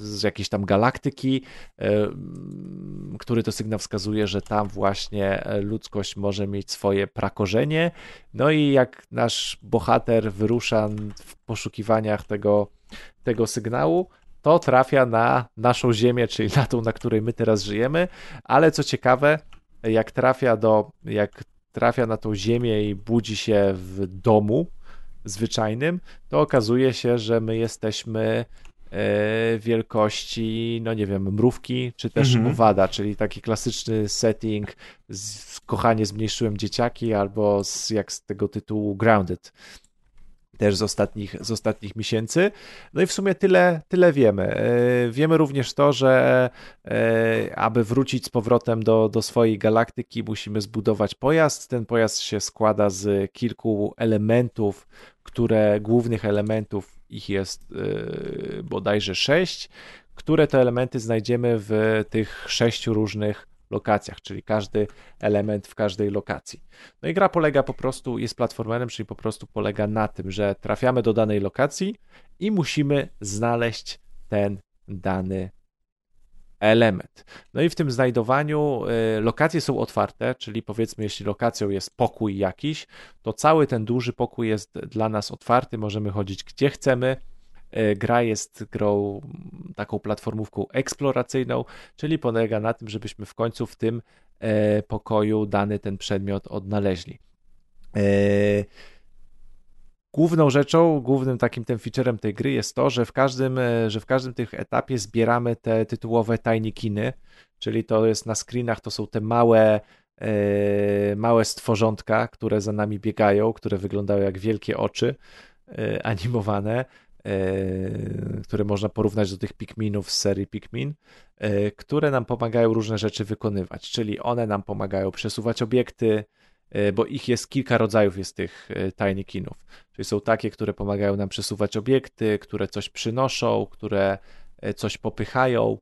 z jakiejś tam galaktyki, e, który to sygnał wskazuje, że tam właśnie ludzkość może mieć swoje prakorzenie. No i jak nasz bohater wyrusza w poszukiwaniach tego, tego sygnału, to trafia na naszą Ziemię, czyli na tą, na której my teraz żyjemy, ale co ciekawe, jak trafia do, jak trafia na tą Ziemię i budzi się w domu zwyczajnym, to okazuje się, że my jesteśmy e, wielkości, no nie wiem, mrówki, czy też mhm. owada, czyli taki klasyczny setting, z, kochanie zmniejszyłem dzieciaki, albo z, jak z tego tytułu Grounded też z ostatnich, z ostatnich miesięcy. No i w sumie tyle, tyle wiemy. E, wiemy również to, że e, aby wrócić z powrotem do, do swojej galaktyki, musimy zbudować pojazd. Ten pojazd się składa z kilku elementów, które głównych elementów ich jest e, bodajże sześć, które te elementy znajdziemy w tych sześciu różnych lokacjach, czyli każdy element w każdej lokacji. No i gra polega po prostu, jest platformerem, czyli po prostu polega na tym, że trafiamy do danej lokacji i musimy znaleźć ten dany element. No i w tym znajdowaniu y, lokacje są otwarte, czyli powiedzmy, jeśli lokacją jest pokój jakiś, to cały ten duży pokój jest dla nas otwarty, możemy chodzić gdzie chcemy, E, gra jest grą taką platformówką eksploracyjną, czyli polega na tym, żebyśmy w końcu w tym e, pokoju dany ten przedmiot odnaleźli. E, główną rzeczą, głównym takim tym featurem tej gry jest to, że w każdym, że w każdym tych etapie zbieramy te tytułowe tiny kiny, czyli to jest na screenach, to są te małe małe stworzątka, które za nami biegają, które wyglądają jak wielkie oczy animowane E, które można porównać do tych Pikminów z serii Pikmin, e, które nam pomagają różne rzeczy wykonywać, czyli one nam pomagają przesuwać obiekty, e, bo ich jest kilka rodzajów jest tych tiny kinów. Czyli są takie, które pomagają nam przesuwać obiekty, które coś przynoszą, które coś popychają,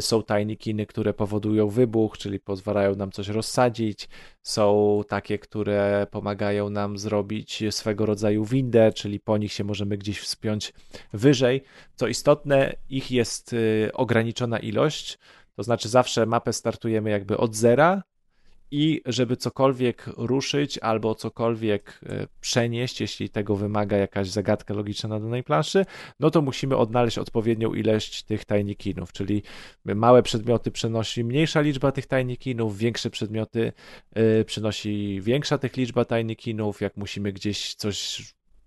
są tajnikiny, które powodują wybuch, czyli pozwalają nam coś rozsadzić. Są takie, które pomagają nam zrobić swego rodzaju windę, czyli po nich się możemy gdzieś wspiąć wyżej. Co istotne, ich jest ograniczona ilość. To znaczy, zawsze mapę startujemy jakby od zera, i żeby cokolwiek ruszyć albo cokolwiek e, przenieść, jeśli tego wymaga jakaś zagadka logiczna na danej planszy, no to musimy odnaleźć odpowiednią ilość tych tajnikinów, czyli małe przedmioty przenosi mniejsza liczba tych tajnikinów, większe przedmioty e, przynosi większa tych liczba tajnikinów, jak musimy gdzieś coś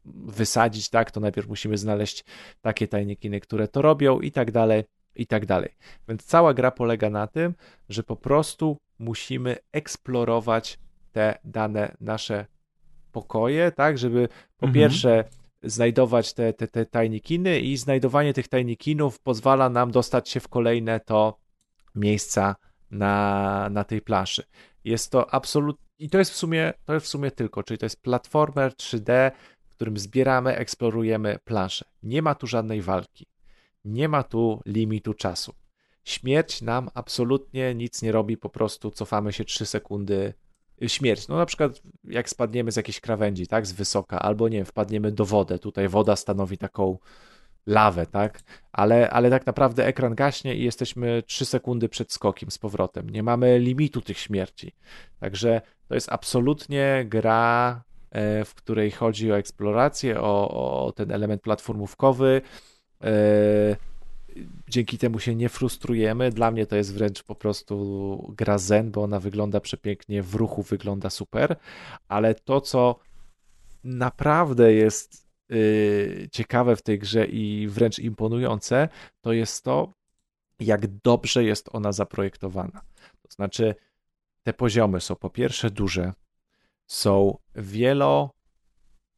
wysadzić, tak, to najpierw musimy znaleźć takie tajnikiny, które to robią i tak dalej, i tak dalej. Więc cała gra polega na tym, że po prostu musimy eksplorować te dane nasze pokoje, tak, żeby po mhm. pierwsze znajdować te, te, te tajnikiny i znajdowanie tych tajnikinów pozwala nam dostać się w kolejne to miejsca na, na tej planszy. Jest to absolutnie i to jest w sumie to jest w sumie tylko, czyli to jest platformer 3D, w którym zbieramy, eksplorujemy planszę. Nie ma tu żadnej walki. Nie ma tu limitu czasu. Śmierć nam absolutnie nic nie robi, po prostu cofamy się 3 sekundy. Śmierć, no na przykład jak spadniemy z jakiejś krawędzi, tak, z wysoka, albo nie wpadniemy do wody, tutaj woda stanowi taką lawę, tak, ale, ale tak naprawdę ekran gaśnie i jesteśmy 3 sekundy przed skokiem z powrotem. Nie mamy limitu tych śmierci. Także to jest absolutnie gra, e, w której chodzi o eksplorację, o, o ten element platformówkowy. Dzięki temu się nie frustrujemy. Dla mnie to jest wręcz po prostu gra zen, bo ona wygląda przepięknie, w ruchu wygląda super, ale to, co naprawdę jest yy, ciekawe w tej grze i wręcz imponujące, to jest to, jak dobrze jest ona zaprojektowana. To znaczy, te poziomy są po pierwsze duże, są wielo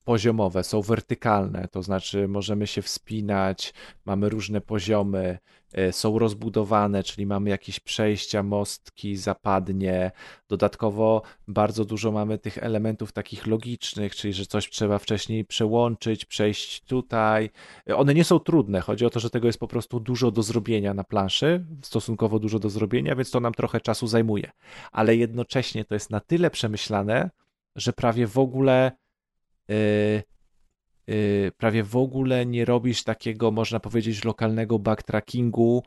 poziomowe, są wertykalne, to znaczy możemy się wspinać, mamy różne poziomy, e, są rozbudowane, czyli mamy jakieś przejścia, mostki, zapadnie. Dodatkowo bardzo dużo mamy tych elementów takich logicznych, czyli że coś trzeba wcześniej przełączyć, przejść tutaj. E, one nie są trudne, chodzi o to, że tego jest po prostu dużo do zrobienia na planszy, stosunkowo dużo do zrobienia, więc to nam trochę czasu zajmuje. Ale jednocześnie to jest na tyle przemyślane, że prawie w ogóle prawie w ogóle nie robisz takiego, można powiedzieć, lokalnego backtrackingu,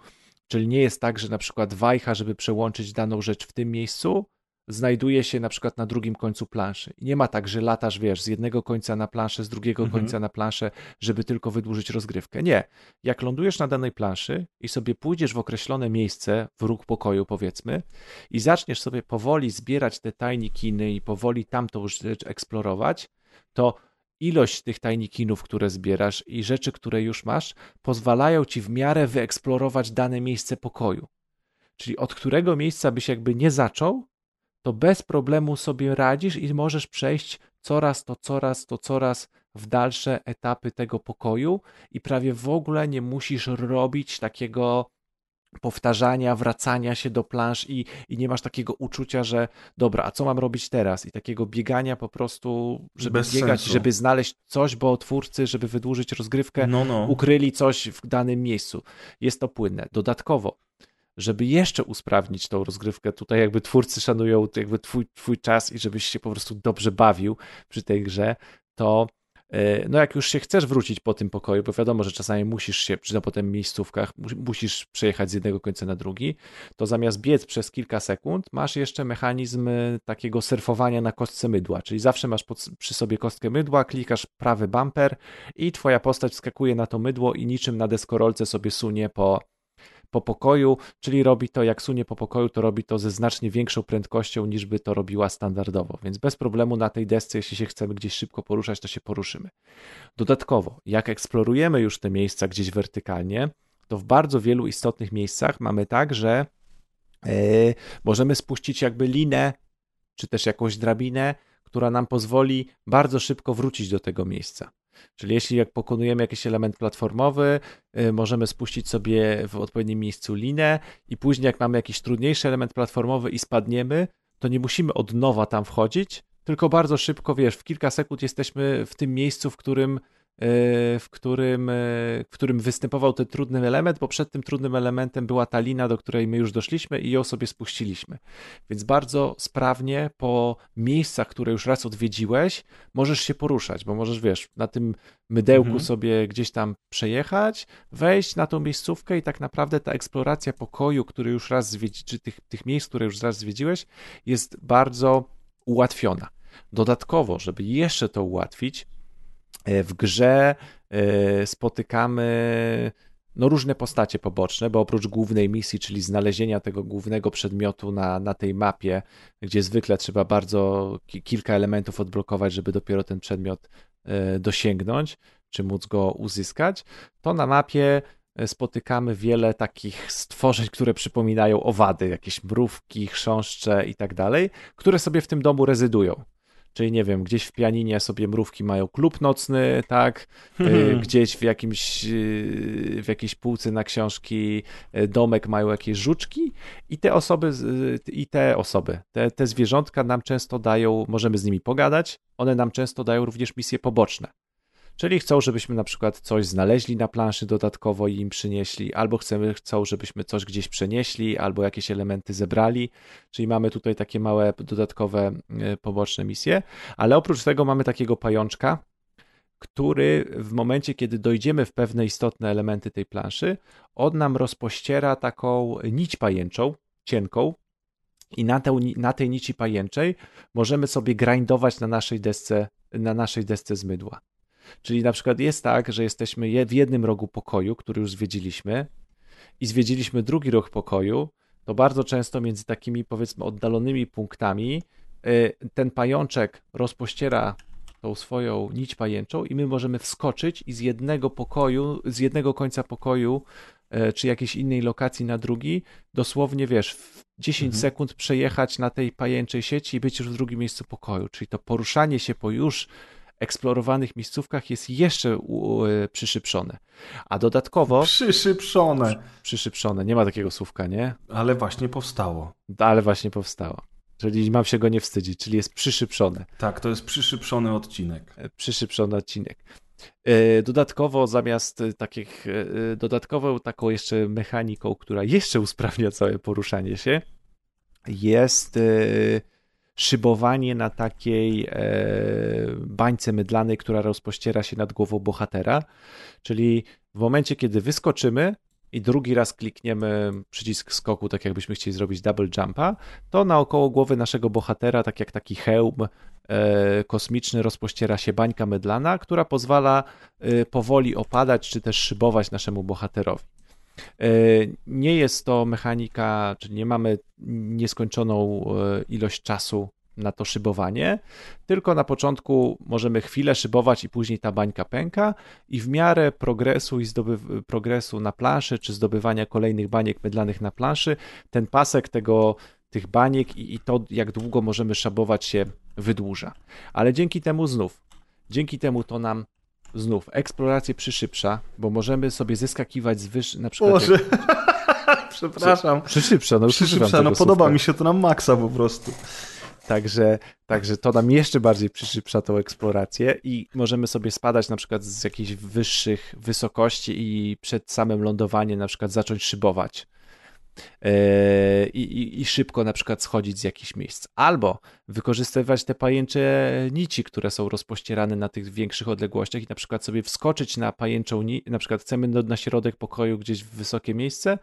czyli nie jest tak, że na przykład wajcha, żeby przełączyć daną rzecz w tym miejscu, znajduje się na przykład na drugim końcu planszy. Nie ma tak, że latasz, wiesz, z jednego końca na planszę, z drugiego mhm. końca na planszę, żeby tylko wydłużyć rozgrywkę. Nie. Jak lądujesz na danej planszy i sobie pójdziesz w określone miejsce, w róg pokoju powiedzmy, i zaczniesz sobie powoli zbierać te tajnikiny i powoli tamtą rzecz eksplorować, to ilość tych tajnikinów, które zbierasz i rzeczy, które już masz, pozwalają ci w miarę wyeksplorować dane miejsce pokoju. Czyli od którego miejsca byś jakby nie zaczął, to bez problemu sobie radzisz i możesz przejść coraz to, coraz to, coraz w dalsze etapy tego pokoju i prawie w ogóle nie musisz robić takiego powtarzania, wracania się do plansz i, i nie masz takiego uczucia, że dobra, a co mam robić teraz? I takiego biegania po prostu, żeby Bez biegać, sensu. żeby znaleźć coś, bo twórcy, żeby wydłużyć rozgrywkę, no, no. ukryli coś w danym miejscu. Jest to płynne. Dodatkowo, żeby jeszcze usprawnić tą rozgrywkę, tutaj jakby twórcy szanują jakby twój, twój czas i żebyś się po prostu dobrze bawił przy tej grze, to no jak już się chcesz wrócić po tym pokoju, bo wiadomo, że czasami musisz się przy potem miejscówkach, musisz przejechać z jednego końca na drugi, to zamiast biec przez kilka sekund, masz jeszcze mechanizm e, takiego surfowania na kostce mydła, czyli zawsze masz pod, przy sobie kostkę mydła, klikasz prawy bumper i twoja postać skakuje na to mydło i niczym na deskorolce sobie sunie po po pokoju, czyli robi to, jak sunie po pokoju, to robi to ze znacznie większą prędkością niż by to robiła standardowo. Więc bez problemu na tej desce, jeśli się chcemy gdzieś szybko poruszać, to się poruszymy. Dodatkowo, jak eksplorujemy już te miejsca gdzieś wertykalnie, to w bardzo wielu istotnych miejscach mamy tak, że yy, możemy spuścić jakby linę, czy też jakąś drabinę, która nam pozwoli bardzo szybko wrócić do tego miejsca. Czyli jeśli jak pokonujemy jakiś element platformowy, y, możemy spuścić sobie w odpowiednim miejscu linę i później jak mamy jakiś trudniejszy element platformowy i spadniemy, to nie musimy od nowa tam wchodzić, tylko bardzo szybko, wiesz, w kilka sekund jesteśmy w tym miejscu, w którym w którym, e, w którym występował ten trudny element, bo przed tym trudnym elementem była ta lina, do której my już doszliśmy i ją sobie spuściliśmy. Więc bardzo sprawnie po miejscach, które już raz odwiedziłeś, możesz się poruszać, bo możesz, wiesz, na tym mydełku mhm. sobie gdzieś tam przejechać, wejść na tą miejscówkę i tak naprawdę ta eksploracja pokoju, który już raz zwiedzi, czy tych, tych miejsc, które już raz zwiedziłeś, jest bardzo ułatwiona. Dodatkowo, żeby jeszcze to ułatwić, E, w grze e, spotykamy no, różne postacie poboczne, bo oprócz głównej misji, czyli znalezienia tego głównego przedmiotu na, na tej mapie, gdzie zwykle trzeba bardzo kilka elementów odblokować, żeby dopiero ten przedmiot e, dosięgnąć, czy móc go uzyskać, to na mapie spotykamy wiele takich stworzeń, które przypominają owady, jakieś mrówki, chrząszcze i tak dalej, które sobie w tym domu rezydują. Czyli nie wiem, gdzieś w pianinie sobie mrówki mają klub nocny, tak? Hmm. Gdzieś w jakimś y, w jakiejś półce na książki y, domek mają jakieś żuczki i te osoby i te osoby, te, te zwierzątka nam często dają, możemy z nimi pogadać, one nam często dają również misje poboczne. Czyli chcą, żebyśmy na przykład coś znaleźli na planszy dodatkowo i im przynieśli, albo chcemy, chcą, żebyśmy coś gdzieś przenieśli, albo jakieś elementy zebrali. Czyli mamy tutaj takie małe dodatkowe e, poboczne misje, ale oprócz tego mamy takiego pajączka, który w momencie, kiedy dojdziemy w pewne istotne elementy tej planszy, on nam rozpościera taką nić pajęczą, cienką, i na, tę, na tej nici pajęczej możemy sobie grindować na naszej desce, na naszej desce z mydła. Czyli na przykład jest tak, że jesteśmy w jednym rogu pokoju, który już zwiedziliśmy, i zwiedziliśmy drugi róg pokoju, to bardzo często między takimi powiedzmy oddalonymi punktami y, ten pajączek rozpościera tą swoją nić pajęczą i my możemy wskoczyć i z jednego pokoju, z jednego końca pokoju y, czy jakiejś innej lokacji na drugi, dosłownie wiesz, w 10 mhm. sekund przejechać na tej pajęczej sieci i być już w drugim miejscu pokoju. Czyli to poruszanie się po już eksplorowanych miejscówkach jest jeszcze e, przyszypszone. A dodatkowo. Przyszypszone. Przyszypszone, nie ma takiego słówka, nie? Ale właśnie powstało. Ale właśnie powstało. Czyli mam się go nie wstydzić, czyli jest przyszypszone. Tak, to jest przyszypszony odcinek. E, przyszypszony odcinek. E, dodatkowo zamiast takich, dodatkową taką jeszcze mechaniką, która jeszcze usprawnia całe poruszanie się, jest szybowanie na takiej e, bańce mydlanej, która rozpościera się nad głową bohatera. Czyli w momencie, kiedy wyskoczymy, i drugi raz klikniemy przycisk skoku, tak jakbyśmy chcieli zrobić double jumpa, to naokoło głowy naszego bohatera, tak jak taki hełm e, kosmiczny, rozpościera się bańka mydlana, która pozwala e, powoli opadać, czy też szybować naszemu bohaterowi. E, nie jest to mechanika, czyli nie mamy nieskończoną e, ilość czasu na to szybowanie, tylko na początku możemy chwilę szybować i później ta bańka pęka i w miarę progresu i zdoby- progresu na planszy, czy zdobywania kolejnych baniek mydlanych na planszy, ten pasek tego, tych baniek i, i to, jak długo możemy szabować się wydłuża. Ale dzięki temu znów, dzięki temu to nam znów eksplorację przyszybsza, bo możemy sobie zyskakiwać z wyż... na przykład... Boże. [LAUGHS] Przepraszam. Przyszybsza, no, Przyszybsza, no podoba mi się to na maksa po prostu. Także, także to nam jeszcze bardziej przyszybsza tą eksplorację i możemy sobie spadać na przykład z jakichś wyższych wysokości i przed samym lądowaniem na przykład zacząć szybować. Yy, I, i, i, szybko na przykład schodzić z jakichś miejsc. Albo wykorzystywać te pajęcze nici, które są rozpościerane na tych większych odległościach i na przykład sobie wskoczyć na pajęczą nić, na przykład chcemy na środek pokoju gdzieś w wysokie miejsce,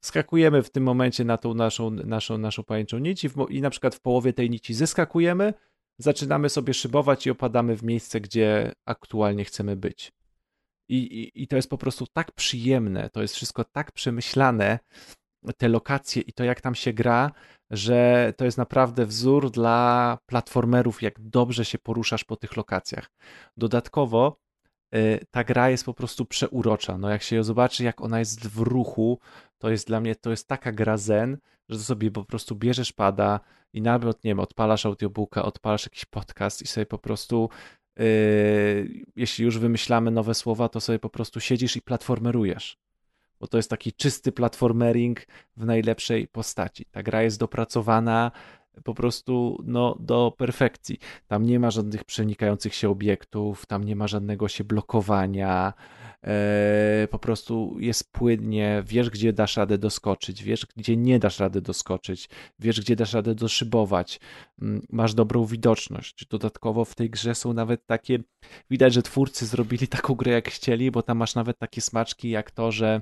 skakujemy w tym momencie na tą naszą, naszą, naszą pajęczą nić i, i na przykład w połowie tej nici zyskakujemy, zaczynamy sobie szybować i opadamy w miejsce, gdzie aktualnie chcemy być. I, i, I to jest po prostu tak przyjemne, to jest wszystko tak przemyślane, te lokacje i to, jak tam się gra, że to jest naprawdę wzór dla platformerów, jak dobrze się poruszasz po tych lokacjach. Dodatkowo y, ta gra jest po prostu przeurocza. No jak się ją zobaczy, jak ona jest w ruchu, to jest dla mnie, to jest taka gra zen, że sobie po prostu bierzesz pada i nawet, nie wiem, odpalasz audiobooka, odpalasz jakiś podcast i sobie po prostu yy, jeśli już wymyślamy nowe słowa, to sobie po prostu siedzisz i platformerujesz. Bo to jest taki czysty platformering w najlepszej postaci. Ta gra jest dopracowana po prostu no, do perfekcji. Tam nie ma żadnych przenikających się obiektów, tam nie ma żadnego się blokowania, E, po prostu jest płynnie, wiesz gdzie dasz radę doskoczyć, wiesz gdzie nie dasz rady doskoczyć, wiesz gdzie dasz radę doszybować, mm, masz dobrą widoczność. Dodatkowo w tej grze są nawet takie, widać, że twórcy zrobili taką grę jak chcieli, bo tam masz nawet takie smaczki jak to, że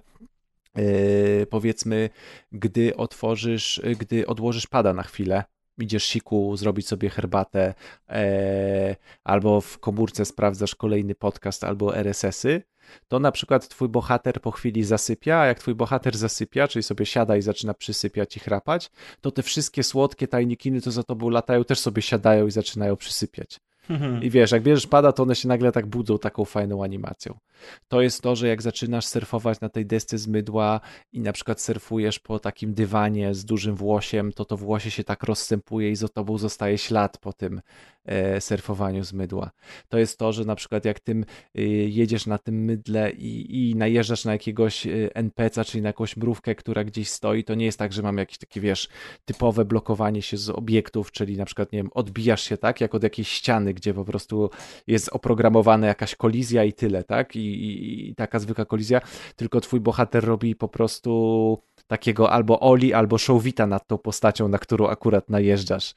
Yy, powiedzmy, gdy otworzysz, gdy odłożysz pada na chwilę, idziesz siku, zrobić sobie herbatę, e, albo w komórce sprawdzasz kolejny podcast albo RSS-y, to na przykład twój bohater po chwili zasypia, a jak twój bohater zasypia, czyli sobie siada i zaczyna przysypiać i chrapać, to te wszystkie słodkie tajnikiny, co za tobą latają, też sobie siadają i zaczynają przysypiać. Mhm. I wiesz, jak bierzesz pada, to one się nagle tak budzą taką fajną animacją. To jest to, że jak zaczynasz surfować na tej desce z mydła i na przykład surfujesz po takim dywanie z dużym włosiem, to to włosie się tak rozstępuje i za tobą zostaje ślad po tym surfowaniu z mydła. To jest to, że na przykład jak tym e, jedziesz na tym mydle i, i najeżdżasz na jakiegoś e, NPC-a, czyli na jakąś mrówkę, która gdzieś stoi, to nie jest tak, że mam jakieś takie, wiesz, typowe blokowanie się z obiektów, czyli na przykład, nie wiem, odbijasz się tak, jak od jakiejś ściany, gdzie po prostu jest oprogramowana jakaś kolizja i tyle, tak? I, i, i taka zwykła kolizja, tylko twój bohater robi po prostu takiego albo oli, albo showwita nad tą postacią, na którą akurat najeżdżasz,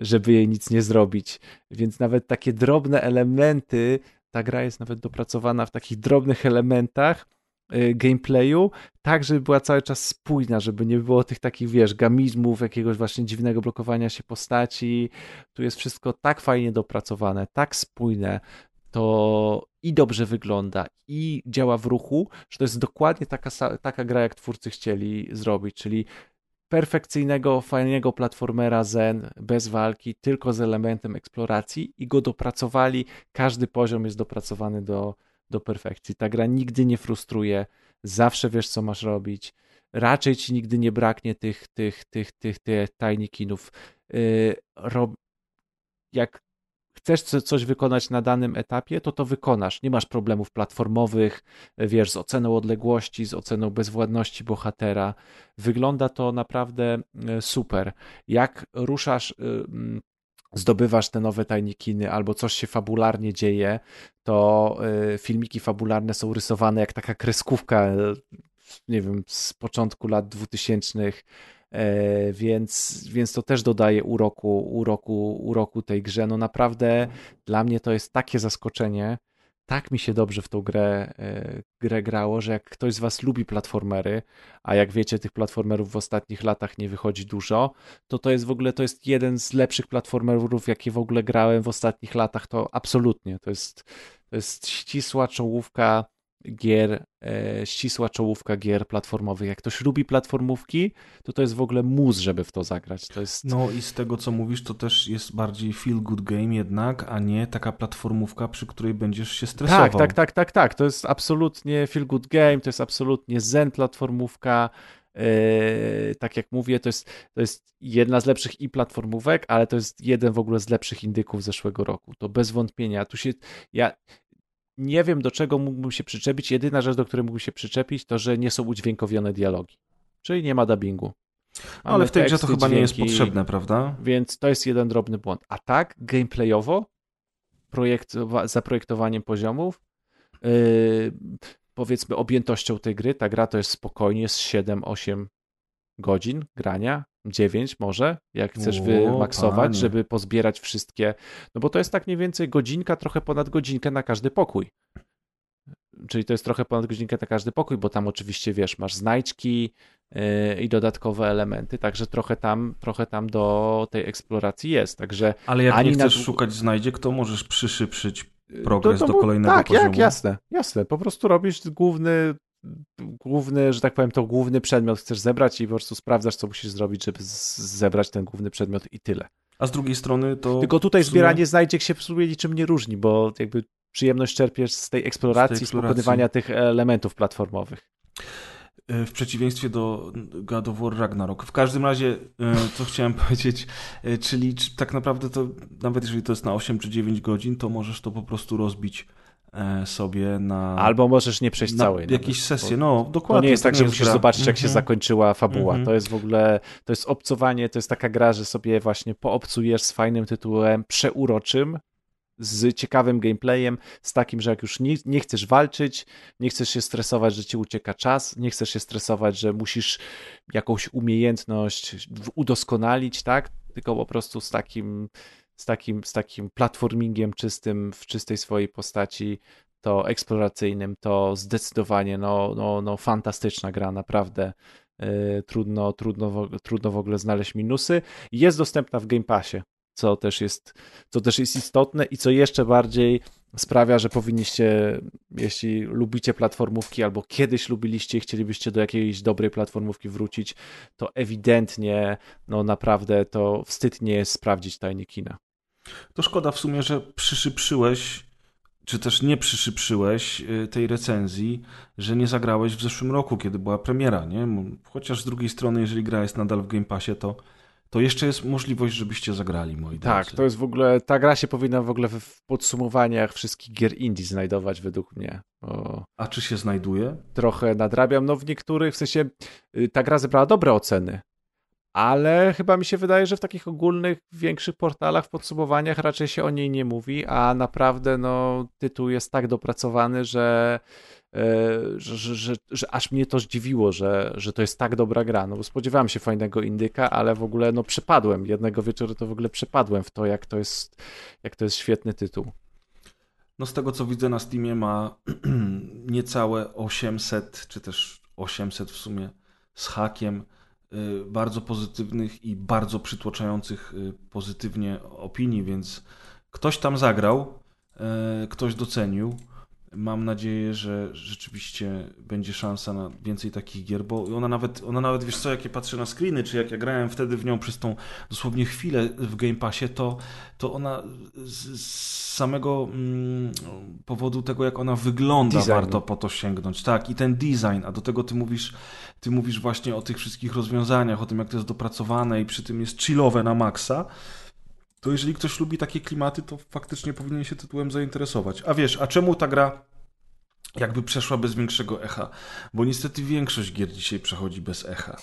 żeby jej nic nie zrobić. Więc nawet takie drobne elementy, ta gra jest nawet dopracowana w takich drobnych elementach, Y, gameplayu, tak, żeby była cały czas spójna, żeby nie było tych takich, wiesz, gamizmów, jakiegoś właśnie dziwnego blokowania się postaci. Tu jest wszystko tak fajnie dopracowane, tak spójne, to i dobrze wygląda, i działa w ruchu, że to jest dokładnie taka, taka gra, jak twórcy chcieli zrobić, czyli perfekcyjnego, fajnego platformera Zen, bez walki, tylko z elementem eksploracji i go dopracowali. Każdy poziom jest dopracowany do, do perfekcji. Ta gra nigdy nie frustruje, zawsze wiesz, co masz robić. Raczej ci nigdy nie braknie tych, tych, tych, tych, tych tajnikinów. Yy, rob... Jak chcesz coś wykonać na danym etapie, to to wykonasz. Nie masz problemów platformowych, wiesz, z oceną odległości, z oceną bezwładności bohatera. Wygląda to naprawdę yy, super. Jak ruszasz yy, zdobywasz te nowe tajnikiny albo coś się fabularnie dzieje, to y, filmiki fabularne są rysowane jak taka kreskówka, nie wiem, z początku lat 2000 e, więc, więc to też dodaje uroku, uroku, uroku tej grze. No naprawdę dla mnie to jest takie zaskoczenie, tak mi się dobrze w tą grę, e, grę grało, że jak ktoś z Was lubi platformery, a jak wiecie, tych platformerów w ostatnich latach nie wychodzi dużo, to to jest w ogóle to jest jeden z lepszych platformerów, jakie w ogóle grałem w ostatnich latach. To absolutnie to jest, to jest ścisła czołówka gier, e, ścisła czołówka gier platformowych. Jak ktoś lubi platformówki, to to jest w ogóle mus, żeby w to zagrać. To jest... No i z tego, co mówisz, to też jest bardziej feel good game jednak, a nie taka platformówka, przy której będziesz się stresował. Tak, tak, tak, tak, tak. To jest absolutnie feel good game, to jest absolutnie zen platformówka. Yy, tak jak mówię, to jest, to jest jedna z lepszych i platformówek, ale to jest jeden w ogóle z lepszych indyków zeszłego roku. To bez wątpienia. Tu się, ja, nie wiem, do czego mógłbym się przyczepić. Jedyna rzecz, do której mógłbym się przyczepić, to że nie są udźwiękowione dialogi. Czyli nie ma dubbingu. Mamy ale w tej grze to chyba nie jest potrzebne, prawda? Więc to jest jeden drobny błąd. A tak, gameplayowo, projekt, zaprojektowaniem poziomów, yy, powiedzmy objętością tej gry, ta gra to jest spokojnie z 7-8 godzin grania, 9 może, jak chcesz wymaksować, żeby pozbierać wszystkie, no bo to jest tak mniej więcej godzinka, trochę ponad godzinkę na każdy pokój. Czyli to jest trochę ponad godzinkę na każdy pokój, bo tam oczywiście, wiesz, masz znajdźki yy, i dodatkowe elementy, także trochę tam, trochę tam do tej eksploracji jest, także... Ale jak nie chcesz na... szukać znajdziek, to możesz przyszyprzyć progres to, to, do kolejnego tak, poziomu. Tak, jasne, jasne. Po prostu robisz główny główny, że tak powiem, to główny przedmiot chcesz zebrać i po prostu sprawdzasz, co musisz zrobić, żeby zebrać ten główny przedmiot i tyle. A z drugiej strony to... Tylko tutaj sumie... zbieranie znajdziek się w sumie niczym nie różni, bo jakby przyjemność czerpiesz z tej eksploracji, z, tej eksploracji. z pokonywania tych elementów platformowych. E, w przeciwieństwie do God of War Ragnarok. W każdym razie, e, co chciałem [LAUGHS] powiedzieć, e, czyli tak naprawdę to, nawet jeżeli to jest na 8 czy 9 godzin, to możesz to po prostu rozbić sobie na. Albo możesz nie przejść całej. Jakieś sesje, no dokładnie. To nie jest tak, że musisz gra. zobaczyć, jak mm -hmm. się mhm. zakończyła fabuła. Mm -hmm. To jest w ogóle, to jest obcowanie, to jest taka gra, że sobie właśnie poobcujesz z fajnym tytułem, przeuroczym, z ciekawym gameplayem, z takim, że jak już nie, nie chcesz walczyć, nie chcesz się stresować, że ci ucieka czas, nie chcesz się stresować, że musisz jakąś umiejętność udoskonalić, tak? Tylko po prostu z takim z takim, z takim platformingiem czystym, w czystej swojej postaci, to eksploracyjnym, to zdecydowanie no, no, no fantastyczna gra, naprawdę. Yy, trudno, trudno, trudno w ogóle znaleźć minusy. Jest dostępna w Game Passie, co też jest, co też jest istotne i co jeszcze bardziej sprawia, że powinniście, jeśli lubicie platformówki albo kiedyś lubiliście i chcielibyście do jakiejś dobrej platformówki wrócić, to ewidentnie, no naprawdę to wstyd nie jest sprawdzić tajnie kina. To szkoda w sumie, że przyszyprzyłeś, czy też nie przyszyprzyłeś y, tej recenzji, że nie zagrałeś w zeszłym roku, kiedy była premiera, nie? Chociaż z drugiej strony, jeżeli gra jest nadal w Game Passie, to to jeszcze jest możliwość, żebyście zagrali, moi Tak, drodzy. to jest w ogóle, ta gra się powinna w ogóle w podsumowaniach wszystkich gier indie znajdować według mnie. O, A czy się znajduje? Trochę nadrabiam, no w niektórych, w sensie y, ta gra zebrała dobre oceny, ale chyba mi się wydaje, że w takich ogólnych, większych portalach, w podsumowaniach raczej się o niej nie mówi, a naprawdę no, tytuł jest tak dopracowany, że, e, że, że, że, aż mnie to zdziwiło, że, że to jest tak dobra gra. No bo spodziewałem się fajnego indyka, ale w ogóle no przepadłem. Jednego wieczoru to w ogóle przepadłem w to, jak to jest, jak to jest świetny tytuł. No z tego co widzę na Steamie ma [CLEARS THROAT] niecałe 800, czy też 800 w sumie z hakiem bardzo pozytywnych i bardzo przytłaczających y, pozytywnie opinii, więc ktoś tam zagrał, y, ktoś docenił. Mam nadzieję, że rzeczywiście będzie szansa na więcej takich gier, bo ona nawet, ona nawet wiesz co, jak ja patrzę na screeny, czy jak ja grałem wtedy w nią przez tą dosłownie chwilę w Game Passie, to, to ona z, samego mm, powodu tego, jak ona wygląda, Design. warto po to sięgnąć. Tak, i ten design, a do tego ty mówisz, ty mówisz właśnie o tych wszystkich rozwiązaniach, o tym, jak to jest dopracowane i przy tym jest chillowe na maksa to jeżeli ktoś lubi takie klimaty, to faktycznie powinien się tytułem zainteresować. A wiesz, a czemu ta gra jakby przeszła bez większego echa? Bo niestety większość gier dzisiaj przechodzi bez echa.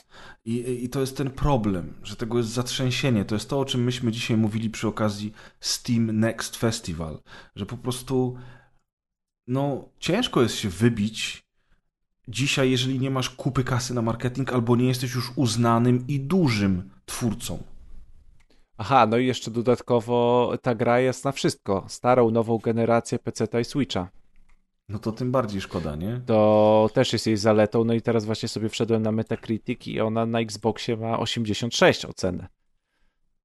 I, I to jest ten problem, że tego jest zatrzęsienie. To jest to, o czym myśmy dzisiaj mówili przy okazji Steam Next Festival. Że po prostu no, ciężko jest się wybić dzisiaj, jeżeli nie masz kupy kasy na marketing albo nie jesteś już uznanym i dużym twórcą. Aha, no i jeszcze dodatkowo ta gra jest na wszystko. Starą, nową generację PC i Switcha. No to tym bardziej szkoda, nie? To też jest jej zaletą. No i teraz właśnie sobie wszedłem na Metacritic i ona na Xboxie ma 86 ocenę.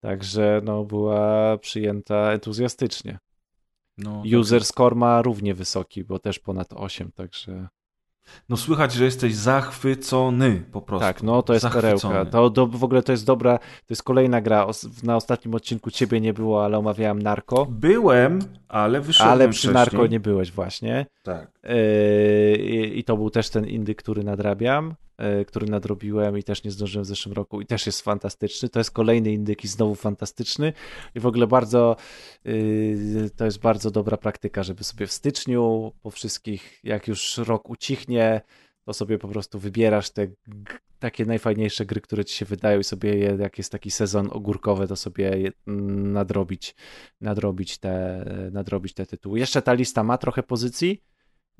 Także no była przyjęta entuzjastycznie. No, User tak. score ma równie wysoki, bo też ponad 8, także... No słychać, że jesteś zachwycony po prostu. Tak, no to jest perełka. To, to w ogóle to jest dobra, to jest kolejna gra. Na ostatnim odcinku ciebie nie było, ale omawiałem Narko. Byłem, ale wyszedłem Ale przy wcześniej. Narko nie byłeś właśnie. Tak. Yy, I to był też ten indy, który nadrabiam. E, który nadrobiłem i też nie zdążyłem w zeszłym roku i też jest fantastyczny. To jest kolejny indyk i znowu fantastyczny i w ogóle bardzo y, to jest bardzo dobra praktyka, żeby sobie w styczniu po wszystkich, jak już rok ucichnie, to sobie po prostu wybierasz te takie najfajniejsze gry, które ci się wydają i sobie je, jak jest taki sezon ogórkowy, to sobie je, nadrobić, nadrobić, te, nadrobić te tytuły. Jeszcze ta lista ma trochę pozycji,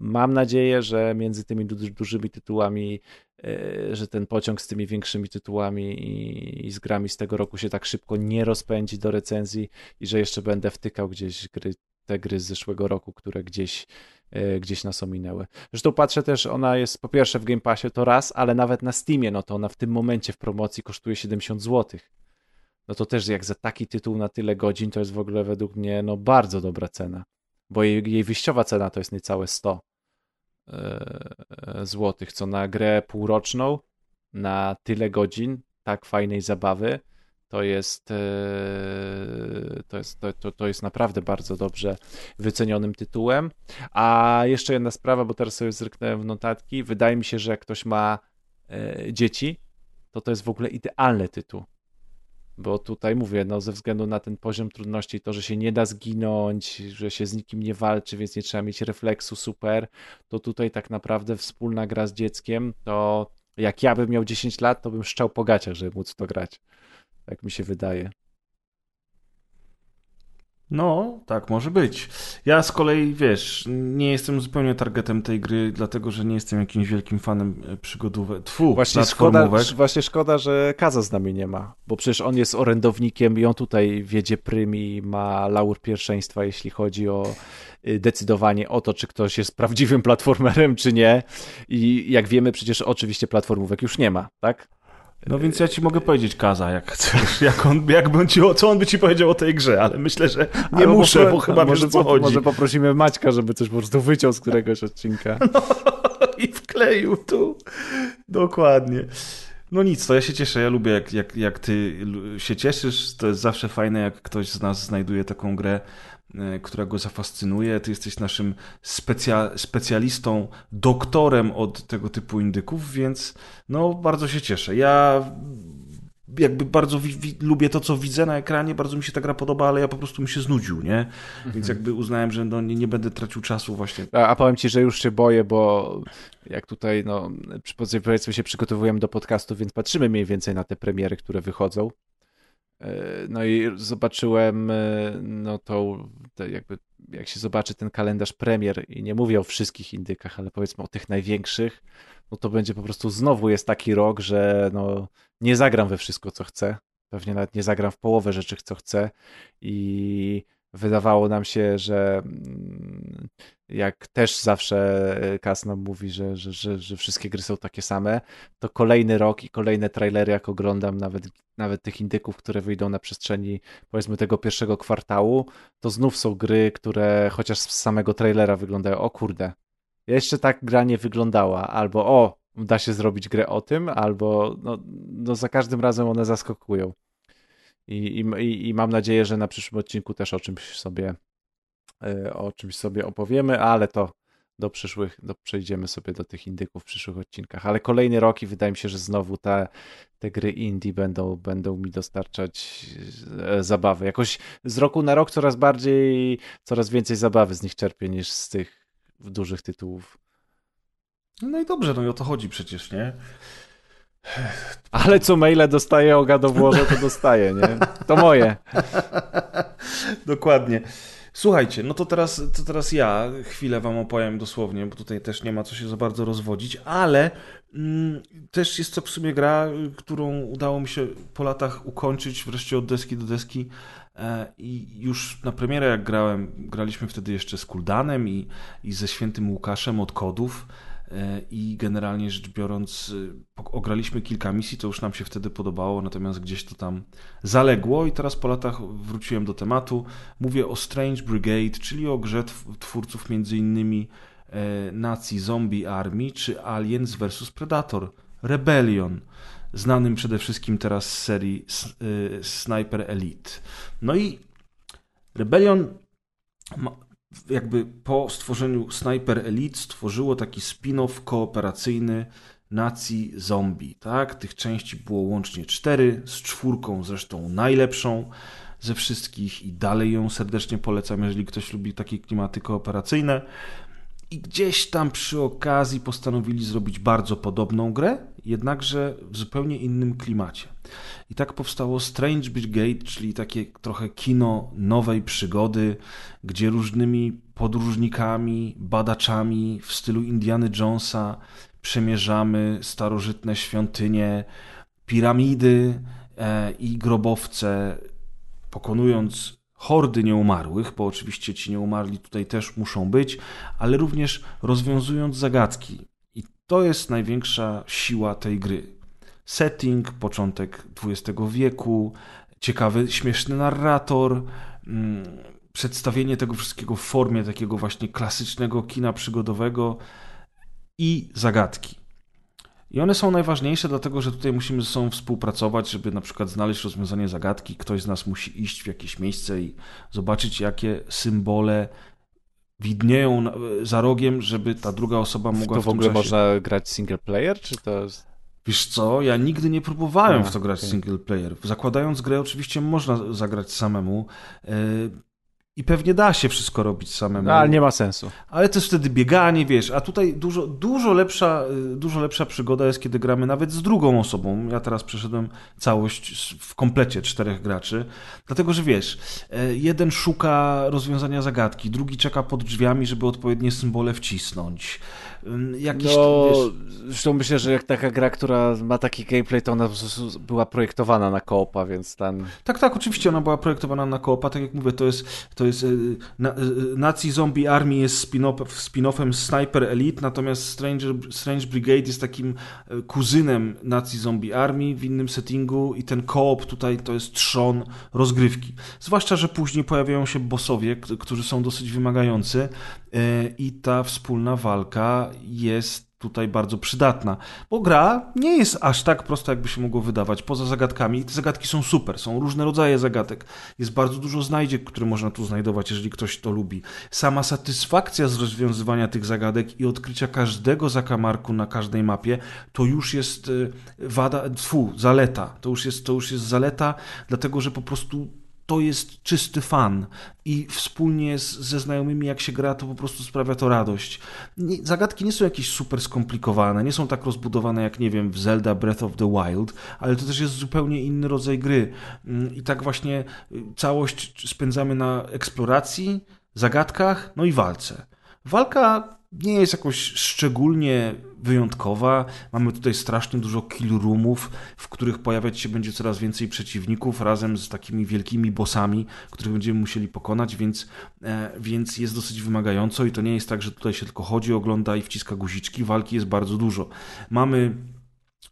Mam nadzieję, że między tymi du dużymi tytułami, yy, że ten pociąg z tymi większymi tytułami i, i, z grami z tego roku się tak szybko nie rozpędzi do recenzji i że jeszcze będę wtykał gdzieś gry, te gry z zeszłego roku, które gdzieś, yy, gdzieś nas ominęły. Zresztą patrzę też, ona jest po pierwsze w Game Passie to raz, ale nawet na Steamie, no to ona w tym momencie w promocji kosztuje 70 zł. No to też jak za taki tytuł na tyle godzin, to jest w ogóle według mnie no bardzo dobra cena bo jej, jej wyjściowa cena to jest niecałe 100 e, złotych, co na grę półroczną, na tyle godzin tak fajnej zabawy, to jest, e, to jest, to, to, to jest naprawdę bardzo dobrze wycenionym tytułem. A jeszcze jedna sprawa, bo teraz sobie zryknąłem w notatki. Wydaje mi się, że jak ktoś ma e, dzieci, to to jest w ogóle idealny tytuł bo tutaj mówię, no ze względu na ten poziom trudności, to, że się nie da zginąć, że się z nikim nie walczy, więc nie trzeba mieć refleksu super, to tutaj tak naprawdę wspólna gra z dzieckiem, to jak ja bym miał 10 lat, to bym szczał po gaciach, żeby móc to grać. Tak mi się wydaje. No, tak może być. Ja z kolei, wiesz, nie jestem zupełnie targetem tej gry, dlatego że nie jestem jakimś wielkim fanem e, przygodówek. Tfu, właśnie szkoda, właśnie szkoda, że Kaza z nami nie ma, bo przecież on jest orędownikiem i on tutaj wiedzie prym i ma laur pierwszeństwa, jeśli chodzi o y, decydowanie o to, czy ktoś jest prawdziwym platformerem, czy nie. I jak wiemy, przecież oczywiście platformówek już nie ma, tak? No więc ja ci mogę powiedzieć Kaza, jak chcesz, jak on, jak bym ci, co on by ci powiedział o tej grze, ale myślę, że nie ale muszę, bo chyba może, wiesz, co chodzi. Może poprosimy Maćka, żeby coś po prostu wyciął z któregoś odcinka. [LAUGHS] No, i wkleił tu. Dokładnie. No nic, to ja się cieszę, ja lubię jak, jak, jak ty się cieszysz, to jest zawsze fajne, jak ktoś z nas znajduje taką grę, która go zafascynuje. Ty jesteś naszym specja specjalistą, doktorem od tego typu indyków, więc no bardzo się cieszę. Ja jakby bardzo lubię to, co widzę na ekranie, bardzo mi się ta gra podoba, ale ja po prostu mi się znudził, nie? Więc mhm. jakby uznałem, że no, nie, nie będę tracił czasu właśnie. A, a powiem ci, że już się boję, bo jak tutaj, no, powiedzmy się przygotowujemy do podcastu, więc patrzymy mniej więcej na te premiery, które wychodzą. E, no i zobaczyłem, e, no to jakby jak się zobaczy ten kalendarz premier i nie mówię o wszystkich indykach, ale powiedzmy o tych największych, no to będzie po prostu znowu jest taki rok, że no nie zagram we wszystko, co chcę. Pewnie nawet nie zagram w połowę rzeczy, co chcę i wydawało nam się, że mm, jak też zawsze Kas nam mówi, że, że, że, że, wszystkie gry są takie same, to kolejny rok i kolejne trailery, jak oglądam nawet, nawet tych indyków, które wyjdą na przestrzeni powiedzmy tego pierwszego kwartału, to znów są gry, które chociaż z samego trailera wyglądają, o kurde, jeszcze tak gra nie wyglądała, albo o, da się zrobić grę o tym, albo no, no za każdym razem one zaskakują. I, i, I mam nadzieję, że na przyszłym odcinku też o czymś sobie e, o czymś sobie opowiemy, ale to do przyszłych, do, przejdziemy sobie do tych indyków w przyszłych odcinkach. Ale kolejny rok i wydaje mi się, że znowu te, te gry indie będą, będą mi dostarczać e, zabawy. Jakoś z roku na rok coraz bardziej, coraz więcej zabawy z nich czerpię niż z tych dużych tytułów. No i dobrze, no i o to chodzi przecież, nie? Ale co maile dostaję o gadowłoże, to dostaję, nie? To moje. [LAUGHS] Dokładnie. Słuchajcie, no to teraz, to teraz ja chwilę wam opowiem dosłownie, bo tutaj też nie ma co się za bardzo rozwodzić, ale mm, też jest to w sumie gra, którą udało mi się po latach ukończyć wreszcie od deski do deski E, I już na premierę jak grałem, graliśmy wtedy jeszcze z Kuldanem i, i ze świętym Łukaszem od kodów. E, I generalnie rzecz biorąc, e, ograliśmy kilka misji, to już nam się wtedy podobało, natomiast gdzieś to tam zaległo. I teraz po latach wróciłem do tematu. Mówię o Strange Brigade, czyli o grze twórców między innymi Nazi Zombie Army czy Aliens vs Predator Rebellion znanym przede wszystkim teraz z serii Sniper Elite. No i Rebellion jakby po stworzeniu Sniper Elite stworzyło taki spin-off kooperacyjny Nacji Zombie, tak? Tych części było łącznie cztery, z czwórką zresztą najlepszą ze wszystkich i dalej ją serdecznie polecam, jeżeli ktoś lubi takie klimaty kooperacyjne. I gdzieś tam przy okazji postanowili zrobić bardzo podobną grę, jednakże w zupełnie innym klimacie. I tak powstało Strange Brigade, czyli takie trochę kino nowej przygody, gdzie różnymi podróżnikami, badaczami w stylu Indiana Jonesa przemierzamy starożytne świątynie, piramidy e, i grobowce, pokonując hordy nieumarłych, bo oczywiście ci nieumarli tutaj też muszą być, ale również rozwiązując zagadki. I to jest największa siła tej gry. Setting, początek XX wieku, ciekawy, śmieszny narrator, mm, przedstawienie tego wszystkiego w formie takiego właśnie klasycznego kina przygodowego i zagadki. I one są najważniejsze, dlatego że tutaj musimy ze sobą współpracować, żeby na przykład znaleźć rozwiązanie zagadki. Ktoś z nas musi iść w jakieś miejsce i zobaczyć, jakie symbole widnieją za rogiem, żeby ta druga osoba mogła to w, w ogóle czasie... można grać single player, czy to jest... Wiesz co, ja nigdy nie próbowałem A, w to grać okay. single player. Zakładając grę oczywiście można zagrać samemu. I pewnie da się wszystko robić samemu. No, ale nie ma sensu. Ale to jest wtedy bieganie, wiesz, a tutaj dużo, dużo, lepsza, y, dużo lepsza przygoda jest, kiedy gramy nawet z drugą osobą. Ja teraz przeszedłem całość w komplecie czterech graczy, dlatego że wiesz, e, jeden szuka rozwiązania zagadki, drugi czeka pod drzwiami, żeby odpowiednie symbole wcisnąć. Jakiś, no, wiesz... zresztą myślę, że jak taka gra, która ma taki gameplay, to ona była projektowana na koopa, więc ten... Tak, tak, oczywiście ona była projektowana na koopa, tak jak mówię, to jest, to jest y, na, y, Nazi Zombie Army jest spin-offem Sniper Elite, natomiast Stranger, Strange Brigade jest takim y, kuzynem Nazi Zombie Army w innym settingu i ten koop tutaj to jest trzon rozgrywki. Zwłaszcza, że później pojawiają się bossowie, którzy są dosyć wymagający i ta wspólna walka jest tutaj bardzo przydatna, bo gra nie jest aż tak prosta, jakby się mogło wydawać. Poza zagadkami, te zagadki są super, są różne rodzaje zagadek. Jest bardzo dużo znajdziek, które można tu znajdować, jeżeli ktoś to lubi. Sama satysfakcja z rozwiązywania tych zagadek i odkrycia każdego zakamarku na każdej mapie, to już jest y, wada, tfu, zaleta. To już jest, to już jest zaleta, dlatego że po prostu to jest czysty fan i wspólnie z, ze znajomymi jak się gra, to po prostu sprawia to radość. Nie, zagadki nie są jakieś super skomplikowane, nie są tak rozbudowane jak, nie wiem, w Zelda Breath of the Wild, ale to też jest zupełnie inny rodzaj gry. Mm, I tak właśnie y, całość spędzamy na eksploracji, zagadkach, no i walce. Walka nie jest jakoś szczególnie wyjątkowa. Mamy tutaj strasznie dużo kill roomów, w których pojawiać się będzie coraz więcej przeciwników razem z takimi wielkimi bossami, których będziemy musieli pokonać, więc, e, więc jest dosyć wymagająco i to nie jest tak, że tutaj się tylko chodzi, ogląda i wciska guziczki. Walki jest bardzo dużo. Mamy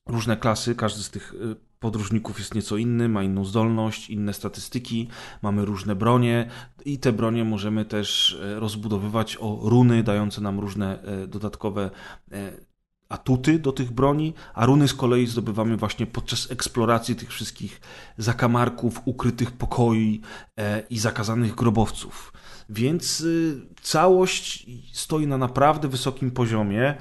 różne klasy, każdy z tych e, podróżników jest nieco inny, ma inną zdolność, inne statystyki, mamy różne bronie i te bronie możemy też e, rozbudowywać o runy dające nam różne e, dodatkowe e, atuty do tych broni, a runy z kolei zdobywamy właśnie podczas eksploracji tych wszystkich zakamarków, ukrytych pokoi i zakazanych grobowców. Więc całość stoi na naprawdę wysokim poziomie,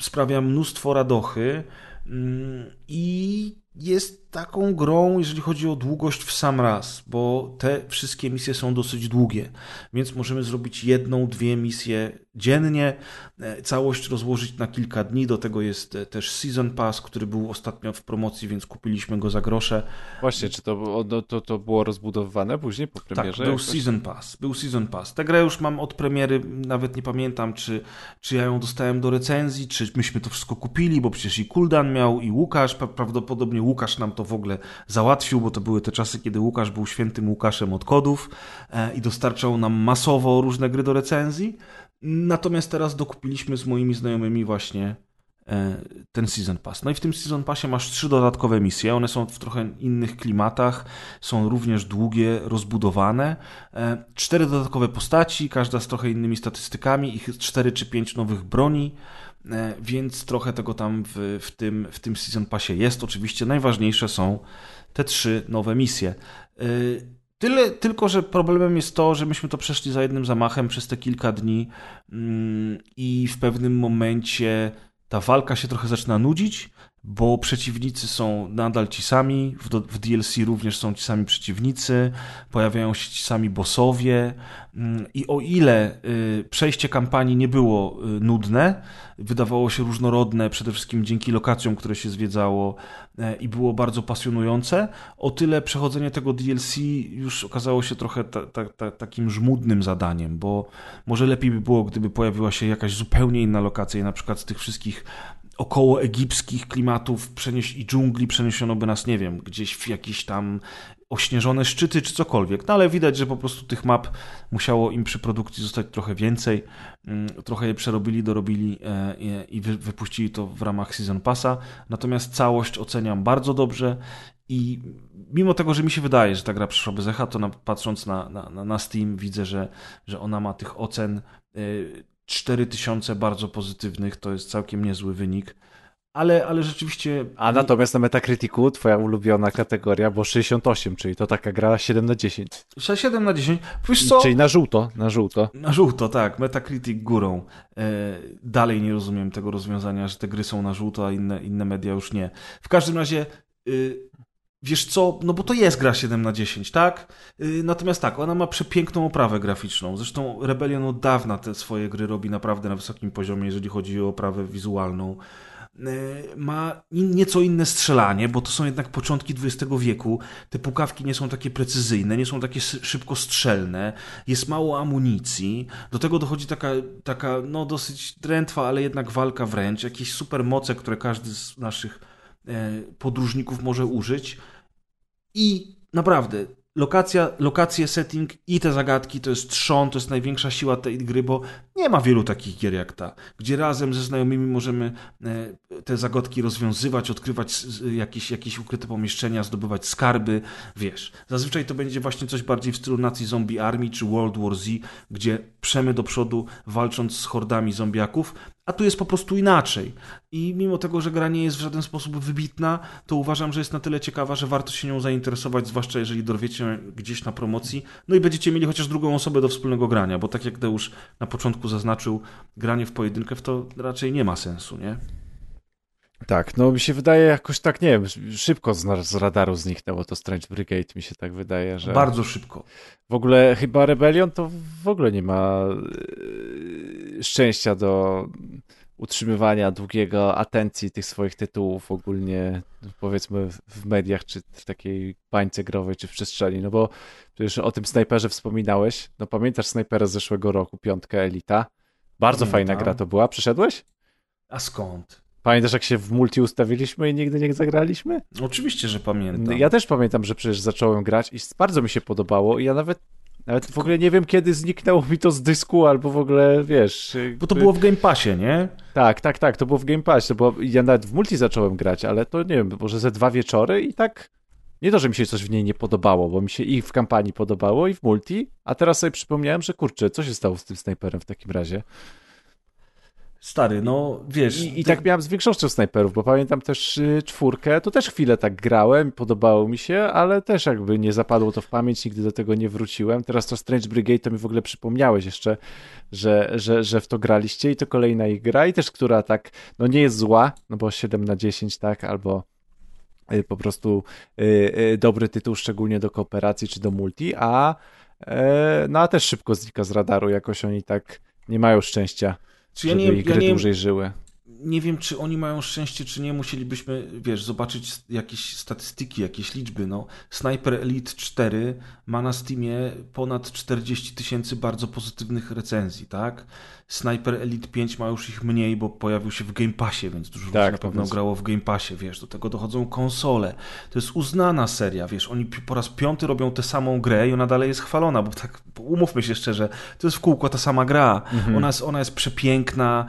sprawia mnóstwo radochy mm, i jest taką grą, jeżeli chodzi o długość w sam raz, bo te wszystkie misje są dosyć długie, więc możemy zrobić jedną, dwie misje dziennie, e, całość rozłożyć na kilka dni. Do tego jest e, też Season Pass, który był ostatnio w promocji, więc kupiliśmy go za grosze. Właśnie, czy to, to, to było rozbudowywane później po premierze? Tak, był jakoś? Season Pass, był Season Pass. Tę grę już mam od premiery, nawet nie pamiętam, czy, czy ja ją dostałem do recenzji, czy myśmy to wszystko kupili, bo przecież i Kuldan miał, i Łukasz, prawdopodobnie Łukasz nam to to w ogóle załatwił, bo to były te czasy, kiedy Łukasz był świętym Łukaszem od kodów e, i dostarczał nam masowo różne gry do recenzji. Natomiast teraz dokupiliśmy z moimi znajomymi właśnie e, ten Season Pass. No i w tym Season Passie masz trzy dodatkowe misje. One są w trochę innych klimatach, są również długie, rozbudowane. E, cztery dodatkowe postaci, każda z trochę innymi statystykami, ich cztery czy pięć nowych broni. E, więc trochę tego tam w, w, tym, w tym Season Passie jest. Oczywiście najważniejsze są te trzy nowe misje. E, tyle, tylko, że problemem jest to, że myśmy to przeszli za jednym zamachem przez te kilka dni mm, i w pewnym momencie ta walka się trochę zaczyna nudzić, bo przeciwnicy są nadal ci sami, w, w, DLC również są ci sami przeciwnicy, pojawiają się ci sami bossowie mm, i o ile y, przejście kampanii nie było y, nudne, wydawało się różnorodne, przede wszystkim dzięki lokacjom, które się zwiedzało e, i było bardzo pasjonujące, o tyle przechodzenie tego DLC już okazało się trochę ta, ta, ta, takim żmudnym zadaniem, bo może lepiej by było, gdyby pojawiła się jakaś zupełnie inna lokacja i na przykład z tych wszystkich około egipskich klimatów przenieś i dżungli przeniesiono by nas, nie wiem, gdzieś w jakieś tam ośnieżone szczyty czy cokolwiek. No ale widać, że po prostu tych map musiało im przy produkcji zostać trochę więcej. Mm, trochę je przerobili, dorobili e, i wypuścili to w ramach Season Passa. Natomiast całość oceniam bardzo dobrze i mimo tego, że mi się wydaje, że ta gra przyszła bez echa, to na, patrząc na, na, na Steam widzę, że, że ona ma tych ocen e, 4000 bardzo pozytywnych, to jest całkiem niezły wynik. Ale, ale rzeczywiście. A natomiast na Metacriticu twoja ulubiona kategoria było 68, czyli to taka gra 7 na 10. 7 na 10. Wiesz co? Czyli na żółto, na żółto. Na żółto, tak. Metacritic górą. E, dalej nie rozumiem tego rozwiązania, że te gry są na żółto, a inne, inne media już nie. W każdym razie. Y, Wiesz co, no bo to jest gra 7 na 10, tak? Yy, natomiast tak, ona ma przepiękną oprawę graficzną. Zresztą Rebellion od dawna te swoje gry robi naprawdę na wysokim poziomie, jeżeli chodzi o oprawę wizualną. Yy, ma nieco inne strzelanie, bo to są jednak początki XX wieku. Te pukawki nie są takie precyzyjne, nie są takie szybko strzelne. Jest mało amunicji. Do tego dochodzi taka, taka no dosyć drętwa, ale jednak walka wręcz. Jakieś super moce, które każdy z naszych e, podróżników może użyć. I naprawdę, lokacja, lokacje, setting i te zagadki to jest trzon, to jest największa siła tej gry, bo nie ma wielu takich gier jak ta, gdzie razem ze znajomymi możemy e, te zagadki rozwiązywać, odkrywać jakieś, jakieś ukryte pomieszczenia, zdobywać skarby, wiesz. Zazwyczaj to będzie właśnie coś bardziej w stylu Nazi Zombie Army czy World War Z, gdzie przemy do przodu walcząc z hordami zombiaków, a tu jest po prostu inaczej. I mimo tego, że gra nie jest w żaden sposób wybitna, to uważam, że jest na tyle ciekawa, że warto się nią zainteresować, zwłaszcza jeżeli dorwiecie gdzieś na promocji, no i będziecie mieli chociaż drugą osobę do wspólnego grania, bo tak jak Deusz na początku zaznaczył, granie w pojedynkę w to raczej nie ma sensu, nie? Tak, no mi się wydaje jakoś tak, nie wiem, szybko z, z radaru zniknęło to Strange Brigade, mi się tak wydaje, że... Bardzo szybko. W ogóle chyba Rebellion to w ogóle nie ma yy, szczęścia do utrzymywania długiego atencji tych swoich tytułów ogólnie, powiedzmy w mediach, czy w takiej bańce growej, czy w przestrzeni, no bo przecież o tym snajperze wspominałeś, no pamiętasz snajpera z zeszłego roku, piątkę Elita? Bardzo Pamiętam. fajna gra to była, przyszedłeś? A skąd? Pamiętasz, jak się w multi ustawiliśmy i nigdy nie zagraliśmy? Oczywiście, że pamiętam. Ja też pamiętam, że przecież zacząłem grać i bardzo mi się podobało i ja nawet nawet w ogóle nie wiem, kiedy zniknęło mi to z dysku, albo w ogóle, wiesz... Bo to było w Game Passie, nie? Tak, tak, tak, to było w Game Passie, bo ja nawet w multi zacząłem grać, ale to nie wiem, może ze dwa wieczory i tak... Nie to, że mi się coś w niej nie podobało, bo mi się i w kampanii podobało, i w multi, a teraz sobie przypomniałem, że kurczę, co się stało z tym snajperem w takim razie? Stary, no wiesz. I, i tak miałem z większością snajperów, bo pamiętam też y, czwórkę, to też chwilę tak grałem, podobało mi się, ale też jakby nie zapadło to w pamięć, nigdy do tego nie wróciłem. Teraz to Strange Brigade to mi w ogóle przypomniałeś jeszcze, że, że, że w to graliście i to kolejna ich gra i też która tak, no nie jest zła, no bo 7 na 10, tak, albo y, po prostu y, y, dobry tytuł, szczególnie do kooperacji czy do multi, a e, no a też szybko znika z radaru, jakoś oni tak nie mają szczęścia czy ja nie, ich ja nie, dłużej żyły. nie wiem, czy oni mają szczęście, czy nie. Musielibyśmy, wiesz, zobaczyć jakieś statystyki, jakieś liczby. No, Sniper Elite 4 ma na Steamie ponad 40 tysięcy bardzo pozytywnych recenzji, tak? Sniper Elite 5 ma już ich mniej, bo pojawił się w Game Passie, więc dużo ludzi Tak, na to pewno jest- grało w Game Passie, wiesz, do tego dochodzą konsole. To jest uznana seria, wiesz, oni po raz piąty robią tę samą grę i ona dalej jest chwalona, bo tak, umówmy się szczerze, to jest w kółko ta sama gra. Ona, jest, ona jest przepiękna,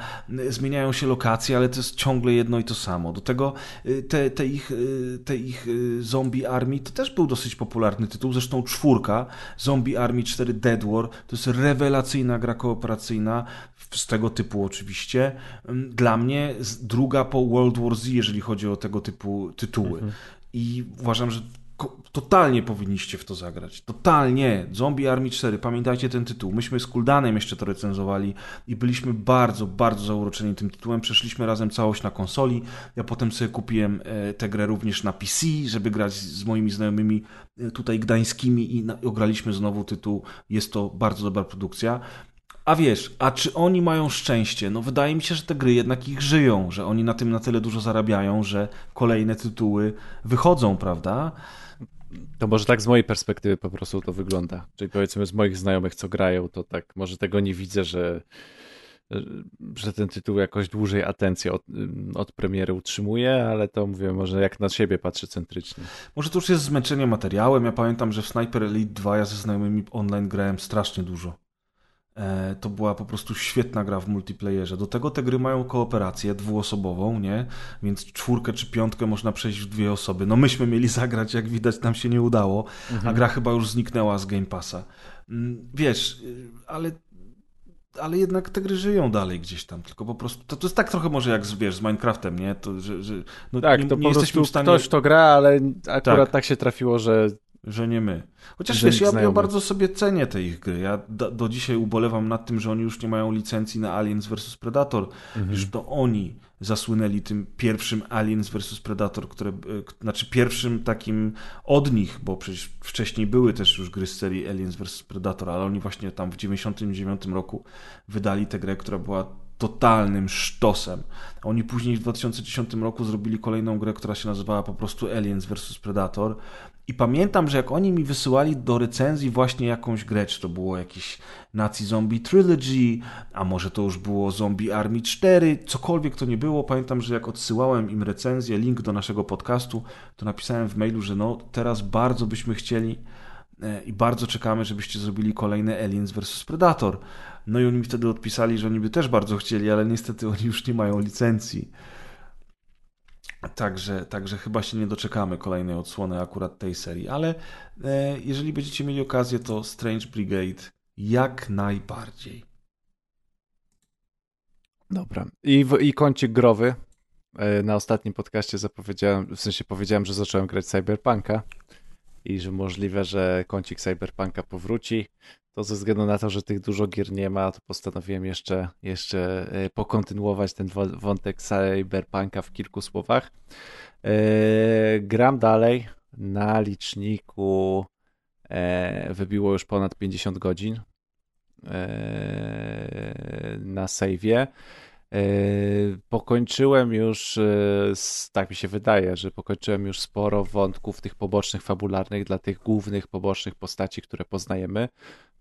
zmieniają się lokacje, ale to jest ciągle jedno i to samo. Do tego y, te, te ich, y, te ich y, Zombie Army to też był dosyć popularny tytuł, zresztą czwórka, Zombie Army 4 Dead War, to jest rewelacyjna gra kooperacyjna, z tego typu oczywiście. Ym, Dla mnie druga po World War Z, jeżeli chodzi o tego typu tytuły. I uważam, że totalnie powinniście w to zagrać. Totalnie. Zombie Army 4, pamiętajcie ten tytuł. Myśmy z Kuldanem jeszcze to recenzowali i byliśmy bardzo, bardzo zauroczeni tym tytułem. Przeszliśmy razem całość na konsoli. Ja potem sobie kupiłem e, tę grę również na PC, żeby grać z moimi znajomymi e, tutaj gdańskimi i ograliśmy znowu tytuł. Jest to bardzo dobra produkcja. A wiesz, a czy oni mają szczęście? No wydaje mi się, że te gry jednak ich żyją, że oni na tym na tyle dużo zarabiają, że kolejne tytuły wychodzą, prawda? To może tak z mojej perspektywy po prostu to wygląda. Czyli powiedzmy z moich znajomych, co grają, to tak może tego nie widzę, że, że ten tytuł jakoś dłużej atencję od, od premiery utrzymuje, ale to mówię, może jak na siebie patrzę centrycznie. Może to już jest zmęczenie materiałem. Ja pamiętam, że w Sniper Elite 2 ja ze znajomymi online grałem strasznie dużo. E, to była po prostu świetna gra w multiplayerze. Do tego te gry mają kooperację dwuosobową, nie? Więc czwórkę czy piątkę można przejść w dwie osoby. No myśmy mieli [LAUGHS] zagrać, jak widać nam się nie udało, a gra chyba już zniknęła z Game Passa. Mm, Wiesz, y, ale ale jednak te gry żyją dalej gdzieś tam, tylko po prostu, to, to jest tak trochę może jak z, wiesz, z Minecraftem, nie? To, że, że no, Tak, nie, to nie po jesteśmy w stanie ktoś to gra, ale akurat Tak. tak, się trafiło, że że nie my. Chociaż Że wiesz, ja, ja bardzo sobie cenię te ich gry. Ja do, do dzisiaj ubolewam nad tym, że oni już nie mają licencji na Aliens vs Predator. Już to oni zasłynęli tym pierwszym Aliens vs Predator, które, e, znaczy pierwszym takim od nich, bo przecież wcześniej były też już gry z serii Aliens vs Predator, ale oni właśnie tam w 99 roku wydali tę grę, która była totalnym sztosem. Oni później w 2010 roku zrobili kolejną grę, która się nazywała po prostu Aliens vs Predator. I pamiętam, że jak oni mi wysyłali do recenzji właśnie jakąś grę, czy to było jakiś Nazi Zombie Trilogy, a może to już było Zombie Army 4, cokolwiek to nie było, pamiętam, że jak odsyłałem im recenzję, link do naszego podcastu, to napisałem w mailu, że no teraz bardzo byśmy chcieli e, i bardzo czekamy, żebyście zrobili kolejne Aliens vs Predator. No i oni mi wtedy odpisali, że oni by też bardzo chcieli, ale niestety oni już nie mają licencji. Także, także chyba się nie doczekamy kolejnej odsłony akurat tej serii, ale e, jeżeli będziecie mieli okazję, to Strange Brigade jak najbardziej. Dobra. I, w, I kącik growy. E, Na ostatnim podcaście zapowiedziałem, w sensie powiedziałem, że zacząłem grać Cyberpunka i że możliwe, że kącik Cyberpunka powróci. To ze względu na to, że tych dużo gier nie ma, to postanowiłem jeszcze, jeszcze e, pokontynuować ten wątek Cyberpunka w kilku słowach. E, Gram dalej. Na liczniku e, wybiło już ponad 50 godzin na save'ie. E, Pokończyłem już, e, tak mi się wydaje, że pokończyłem już sporo wątków tych pobocznych, fabularnych dla tych głównych pobocznych postaci, które poznajemy,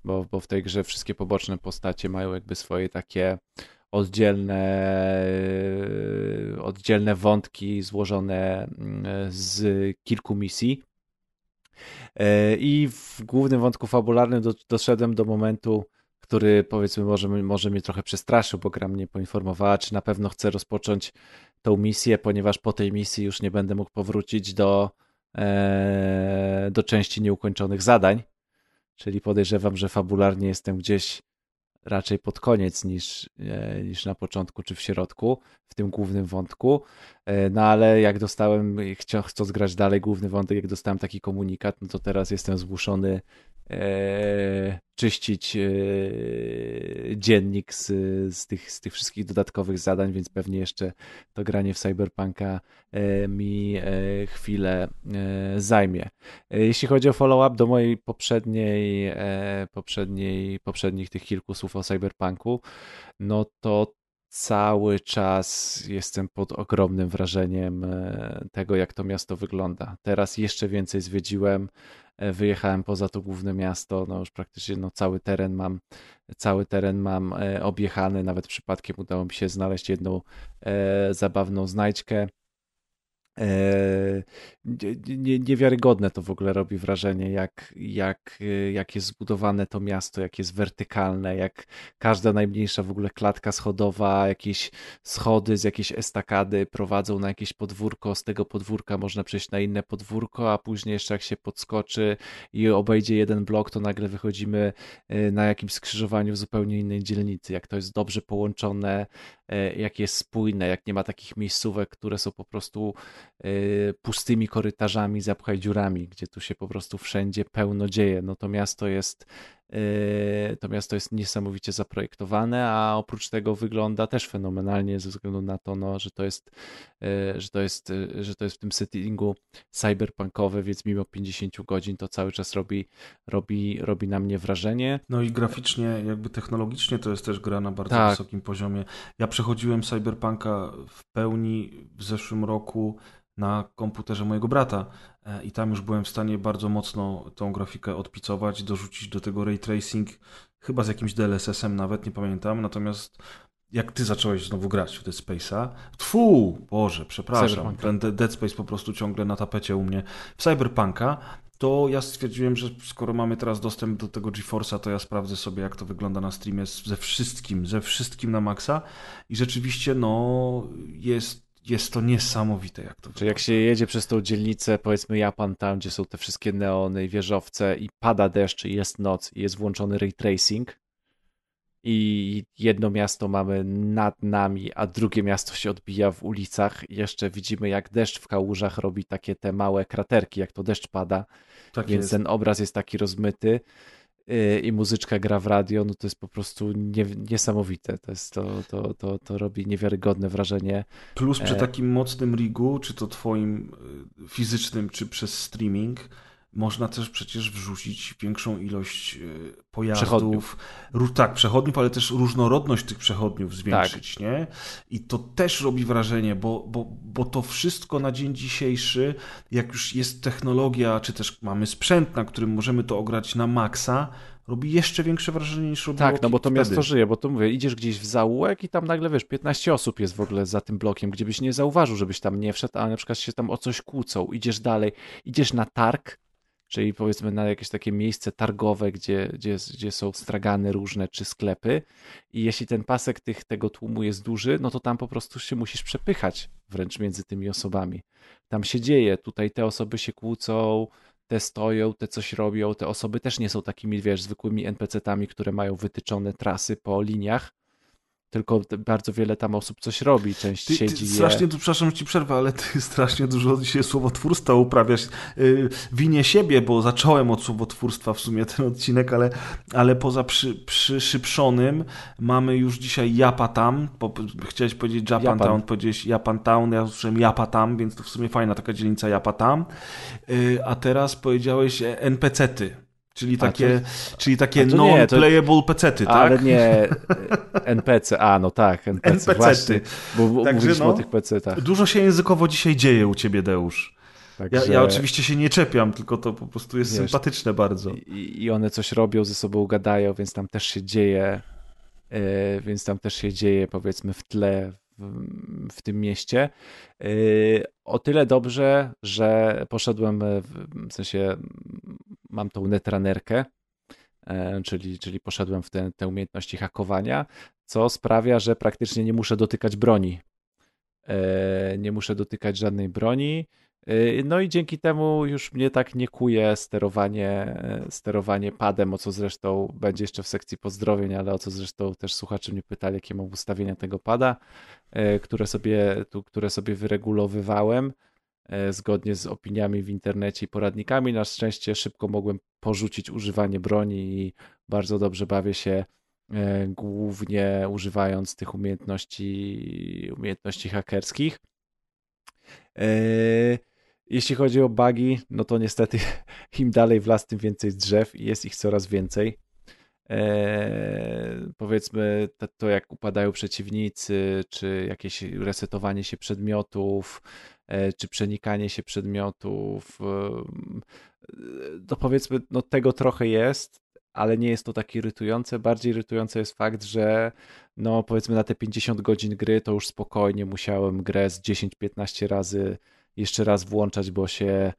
bo, bo w tej grze wszystkie poboczne postacie mają jakby swoje takie oddzielne, e, oddzielne wątki złożone mm, z kilku misji. I w głównym wątku fabularnym do, doszedłem do momentu, który powiedzmy może, może mnie trochę przestraszył, bo gra mnie poinformowała, czy na pewno chcę rozpocząć tą misję, ponieważ po tej misji już nie będę mógł powrócić do, e, do części nieukończonych zadań. Czyli podejrzewam, że fabularnie jestem gdzieś raczej pod koniec niż, e, niż na początku czy w środku, w tym głównym wątku. E, No ale jak dostałem, chcąc grać dalej główny wątek, jak dostałem taki komunikat, no to teraz jestem zmuszony e, czyścić e, dziennik z, z, tych, z tych wszystkich dodatkowych zadań, więc pewnie jeszcze to granie w Cyberpunka e, mi chwilę zajmie. Jeśli chodzi o follow-up do mojej poprzedniej, poprzedniej, poprzednich tych kilku słów o Cyberpunku, no to cały czas jestem pod ogromnym wrażeniem e, tego, jak to miasto wygląda. Teraz jeszcze więcej zwiedziłem, e, wyjechałem poza to główne miasto, no już praktycznie no, cały teren mam, cały teren mam e, objechany, nawet przypadkiem udało mi się znaleźć jedną zabawną znajdźkę nie, niewiarygodne to w ogóle robi wrażenie, jak, jak, jak jest zbudowane to miasto, jak jest wertykalne, jak każda najmniejsza w ogóle klatka schodowa, jakieś schody z jakiejś estakady prowadzą na jakieś podwórko, z tego podwórka można przejść na inne podwórko, a później jeszcze jak się podskoczy i obejdzie jeden blok, to nagle wychodzimy e, na jakimś skrzyżowaniu w zupełnie innej dzielnicy, jak to jest dobrze połączone, e, jak jest spójne, jak nie ma takich miejscówek, które są po prostu Y, pustymi korytarzami, zapchaj dziurami, gdzie tu się po prostu wszędzie pełno dzieje. No to miasto jest to miasto jest niesamowicie zaprojektowane, a oprócz tego wygląda też fenomenalnie ze względu na to, no, że to jest, y, że to jest, że to jest w tym settingu cyberpunkowe, więc mimo 50 godzin to cały czas robi, robi, robi na mnie wrażenie. No i graficznie, jakby technologicznie to jest też gra na bardzo tak. wysokim poziomie. Ja przechodziłem cyberpunka w pełni w zeszłym roku na komputerze mojego brata. E, i tam już byłem w stanie bardzo mocno tą grafikę odpicować, dorzucić do tego ray tracing, chyba z jakimś DLSS-em nawet, nie pamiętam, natomiast jak ty zacząłeś znowu grać w Dead Space'a, tfu, Boże, przepraszam, ten Dead Space po prostu ciągle na tapecie u mnie, w Cyberpunka, to ja stwierdziłem, że skoro mamy teraz dostęp do tego GeForce'a, to ja sprawdzę sobie, jak to wygląda na streamie ze wszystkim, ze wszystkim na maksa i rzeczywiście, no, jest jest to niesamowite, jak to Czy jak się jedzie przez tą dzielnicę, powiedzmy Japan, tam gdzie są te wszystkie neony i wieżowce i pada deszcz i jest noc i jest włączony ray tracing i jedno miasto mamy nad nami, a drugie miasto się odbija w ulicach. I jeszcze widzimy jak deszcz w kałużach robi takie te małe kraterki, jak to deszcz pada, tak więc jest. ten obraz jest taki rozmyty i muzyczka gra w radio, no to jest po prostu nie, niesamowite. To, jest, to, to, to, to robi niewiarygodne wrażenie. Plus przy e, takim mocnym rigu, czy to twoim y, fizycznym, czy przez streaming, można też przecież wrzucić większą ilość y, pojazdów. Przechodniów. Tak, przechodniów, ale też różnorodność tych przechodniów zwiększyć, tak. nie? I to też robi wrażenie, bo, bo, bo to wszystko na dzień dzisiejszy, jak już jest technologia, czy też mamy sprzęt, na którym możemy to ograć na maksa, robi jeszcze większe wrażenie niż robiło Tak, no bo to wtedy. miasto żyje, bo to mówię, idziesz gdzieś w zaułek i tam nagle, wiesz, 15 osób jest w ogóle za tym blokiem, gdzie byś nie zauważył, żebyś tam nie wszedł, a na przykład się tam o coś kłócą, idziesz dalej, idziesz na targ, czyli powiedzmy na jakieś takie miejsce targowe, gdzie, gdzie, gdzie są stragany różne czy sklepy i jeśli ten pasek tych, tego tłumu jest duży, no to tam po prostu się musisz przepychać wręcz między tymi osobami. Tam się dzieje, tutaj te osoby się kłócą, te stoją, te coś robią, te osoby też nie są takimi, wiesz, zwykłymi NPC-tami, które mają wytyczone trasy po liniach, tylko bardzo wiele tam osób coś robi, część ty, siedzi. Ty, strasznie, je... przepraszam ci przerwę, ale ty [LAUGHS] strasznie dużo dzisiaj słowotwórstwa uprawiasz. Yy, winię siebie, bo zacząłem od słowotwórstwa w sumie ten odcinek, ale, ale poza przy, przyszypszonym mamy już dzisiaj Japatam, bo chciałeś powiedzieć Japan, Japan. Town, powiedziałeś Japan Town, ja usłyszałem Japatam, więc to w sumie fajna taka dzielnica Japatam. Yy, a teraz powiedziałeś NPC-ty. Czyli takie, to, czyli takie non-playable pecety, tak? Ale nie NPC, a no tak, NPC, NPC właśnie, bo Także mówiliśmy no, o tych pecetach. Dużo się językowo dzisiaj dzieje u ciebie, Deusz. Także... Ja, ja, oczywiście się nie czepiam, tylko to po prostu jest Wiesz, sympatyczne bardzo. I, I, one coś robią, ze sobą gadają, więc tam też się dzieje, yy, więc tam też się dzieje powiedzmy w tle w, tym mieście. Yy, o tyle dobrze, że poszedłem w, w sensie mam tą netranerkę, e, czyli, czyli poszedłem w te, te umiejętności hakowania, co sprawia, że praktycznie nie muszę dotykać broni. E, nie muszę dotykać żadnej broni. E, no i dzięki temu już mnie tak nie kuje sterowanie, sterowanie padem, o co zresztą będzie jeszcze w sekcji pozdrowień, ale o co zresztą też słuchacze mnie pytali, jakie mam ustawienia tego pada, które sobie, tu, które sobie wyregulowywałem. E, zgodnie z opiniami w internecie i poradnikami. Na szczęście szybko mogłem porzucić używanie broni i bardzo dobrze bawię się e, głównie używając tych umiejętności, umiejętności hakerskich. E, jeśli chodzi o bugi, no to niestety [LAUGHS] im dalej w las, tym więcej drzew i jest ich coraz więcej. E, powiedzmy to, to, jak upadają przeciwnicy, czy jakieś resetowanie się przedmiotów, e, czy przenikanie się przedmiotów. E, to powiedzmy, no tego trochę jest, ale nie jest to tak irytujące. Bardziej irytujące jest fakt, że no powiedzmy na te 50 godzin gry to już spokojnie musiałem grę z 10-15 razy jeszcze raz włączać, bo się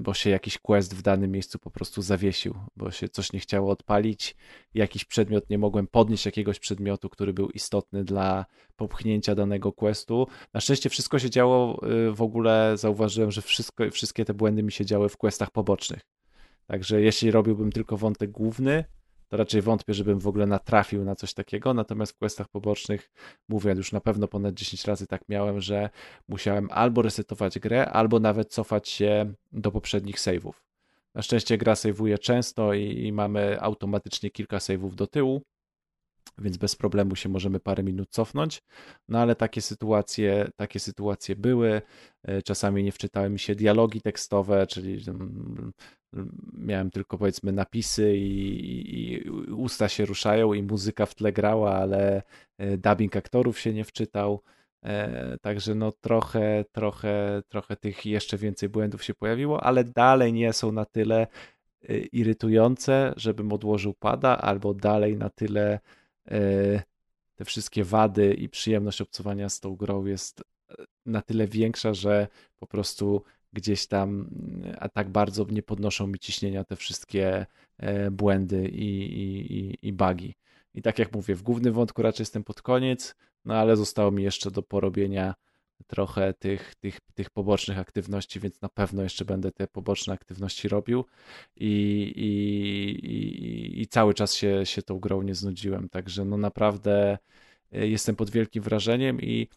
bo się jakiś quest w danym miejscu po prostu zawiesił, bo się coś nie chciało odpalić, jakiś przedmiot, nie mogłem podnieść jakiegoś przedmiotu, który był istotny dla popchnięcia danego questu. Na szczęście wszystko się działo, y, w ogóle zauważyłem, że wszystko, wszystkie te błędy mi się działy w questach pobocznych. Także jeśli robiłbym tylko wątek główny, to raczej wątpię, żebym w ogóle natrafił na coś takiego. Natomiast w questach pobocznych, mówię, już na pewno ponad 10 razy tak miałem, że musiałem albo resetować grę, albo nawet cofać się do poprzednich save'ów. Na szczęście gra save'uje często i, i mamy automatycznie kilka save'ów do tyłu, więc bez problemu się możemy parę minut cofnąć. No ale takie sytuacje, takie sytuacje były. E, czasami nie wczytały mi się dialogi tekstowe, czyli mm, miałem tylko powiedzmy napisy i, i, usta się ruszają i muzyka w tle grała, ale e, dubbing aktorów się nie wczytał. E, także no trochę, trochę, trochę tych jeszcze więcej błędów się pojawiło, ale dalej nie są na tyle irytujące, żebym odłożył pada, albo dalej na tyle te wszystkie wady i przyjemność obcowania z tą grą jest na tyle większa, że po prostu gdzieś tam a tak bardzo nie podnoszą mi ciśnienia te wszystkie e, błędy i, i, i bugi. I tak jak mówię, w głównym wątku raczej jestem pod koniec, no ale zostało mi jeszcze do porobienia trochę tych, tych, tych pobocznych aktywności, więc na pewno jeszcze będę te poboczne aktywności robił i, i, i, i cały czas się, się tą grą nie znudziłem. Także no naprawdę e, jestem pod wielkim wrażeniem i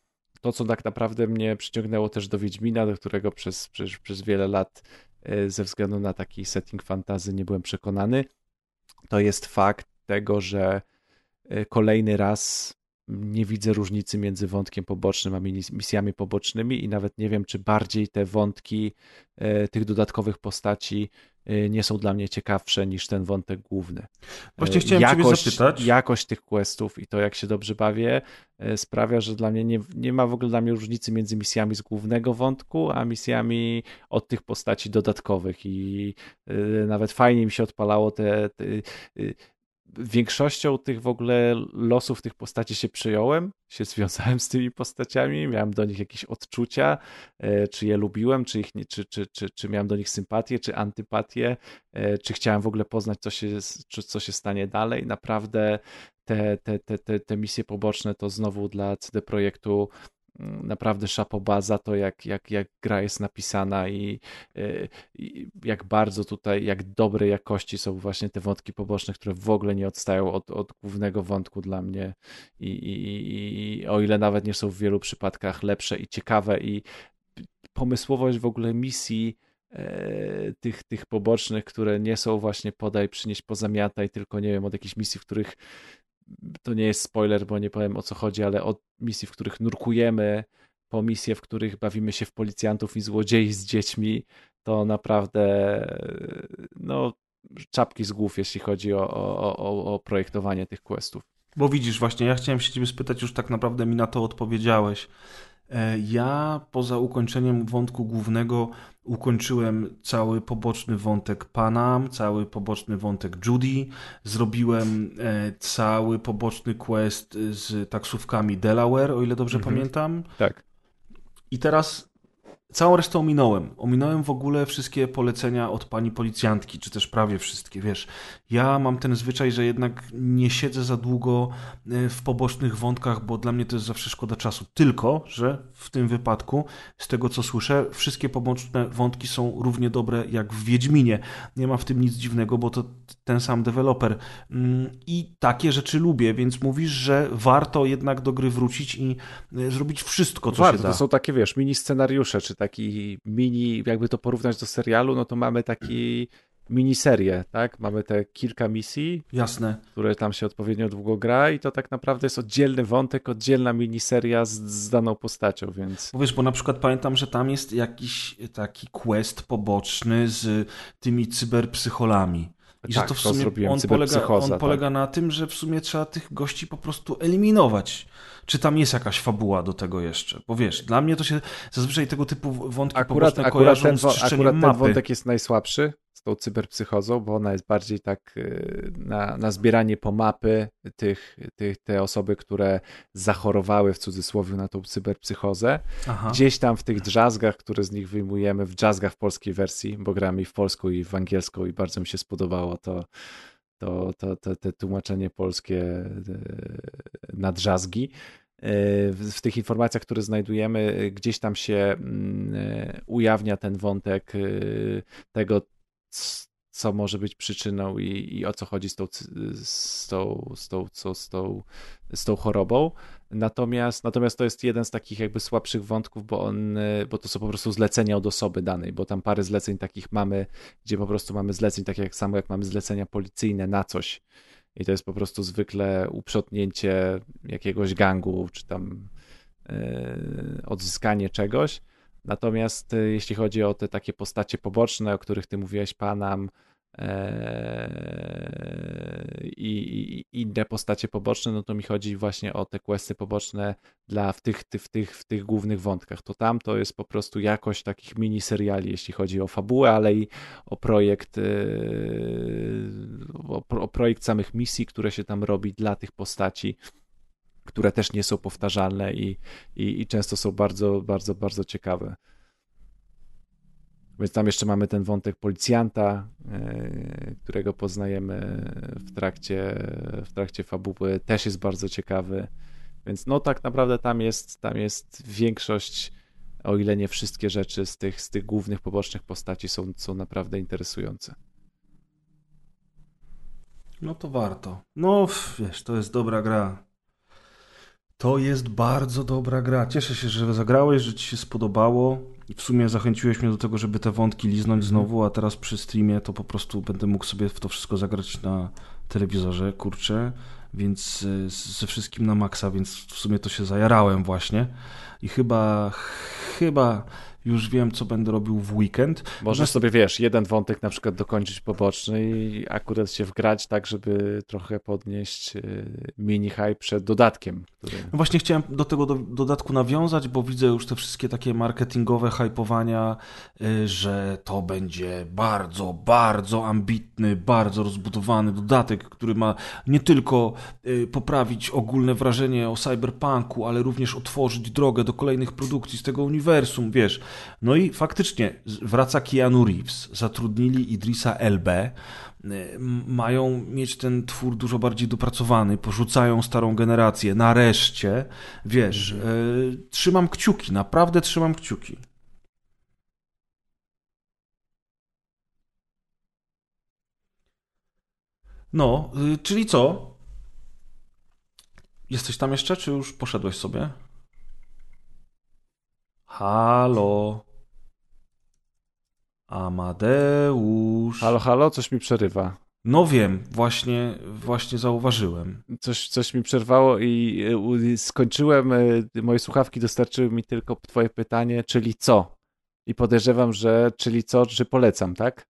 to, co tak naprawdę mnie przyciągnęło też do Wiedźmina, do którego przez, przez, przez wiele lat e, ze względu na taki setting fantazy nie byłem przekonany, to jest fakt tego, że e, kolejny raz nie widzę różnicy między wątkiem pobocznym a misjami pobocznymi i nawet nie wiem, czy bardziej te wątki e, tych dodatkowych postaci e, nie są dla mnie ciekawsze niż ten wątek główny. Właśnie e, chciałem jakość, Ciebie zapytać. Jakość tych questów i to, jak się dobrze bawię, sprawia, że dla mnie nie, nie ma w ogóle dla mnie różnicy między misjami z głównego wątku, a misjami od tych postaci dodatkowych i nawet fajnie mi się odpalało te, te większością tych w ogóle losów tych postaci się przyjąłem, się związałem z tymi postaciami, miałem do nich jakieś odczucia, e, czy je lubiłem, czy, ich nie, czy, czy, czy, czy miałem do nich sympatię, czy antypatię, e, czy chciałem w ogóle poznać, co się, co się stanie dalej. Naprawdę te, te, te, te, te misje poboczne to znowu dla CD Projektu naprawdę szapoba za to, jak, jak, jak gra jest napisana i, e, i, jak bardzo tutaj, jak dobrej jakości są właśnie te wątki poboczne, które w ogóle nie odstają od, od głównego wątku dla mnie. I, i, i o ile nawet nie są w wielu przypadkach lepsze i ciekawe i pomysłowość w ogóle misji e, tych, tych pobocznych, które nie są właśnie podaj, przynieść pozamiataj, tylko nie wiem, od jakichś misji, w których to nie jest spoiler, bo nie powiem o co chodzi, ale od misji, w których nurkujemy, po misje, w których bawimy się w policjantów i złodziei z dziećmi, to naprawdę no, czapki z głów, jeśli chodzi o, o, o, o projektowanie tych questów. Bo widzisz, właśnie ja chciałem się ciebie spytać, już tak naprawdę mi na to odpowiedziałeś. E, ja poza ukończeniem wątku głównego ukończyłem cały poboczny wątek Panam, cały poboczny wątek Judy, zrobiłem e, cały poboczny quest z taksówkami Delaware, o ile dobrze mhm. pamiętam. Tak. I teraz Całą resztę ominąłem. Ominąłem w ogóle wszystkie polecenia od pani policjantki, czy też prawie wszystkie, wiesz. Ja mam ten zwyczaj, że jednak nie siedzę za długo e, w pobocznych wątkach, bo dla mnie to jest zawsze szkoda czasu. Tylko, że w tym wypadku, z tego co słyszę, wszystkie poboczne wątki są równie dobre jak w Wiedźminie. Nie ma w tym nic dziwnego, bo to ten sam deweloper. Mm, I takie rzeczy lubię, więc mówisz, że warto jednak do gry wrócić i e, zrobić wszystko, co warto, się da. To są takie, wiesz, mini scenariusze, czy taki mini, jakby to porównać do serialu, no to mamy taki miniserię, tak? Mamy te kilka misji. Jasne. Które tam się odpowiednio długo gra i to tak naprawdę jest oddzielny wątek, oddzielna miniseria z, z daną postacią, więc... Bo wiesz, bo na przykład pamiętam, że tam jest jakiś taki quest poboczny z tymi cyberpsycholami I tak, że to w sumie on, polega, on tak. polega na tym, że w sumie trzeba tych gości po prostu eliminować. Czy tam jest jakaś fabuła do tego jeszcze? Bo wiesz, dla mnie to się zazwyczaj tego typu wątki akurat, poboczne akurat ten, z akurat ten wątek jest najsłabszy z tą cyberpsychozą, bo ona jest bardziej tak y, na, na zbieranie po mapy tych, tych, te osoby, które zachorowały w cudzysłowie na tą cyberpsychozę. Aha. Gdzieś tam w tych drzazgach, które z nich wyjmujemy, w drzazgach w polskiej wersji, bo gramy i w polską i w angielską i bardzo mi się spodobało to, to, to, to, to tłumaczenie polskie y, na drzazgi. Y, w tych informacjach, które znajdujemy, gdzieś tam się mm, ujawnia ten wątek tego, co może być przyczyną i, i o co chodzi z tą, z tą, z tą, co, z tą, z tą chorobą. Natomiast, natomiast to jest jeden z takich jakby słabszych wątków, bo, on, bo to są po prostu zlecenia od osoby danej, bo tam parę zleceń takich mamy, gdzie po prostu mamy zleceń, tak jak samo jak mamy zlecenia policyjne na coś i to jest po prostu zwykle uprzątnięcie jakiegoś gangu, czy tam yy, odzyskanie czegoś, Natomiast y, jeśli chodzi o te takie postacie poboczne, o których ty mówiłeś, Panam eee, i, inne postacie poboczne, no to mi chodzi właśnie o te questy poboczne dla w tych, w tych, w tych głównych wątkach. To tam to jest po prostu jakość takich mini seriali, jeśli chodzi o fabułę, ale i o projekt, y, o, o projekt samych misji, które się tam robi dla tych postaci które też nie są powtarzalne i, i, i często są bardzo, bardzo, bardzo ciekawe. Więc tam jeszcze mamy ten wątek policjanta, e, którego poznajemy w trakcie, w trakcie fabuły, też jest bardzo ciekawy. Więc no tak naprawdę tam jest, tam jest większość, o ile nie wszystkie rzeczy z tych, z tych głównych pobocznych postaci są, są naprawdę interesujące. No to warto. No wiesz, to jest dobra gra. To jest bardzo dobra gra. Cieszę się, że zagrałeś, że ci się spodobało. I w sumie zachęciłeś mnie do tego, żeby te wątki liznąć znowu, a teraz przy streamie to po prostu będę mógł sobie w to wszystko zagrać na telewizorze, kurczę, więc e, ze wszystkim na maksa, więc w sumie to się zajarałem właśnie. I chyba, chyba już wiem, co będę robił w weekend. Możesz sobie, wiesz, jeden wątek na przykład dokończyć poboczny i akurat się wgrać tak, żeby trochę podnieść y, mini hype przed dodatkiem. No właśnie chciałem do tego do, dodatku nawiązać, bo widzę już te wszystkie takie marketingowe hypowania, y, że to będzie bardzo, bardzo ambitny, bardzo rozbudowany dodatek, który ma nie tylko y, poprawić ogólne wrażenie o cyberpunku, ale również otworzyć drogę do kolejnych produkcji z tego uniwersum, wiesz, no i faktycznie wraca Keanu Reeves, zatrudnili Idrisa Elbe, mają mieć ten twór dużo bardziej dopracowany, porzucają starą generację, nareszcie, wiesz, mhm. e, trzymam kciuki, naprawdę trzymam kciuki. No, y, czyli co? Jesteś tam jeszcze, czy już poszedłeś sobie? Halo. Amadeusz. Halo, halo, coś mi przerywa. No wiem, właśnie, właśnie zauważyłem. Coś, coś mi przerwało i skończyłem, y, moje słuchawki dostarczyły mi tylko twoje pytanie, czyli co? I podejrzewam, że czyli co, czy polecam, tak?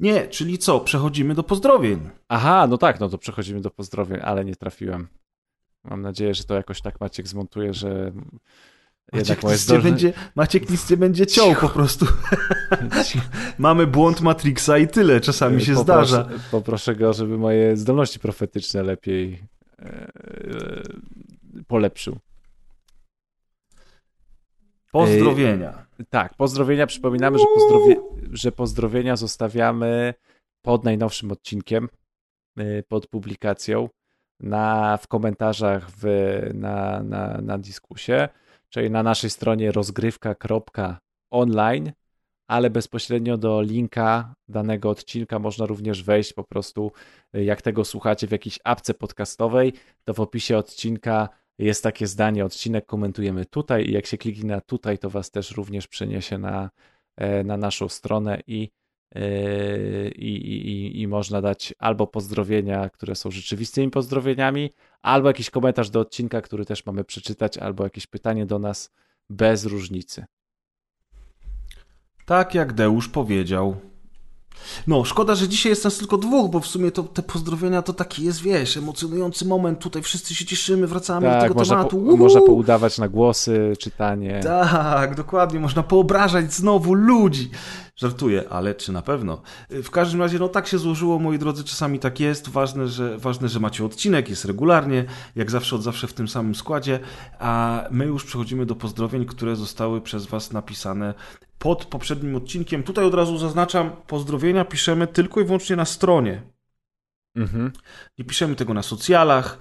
Nie, czyli co? Przechodzimy do pozdrowień. Aha, no tak, no to przechodzimy do pozdrowień, ale nie trafiłem. Mam nadzieję, że to jakoś tak Maciek zmontuje, że Maciek nic, nie będzie, Maciek nic nie będzie ciął po prostu. [LAUGHS] Mamy błąd Matrixa i tyle, czasami się poproszę, zdarza. Poproszę go, żeby moje zdolności profetyczne lepiej e, e, polepszył. Pozdrowienia. E, tak, pozdrowienia. Przypominamy, że, pozdrowie, że pozdrowienia zostawiamy pod najnowszym odcinkiem, e, pod publikacją, na, w komentarzach w, na, na, na dyskusie czyli na naszej stronie rozgrywka.online, ale bezpośrednio do linka danego odcinka można również wejść po prostu, jak tego słuchacie w jakiejś apce podcastowej, to w opisie odcinka jest takie zdanie, odcinek komentujemy tutaj i jak się kliknie na tutaj, to Was też również przeniesie na, e, na naszą stronę i i, i, i można dać albo pozdrowienia, które są rzeczywistymi pozdrowieniami, albo jakiś komentarz do odcinka, który też mamy przeczytać, albo jakieś pytanie do nas bez różnicy. Tak jak Deusz powiedział. No, szkoda, że dzisiaj jest nas tylko dwóch, bo w sumie to te pozdrowienia to taki jest, wiesz, emocjonujący moment. Tutaj wszyscy się cieszymy, wracamy do Tak, tego można, tematu. po, można poudawać na głosy, czytanie. Tak, dokładnie, można poobrażać znowu ludzi. Żartuję, ale czy na pewno? W każdym razie, no tak się złożyło, moi drodzy, czasami tak jest. Ważne, że, ważne, że macie odcinek, jest regularnie, jak zawsze, od zawsze w tym samym składzie. A my już przechodzimy do pozdrowień, które zostały przez Was napisane pod poprzednim odcinkiem. Tutaj od razu zaznaczam, pozdrowienia piszemy tylko i wyłącznie na stronie. Mhm. Nie piszemy tego na socjalach,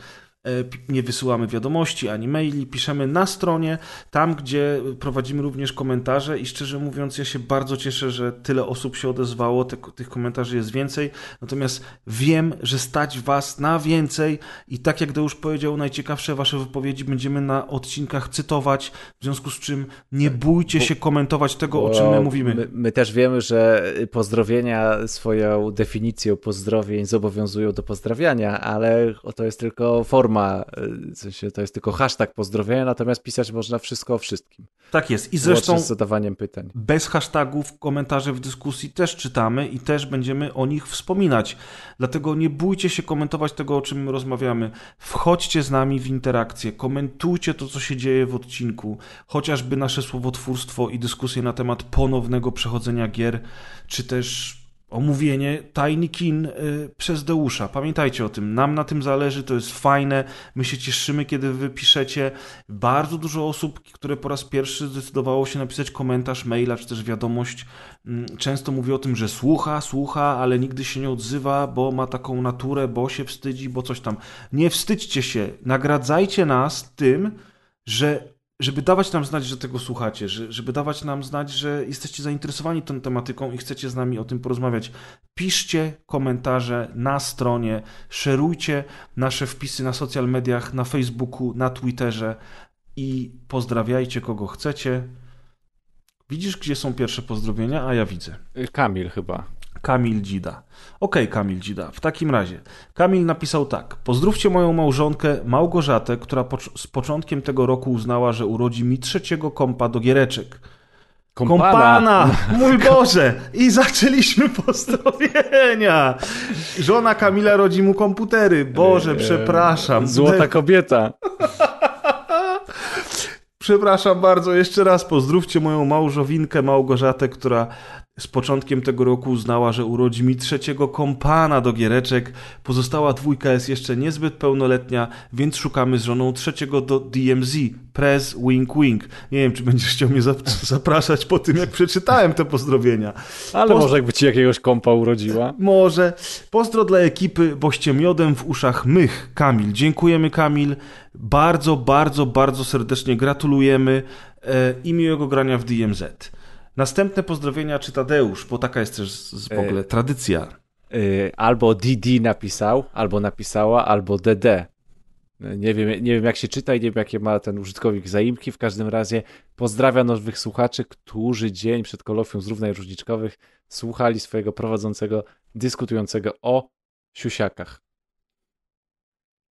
nie wysyłamy wiadomości ani maili, piszemy na stronie, tam gdzie prowadzimy również komentarze i szczerze mówiąc ja się bardzo cieszę, że tyle osób się odezwało, tych komentarzy jest więcej, natomiast wiem, że stać Was na więcej i tak jak już powiedział, najciekawsze Wasze wypowiedzi będziemy na odcinkach cytować, w związku z czym nie bójcie bo- się komentować tego, o czym my mówimy. My, my też wiemy, że pozdrowienia swoją definicją pozdrowień zobowiązują do pozdrawiania, ale to jest tylko forma, w sensie to jest tylko hashtag pozdrowienia, natomiast pisać można wszystko o wszystkim. Tak jest i Zresztą zresztą z zadawaniem pytań. Bez hashtagów komentarze w dyskusji też czytamy i też będziemy o nich wspominać. Dlatego nie bójcie się komentować tego, o czym rozmawiamy. Wchodźcie z nami w interakcję, komentujcie to, co się dzieje w odcinku, chociażby nasze słowotwórstwo i dyskusje na temat ponownego przechodzenia gier, czy też omówienie Tiny Kin y, przez Deusza. Pamiętajcie o tym, nam na tym zależy, to jest fajne, my się cieszymy, kiedy wy piszecie. Bardzo dużo osób, które po raz pierwszy zdecydowało się napisać komentarz, maila, czy też wiadomość, mm, często mówi o tym, że słucha, słucha, ale nigdy się nie odzywa, bo ma taką naturę, bo się wstydzi, bo coś tam. Nie wstydźcie się, nagradzajcie nas tym, że żeby dawać nam znać, że tego słuchacie, że, żeby dawać nam znać, że jesteście zainteresowani tą tematyką i chcecie z nami o tym porozmawiać. Piszcie komentarze na stronie, szerujcie nasze wpisy na social mediach, na Facebooku, na Twitterze i pozdrawiajcie kogo chcecie. Widzisz, gdzie są pierwsze pozdrowienia? A ja widzę. Kamil chyba. Kamil Dzida. Okej, Kamil Dzida. W takim razie, Kamil napisał tak. Pozdrówcie moją małżonkę Małgorzatę, która pocz- z początkiem tego roku uznała, że urodzi mi trzeciego kompa do giereczek. Kompana! [LAUGHS] Mój Boże! I zaczęliśmy pozdrowienia! Żona Kamila rodzi mu komputery. Boże, przepraszam. Złota kobieta. [LAUGHS] Przepraszam bardzo, jeszcze raz pozdrówcie moją małżowinkę Małgorzatę, która z początkiem tego roku uznała, że urodzi mi trzeciego kompana do giereczek. Pozostała dwójka jest jeszcze niezbyt pełnoletnia, więc szukamy z żoną trzeciego do DMZ. Prez, wink, wink. Nie wiem, czy będziesz chciał mnie zap- [LAUGHS] zapraszać po tym, jak przeczytałem te pozdrowienia. Ale może jakby ci jakiegoś kompa urodziła. Może. Pozdro dla ekipy, boście miodem w uszach mych. Kamil. Dziękujemy, Kamil. Bardzo, bardzo, bardzo serdecznie gratulujemy e, i miłego grania w DMZ. Następne pozdrowienia czy Tadeusz, bo taka jest też w ogóle tradycja. Y, albo DD napisał, albo napisała, albo DD. Nie wiem, nie wiem, jak się czyta i nie wiem, jakie ma ten użytkownik zaimki. W każdym razie pozdrawiam nowych słuchaczy, którzy dzień przed kolokwium z równej różniczkowych słuchali swojego prowadzącego, dyskutującego o siusiakach.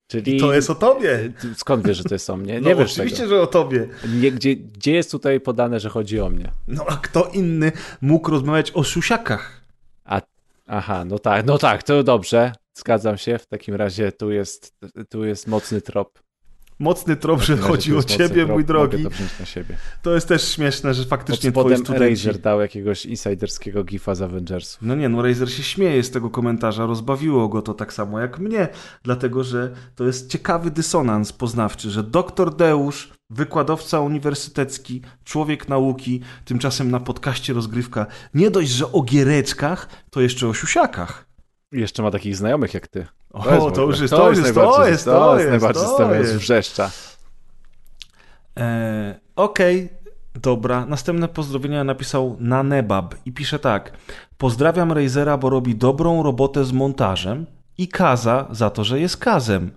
Czyli to jest o tobie. Ty Skąd wiesz, że to jest o mnie? Nie No, wiesz oczywiście, tego. że o tobie. Nie, gdzie, gdzie jest tutaj podane, że chodzi o mnie? No a kto inny mógł rozmawiać o siusiakach? A, aha, no tak, no tak, to dobrze. Zgadzam się. W takim razie tu jest, tu jest mocny trop. Mocny trop, że chodzi o ciebie, trop, mój drogi. To. To jest też śmieszne, że Pod faktycznie twoi spodem studenci... Razer dał jakiegoś insiderskiego gifa z Avengersów. No nie, no Razer się śmieje z tego komentarza, rozbawiło go to tak samo jak mnie, dlatego że to jest ciekawy dysonans poznawczy, że doktor Deusz, wykładowca uniwersytecki, człowiek nauki, tymczasem na podcaście rozgrywka, nie dość, że o giereczkach, to jeszcze o siusiakach. Jeszcze ma takich znajomych jak ty. O, w to ogóle- już jest, to jest, to jest, to jest, najbardziej to jest. wrzeszcza. Eee, Okej, dobra. Następne pozdrowienia napisał Nanebab i pisze tak. Pozdrawiam Razera, bo robi dobrą robotę z montażem i Kaza za to, że jest Kazem.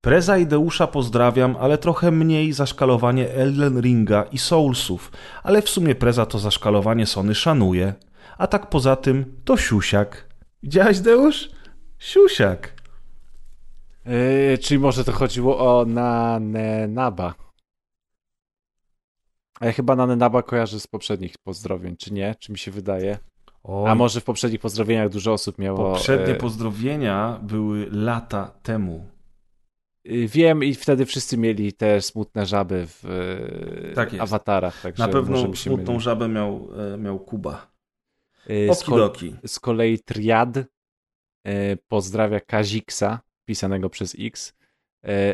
Preza i Deusza pozdrawiam, ale trochę mniej za szkalowanie Elden Ringa i Soulsów, ale w sumie Preza to za szkalowanie Sony szanuje. A tak poza tym to siusiak. Widziałeś Deusz? Siusiak. Yy, czyli może to chodziło o Nanenaba. A ja chyba Nanenaba kojarzę z poprzednich pozdrowień, czy nie? Czy mi się wydaje? Oj. A może w poprzednich pozdrowieniach dużo osób miało... Poprzednie e... pozdrowienia były lata temu. Y, wiem i wtedy wszyscy mieli te smutne żaby w e, tak awatarach. Na pewno smutną myli. żabę miał, e, miał Kuba. Y, z, kol z kolei Triad pozdrawia Kaziksa, pisanego przez X.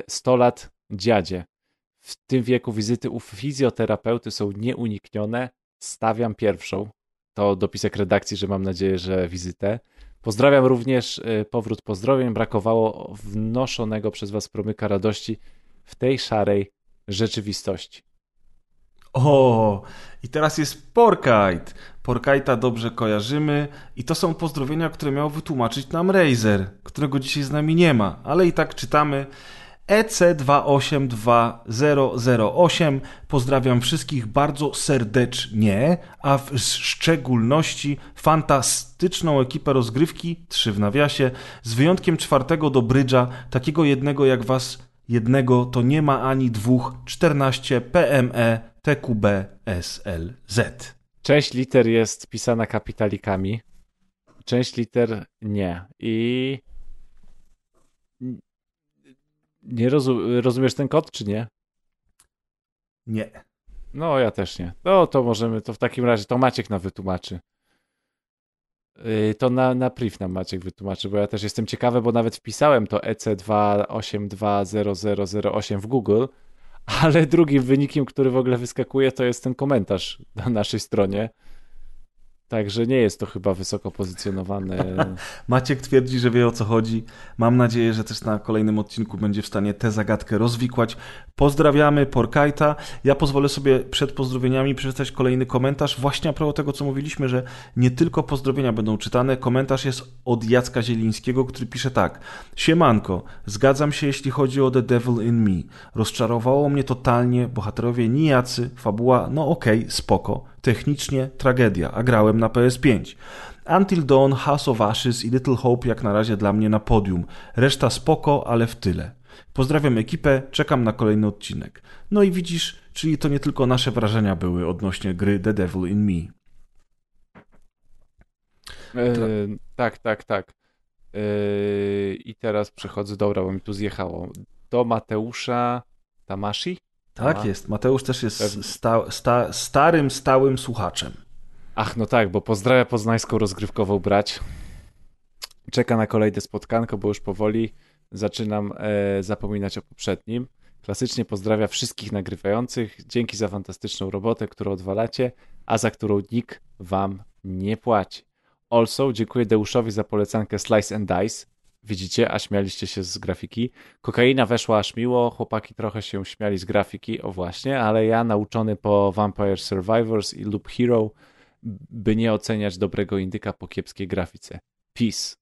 100 lat dziadzie. W tym wieku wizyty u fizjoterapeuty są nieuniknione. Stawiam pierwszą. To dopisek redakcji, że mam nadzieję, że wizytę. Pozdrawiam również y, powrót pozdrowień. Brakowało wnoszonego przez Was promyka radości w tej szarej rzeczywistości. O, i teraz jest Porkite. Porkite'a dobrze kojarzymy i to są pozdrowienia, które miał wytłumaczyć nam Razer, którego dzisiaj z nami nie ma, ale i tak czytamy. EC282008. Pozdrawiam wszystkich bardzo serdecznie, a w szczególności fantastyczną ekipę rozgrywki, trzy w nawiasie, z wyjątkiem czwartego do brydża, takiego jednego jak was jednego to nie ma ani dwóch, 14 PME TQB SLZ. Część liter jest pisana kapitalikami, część liter nie. I nie rozum rozumiesz ten kod, czy nie? Nie. No, ja też nie. No, to możemy, to w takim razie, to Maciek nam wytłumaczy. Yy, to na, na priv nam Maciek wytłumaczy, bo ja też jestem ciekawy, bo nawet wpisałem to EC2820008 w Google, ale drugim wynikiem, który w ogóle wyskakuje, to jest ten komentarz na naszej stronie. Także nie jest to chyba wysoko pozycjonowane. [LAUGHS] Maciek twierdzi, że wie o co chodzi. Mam nadzieję, że też na kolejnym odcinku będzie w stanie tę zagadkę rozwikłać. Pozdrawiamy Porkajta. Ja pozwolę sobie przed pozdrowieniami przeczytać kolejny komentarz. Właśnie a propos tego, co mówiliśmy, że nie tylko pozdrowienia będą czytane. Komentarz jest od Jacka Zielińskiego, który pisze tak. Siemanko, zgadzam się jeśli chodzi o The Devil in Me. Rozczarowało mnie totalnie, bohaterowie nijacy, fabuła, no okej, okay, spoko technicznie tragedia, a grałem na PS5. Until Dawn, House of Ashes i Little Hope jak na razie dla mnie na podium. Reszta spoko, ale w tyle. Pozdrawiam ekipę, czekam na kolejny odcinek. No i widzisz, czyli to nie tylko nasze wrażenia były odnośnie gry The Devil in Me. Yy, tak, tak, tak. Yy, I teraz przechodzę, dobra, bo mi tu zjechało. Do Mateusza Tamashi? Tak jest. Mateusz też jest sta, sta, starym, stałym słuchaczem. Ach, no tak, bo pozdrawia poznańską rozgrywkową brać. Czeka na kolejne spotkanko, bo już powoli zaczynam e, zapominać o poprzednim. Klasycznie pozdrawia wszystkich nagrywających. Dzięki za fantastyczną robotę, którą odwalacie, a za którą nikt wam nie płaci. Also, dziękuję Deuszowi za polecankę Slice and Dice. Widzicie, a śmialiście się z grafiki. Kokaina weszła aż miło, chłopaki trochę się śmiali z grafiki, o właśnie, ale ja nauczony po Vampire Survivors i Loop Hero, by nie oceniać dobrego indyka po kiepskiej grafice. Peace.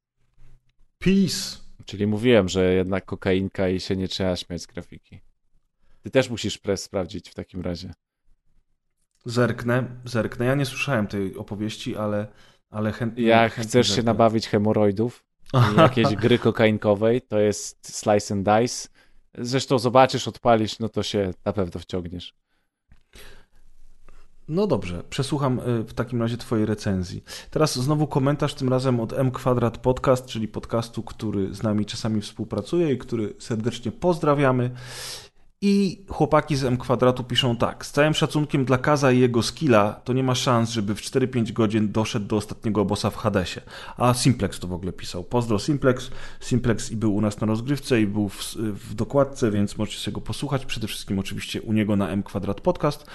Peace. Czyli mówiłem, że jednak kokainka i się nie trzeba śmiać z grafiki. Ty też musisz press sprawdzić w takim razie. Zerknę, zerknę. Ja nie słyszałem tej opowieści, ale, ale chętnie. Jak chcesz zerknę. się nabawić hemoroidów, [LAUGHS] jakiejś gry kokainkowej, to jest Slice and Dice. Zresztą zobaczysz, odpalisz, no to się na pewno wciągniesz. No dobrze, przesłucham y, w takim razie Twojej recenzji. Teraz znowu komentarz, tym razem od M Kwadrat Podcast, czyli podcastu, który z nami czasami współpracuje i który serdecznie pozdrawiamy. I chłopaki z M kwadratu piszą tak. Z całym szacunkiem dla Kaza i jego skilla, to nie ma szans, żeby w 4-5 godzin doszedł do ostatniego bossa w Hadesie. A Simplex to w ogóle pisał. Pozdro Simplex. Simplex i był u nas na rozgrywce i był w, w dokładce, więc możecie sobie go posłuchać. Przede wszystkim oczywiście u niego na M kwadrat podcast.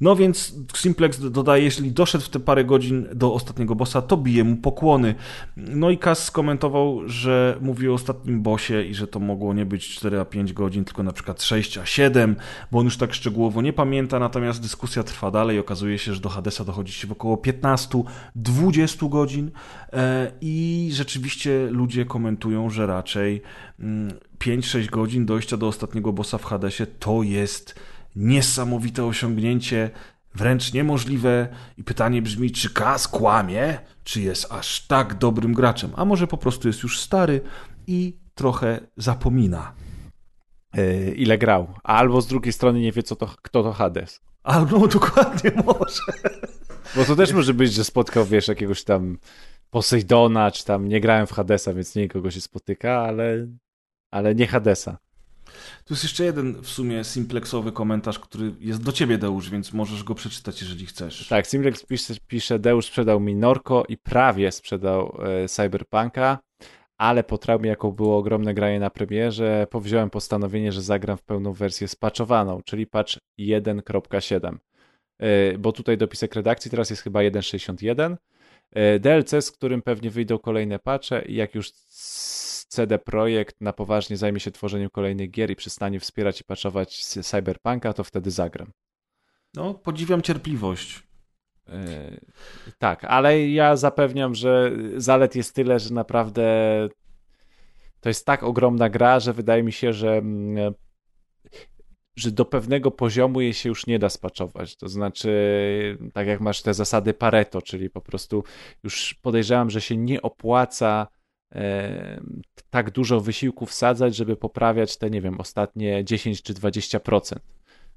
No więc Simplex dodaje, jeśli doszedł w te parę godzin do ostatniego bossa, to bije mu pokłony. No i Kaz skomentował, że mówi o ostatnim bossie i że to mogło nie być 4 a 5 godzin, tylko na przykład 6 a 7, bo on już tak szczegółowo nie pamięta, natomiast dyskusja trwa dalej. Okazuje się, że do Hadesa dochodzi się w około 15-20 godzin e, i rzeczywiście ludzie komentują, że raczej 5-6 mm, godzin dojścia do ostatniego bossa w Hadesie to jest niesamowite osiągnięcie, wręcz niemożliwe. I pytanie brzmi, czy Kaz kłamie, czy jest aż tak dobrym graczem, a może po prostu jest już stary i trochę zapomina. E, ile grał. Albo z drugiej strony nie wie, co to, kto to Hades. Albo dokładnie może. Bo to też może być, że spotkał, wiesz, jakiegoś tam Poseidona, czy tam nie grałem w Hadesa, więc nie nikogo się spotyka, ale, ale nie Hadesa. Tu jest jeszcze jeden w sumie simplexowy komentarz, który jest do ciebie, Deusz, więc możesz go przeczytać, jeżeli chcesz. Tak, Simplex pisze, pisze Deusz sprzedał mi Norko i prawie sprzedał e, Cyberpunka, ale po traumie, jaką było ogromne granie na premierze, powziąłem postanowienie, że zagram w pełną wersję spaczowaną, czyli patch 1.7. E, bo tutaj dopisek redakcji teraz jest chyba 1.61. E, DLC, z którym pewnie wyjdą kolejne patche i jak już CD Projekt na poważnie zajmie się tworzeniem kolejnych gier i przestanie wspierać i patchować Cyberpunka, to wtedy zagram. No, podziwiam cierpliwość. Yy, tak, ale ja zapewniam, że zalet jest tyle, że naprawdę to jest tak ogromna gra, że wydaje mi się, że mm, że do pewnego poziomu jej się już nie da spaczować. To znaczy, tak jak masz te zasady Pareto, czyli po prostu już podejrzewam, że się nie opłaca e, tak dużo wysiłku wsadzać, żeby poprawiać te, nie wiem, ostatnie 10 czy 20%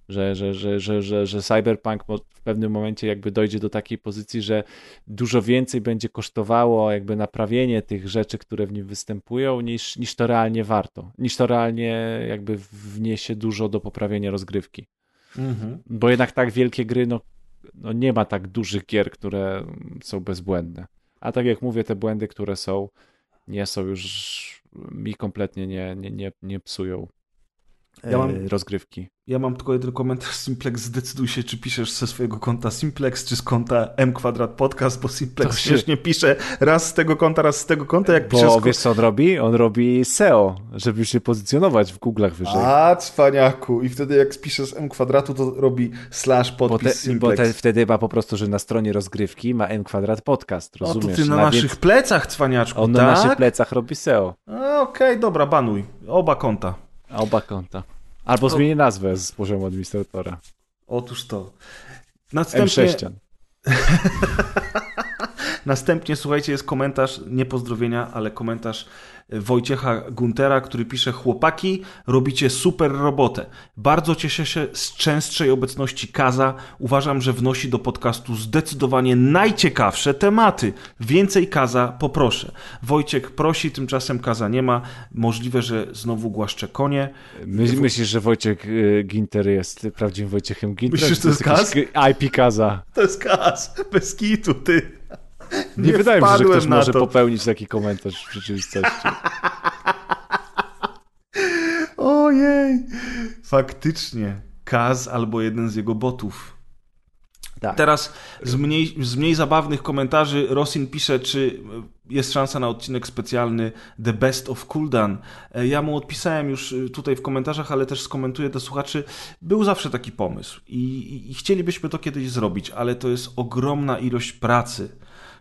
że, że, że, że, że, że Cyberpunk w pewnym momencie jakby dojdzie do takiej pozycji, że dużo więcej będzie kosztowało jakby naprawienie tych rzeczy, które w nim występują, niż, niż to realnie warto, niż to realnie jakby wniesie dużo do poprawienia rozgrywki. Mhm. Bo jednak tak wielkie gry, no, no nie ma tak dużych gier, które są bezbłędne. A tak jak mówię, te błędy, które są, nie są już mi kompletnie nie, nie, nie, nie psują ja mam, e, rozgrywki. Ja mam tylko jeden komentarz Simplex. Zdecyduj się, czy piszesz ze swojego konta Simplex, czy z konta M Kwadrat Podcast, bo Simplex to śmiesznie pisze raz z tego konta, raz z tego konta. Jak bo pisze wiesz co on robi? On robi SEO, żeby się pozycjonować w Google'ach wyżej. A, cwaniaku. I wtedy jak pisze z M Kwadratu, to robi slash podpis bo te, Simplex. Bo te, wtedy ma po prostu, że na stronie rozgrywki ma M Kwadrat Podcast, rozumiesz? O, to ty na, na naszych więc... plecach, cwaniaczku, On tak? na naszych plecach robi SEO. Okej, okay, dobra, banuj. Oba konta. Oba konta. Albo zmieni nazwę z poziomu administratora. Otóż to. Następnie... M6. [LAUGHS] Następnie, słuchajcie, jest komentarz, nie pozdrowienia, ale komentarz Wojciecha Guntera, który pisze: Chłopaki, robicie super robotę. Bardzo cieszę się z częstszej obecności Kaza. Uważam, że wnosi do podcastu zdecydowanie najciekawsze tematy. Więcej Kaza poproszę. Wojciech prosi, tymczasem Kaza nie ma. Możliwe, że znowu głaszcze konie. My, myślisz, że Wojciech y, Ginter jest prawdziwym Wojciechem Ginterem? Myślisz, że to jest Kaz? IP Kaza. To jest Kaz. Bez kitu, ty. [LAUGHS] Nie, nie wydaje mi się, że ktoś może to. popełnić taki komentarz w rzeczywistości. [LAUGHS] Ojej, faktycznie. Kaz albo jeden z jego botów. Tak. Teraz z mniej, z mniej zabawnych komentarzy Rosin pisze, czy jest szansa na odcinek specjalny The Best of Kuldan. E, ja mu odpisałem już y, tutaj w komentarzach, ale też skomentuję do słuchaczy. Był zawsze taki pomysł i, i, i chcielibyśmy to kiedyś zrobić, ale to jest ogromna ilość pracy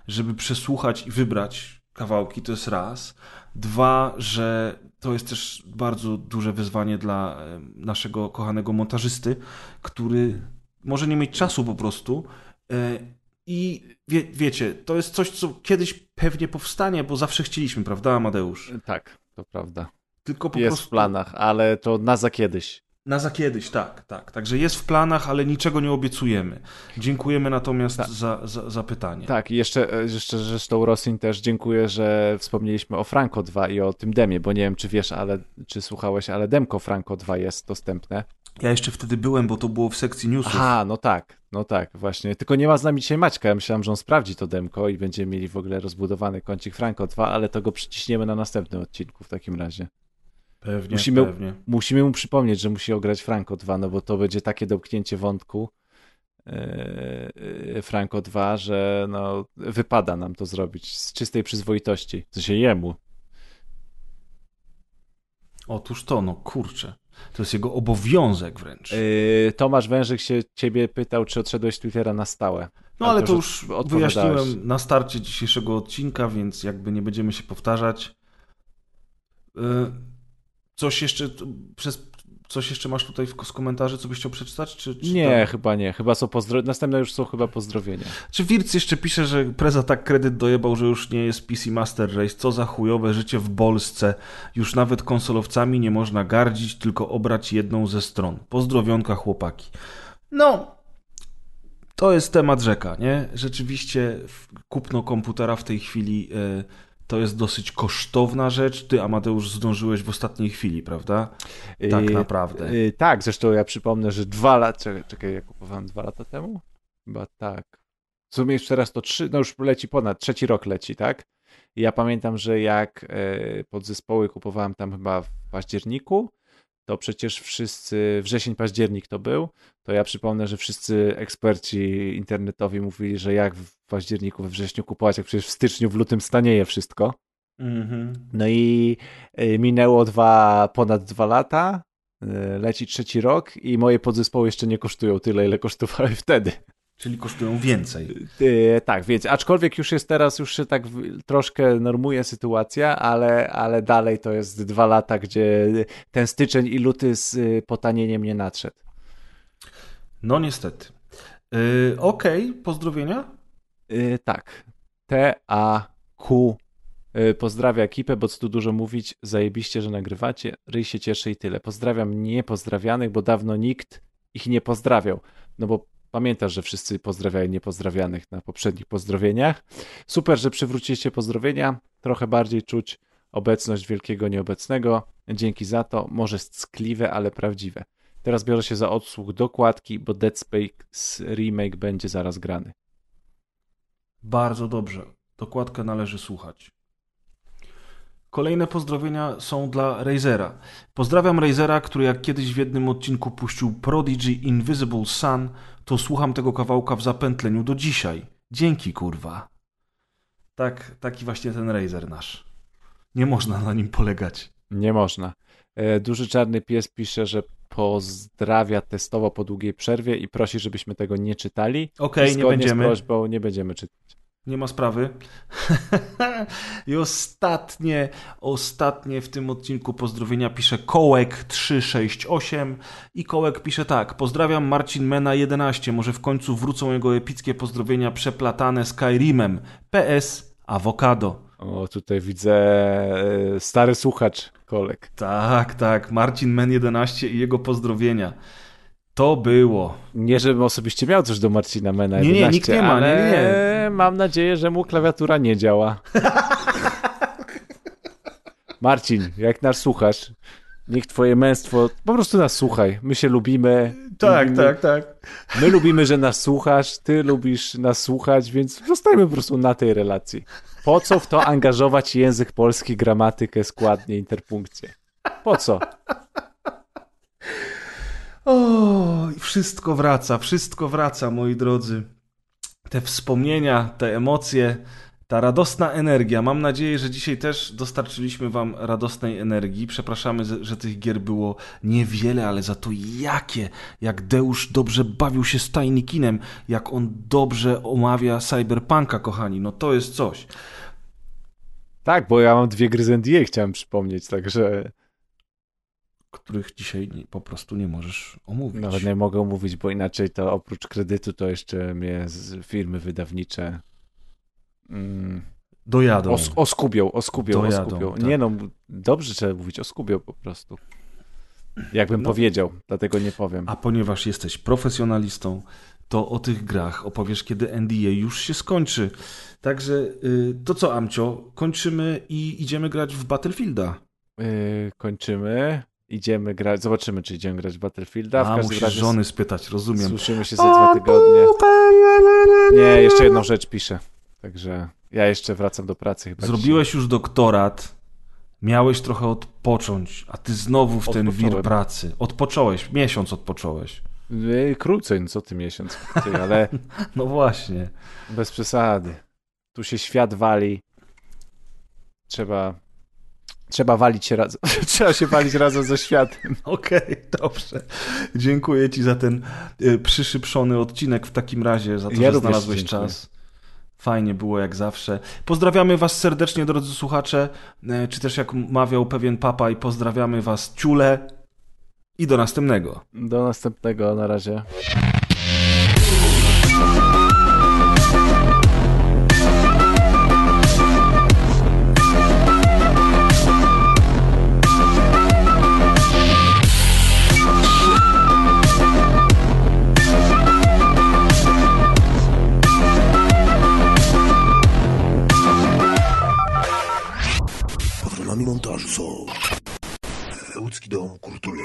żeby przesłuchać i wybrać kawałki, to jest raz. Dwa, że to jest też bardzo duże wyzwanie dla naszego kochanego montażysty, który może nie mieć czasu po prostu. E, I wie, wiecie, to jest coś, co kiedyś pewnie powstanie, bo zawsze chcieliśmy, prawda, Amadeusz? Tak, to prawda. Tylko po jest prostu... w planach, ale to na za kiedyś. Na za kiedyś, tak, tak. Także jest w planach, ale niczego nie obiecujemy. Dziękujemy natomiast tak. za, za, za, pytanie. Tak, i jeszcze, e, jeszcze zresztą Rosin też dziękuję, że wspomnieliśmy o Franco 2 i o tym demie, bo nie wiem, czy wiesz, ale czy słuchałeś, ale demko Franco 2 jest dostępne. Ja jeszcze wtedy byłem, bo to było w sekcji newsów. Aha, no tak, no tak, właśnie. Tylko nie ma z nami dzisiaj Maćka. Ja myślałem, że on sprawdzi to demko i będziemy mieli w ogóle rozbudowany kącik Franco 2, ale to go przyciśniemy na następnym odcinku w takim razie. Pewnie, musimy, pewnie. musimy mu przypomnieć, że musi ograć Franco 2, no bo to będzie takie domknięcie wątku yy, Franco 2, że no, wypada nam to zrobić z czystej przyzwoitości. Co się jemu. Otóż to, no kurczę. To jest jego obowiązek wręcz. Yy, Tomasz Wężyk się ciebie pytał, czy odszedłeś z Twittera na stałe. No ale to już wyjaśniłem na starcie dzisiejszego odcinka, więc jakby nie będziemy się powtarzać. Yy, Coś jeszcze przez Coś jeszcze masz tutaj z komentarzy, co byś chciał przeczytać? Czy, czy nie, to... chyba nie. Chyba są pozdro... Następne już są chyba pozdrowienia. Czy Wirc jeszcze pisze, że Preza tak kredyt dojebał, że już nie jest PC Master Race. Co za chujowe życie w Polsce. Już nawet konsolowcami nie można gardzić, tylko obrać jedną ze stron. Pozdrowionka chłopaki. No, to jest temat rzeka, nie? Rzeczywiście kupno komputera w tej chwili e, to jest dosyć kosztowna rzecz. Ty, Amadeusz, zdążyłeś w ostatniej chwili, prawda? Tak naprawdę. Yy, tak, zresztą ja przypomnę, że dwa lata, czekaj, czekaj, ja kupowałem dwa lata temu? Chyba tak. W sumie już teraz to trzy, no już leci ponad, trzeci rok leci, tak? I ja pamiętam, że jak yy, podzespoły kupowałem tam chyba w październiku, to przecież wszyscy, wrzesień, październik to był, to ja przypomnę, że wszyscy eksperci internetowi mówili, że jak w październiku, we wrześniu kupować, jak przecież w styczniu, w lutym stanieje wszystko. Mm-hmm. No i y, minęło dwa, ponad dwa lata, y, leci trzeci rok i moje podzespoły jeszcze nie kosztują tyle, ile kosztowały wtedy. Czyli kosztują więcej. Yy, tak, więc aczkolwiek już jest teraz, już się tak troszkę normuje sytuacja, ale, ale dalej to jest dwa lata, gdzie ten styczeń i luty z y, potanieniem nie nadszedł. No niestety. Yy, Okej, okay. pozdrowienia? Yy, tak. T-A-Q yy, Pozdrawia ekipę, bo co tu dużo mówić, zajebiście, że nagrywacie, ryj się cieszy i tyle. Pozdrawiam niepozdrawianych, bo dawno nikt ich nie pozdrawiał. No bo Pamiętasz, że wszyscy pozdrawiają niepozdrawianych na poprzednich pozdrowieniach. Super, że przywróciliście pozdrowienia. Trochę bardziej czuć obecność wielkiego nieobecnego. Dzięki za to. Może sckliwe, ale prawdziwe. Teraz biorę się za odsłuch dokładki, bo Dead Space remake będzie zaraz grany. Bardzo dobrze. Dokładkę należy słuchać. Kolejne pozdrowienia są dla Razera. Pozdrawiam Razera, który jak kiedyś w jednym odcinku puścił Prodigy Invisible Sun, to słucham tego kawałka w zapętleniu do dzisiaj. Dzięki, kurwa. Tak, taki właśnie ten Razer nasz. Nie można na nim polegać. Nie można. E, duży czarny pies pisze, że pozdrawia testowo po długiej przerwie i prosi, żebyśmy tego nie czytali. Okej, okay, nie będziemy. Z prośbą nie będziemy czytać nie ma sprawy. [LAUGHS] I ostatnie, ostatnie w tym odcinku pozdrowienia pisze Kołek368 i Kołek pisze tak. Pozdrawiam Marcin Mena 11. Może w końcu wrócą jego epickie pozdrowienia przeplatane Skyrimem. PS Awokado. O, tutaj widzę e, stary słuchacz Kolek. Tak, tak. Marcin Men 11 i jego pozdrowienia. To było. Nie, żebym osobiście miał coś do Marcina Mena 11, Nie, nie, nikt nie ma, nie, nie. mam nadzieję, że mu klawiatura nie działa. [LAUGHS] Marcin, jak nas słuchasz, niech twoje męstwo, po prostu nas słuchaj. My się lubimy. Tak, lubimy, tak, tak. My lubimy, że nas słuchasz, ty lubisz nas słuchać, więc zostajmy po prostu na tej relacji. Po co w to angażować język polski, gramatykę, składnie, interpunkcję? Po co? O, wszystko wraca, wszystko wraca, moi drodzy. Te wspomnienia, te emocje, ta radosna energia. Mam nadzieję, że dzisiaj też dostarczyliśmy Wam radosnej energii. Przepraszamy, że tych gier było niewiele, ale za to jakie! Jak Deusz dobrze bawił się z Tinikinem, jak on dobrze omawia Cyberpunka, kochani. No to jest coś. Tak, bo ja mam dwie gry z NDA, chciałem przypomnieć, także których dzisiaj po prostu nie możesz omówić. Nawet nie mogę omówić, bo inaczej to oprócz kredytu to jeszcze mnie firmy wydawnicze mm, dojadą. Os, oskubią, oskubią, dojadą, oskubią. Tak. Nie no, dobrze trzeba mówić, oskubią po prostu. Jakbym no, powiedział, dlatego nie powiem. A ponieważ jesteś profesjonalistą, to o tych grach opowiesz, kiedy NDA już się skończy. Także y, to co, Amcio, kończymy i idziemy grać w Battlefielda. Yy, kończymy. Idziemy grać, zobaczymy, czy idziemy grać w Battlefielda. W A, musisz razie żony spytać, rozumiem. Słyszymy się za dwa tygodnie. Nie, jeszcze jedną rzecz piszę. Także ja jeszcze wracam do pracy chyba Zrobiłeś dzisiaj. już doktorat, miałeś trochę odpocząć, a ty znowu w ten wir pracy. Odpocząłeś, miesiąc odpocząłeś. Krócej, no co ty miesiąc, ale... [LAUGHS] no właśnie. Bez przesady. Tu się świat wali. Trzeba Trzeba walić się razem. [LAUGHS] Trzeba się walić razem ze światem. [LAUGHS] Okej, okay, dobrze. Dziękuję Ci za ten y, przyszybszony odcinek w takim razie, za to, ja że znalazłeś czas. Fajnie było jak zawsze. Pozdrawiamy Was serdecznie, drodzy słuchacze. Y, czy też jak mawiał pewien papa, i pozdrawiamy Was ciule. I do następnego. Do następnego, na razie. Idą kurtury.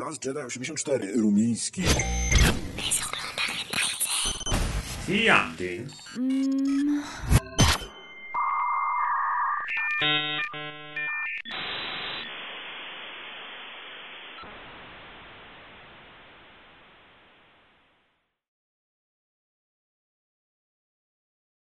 Raz Jedi 84 Rumiński. Jan Ding. Hmm.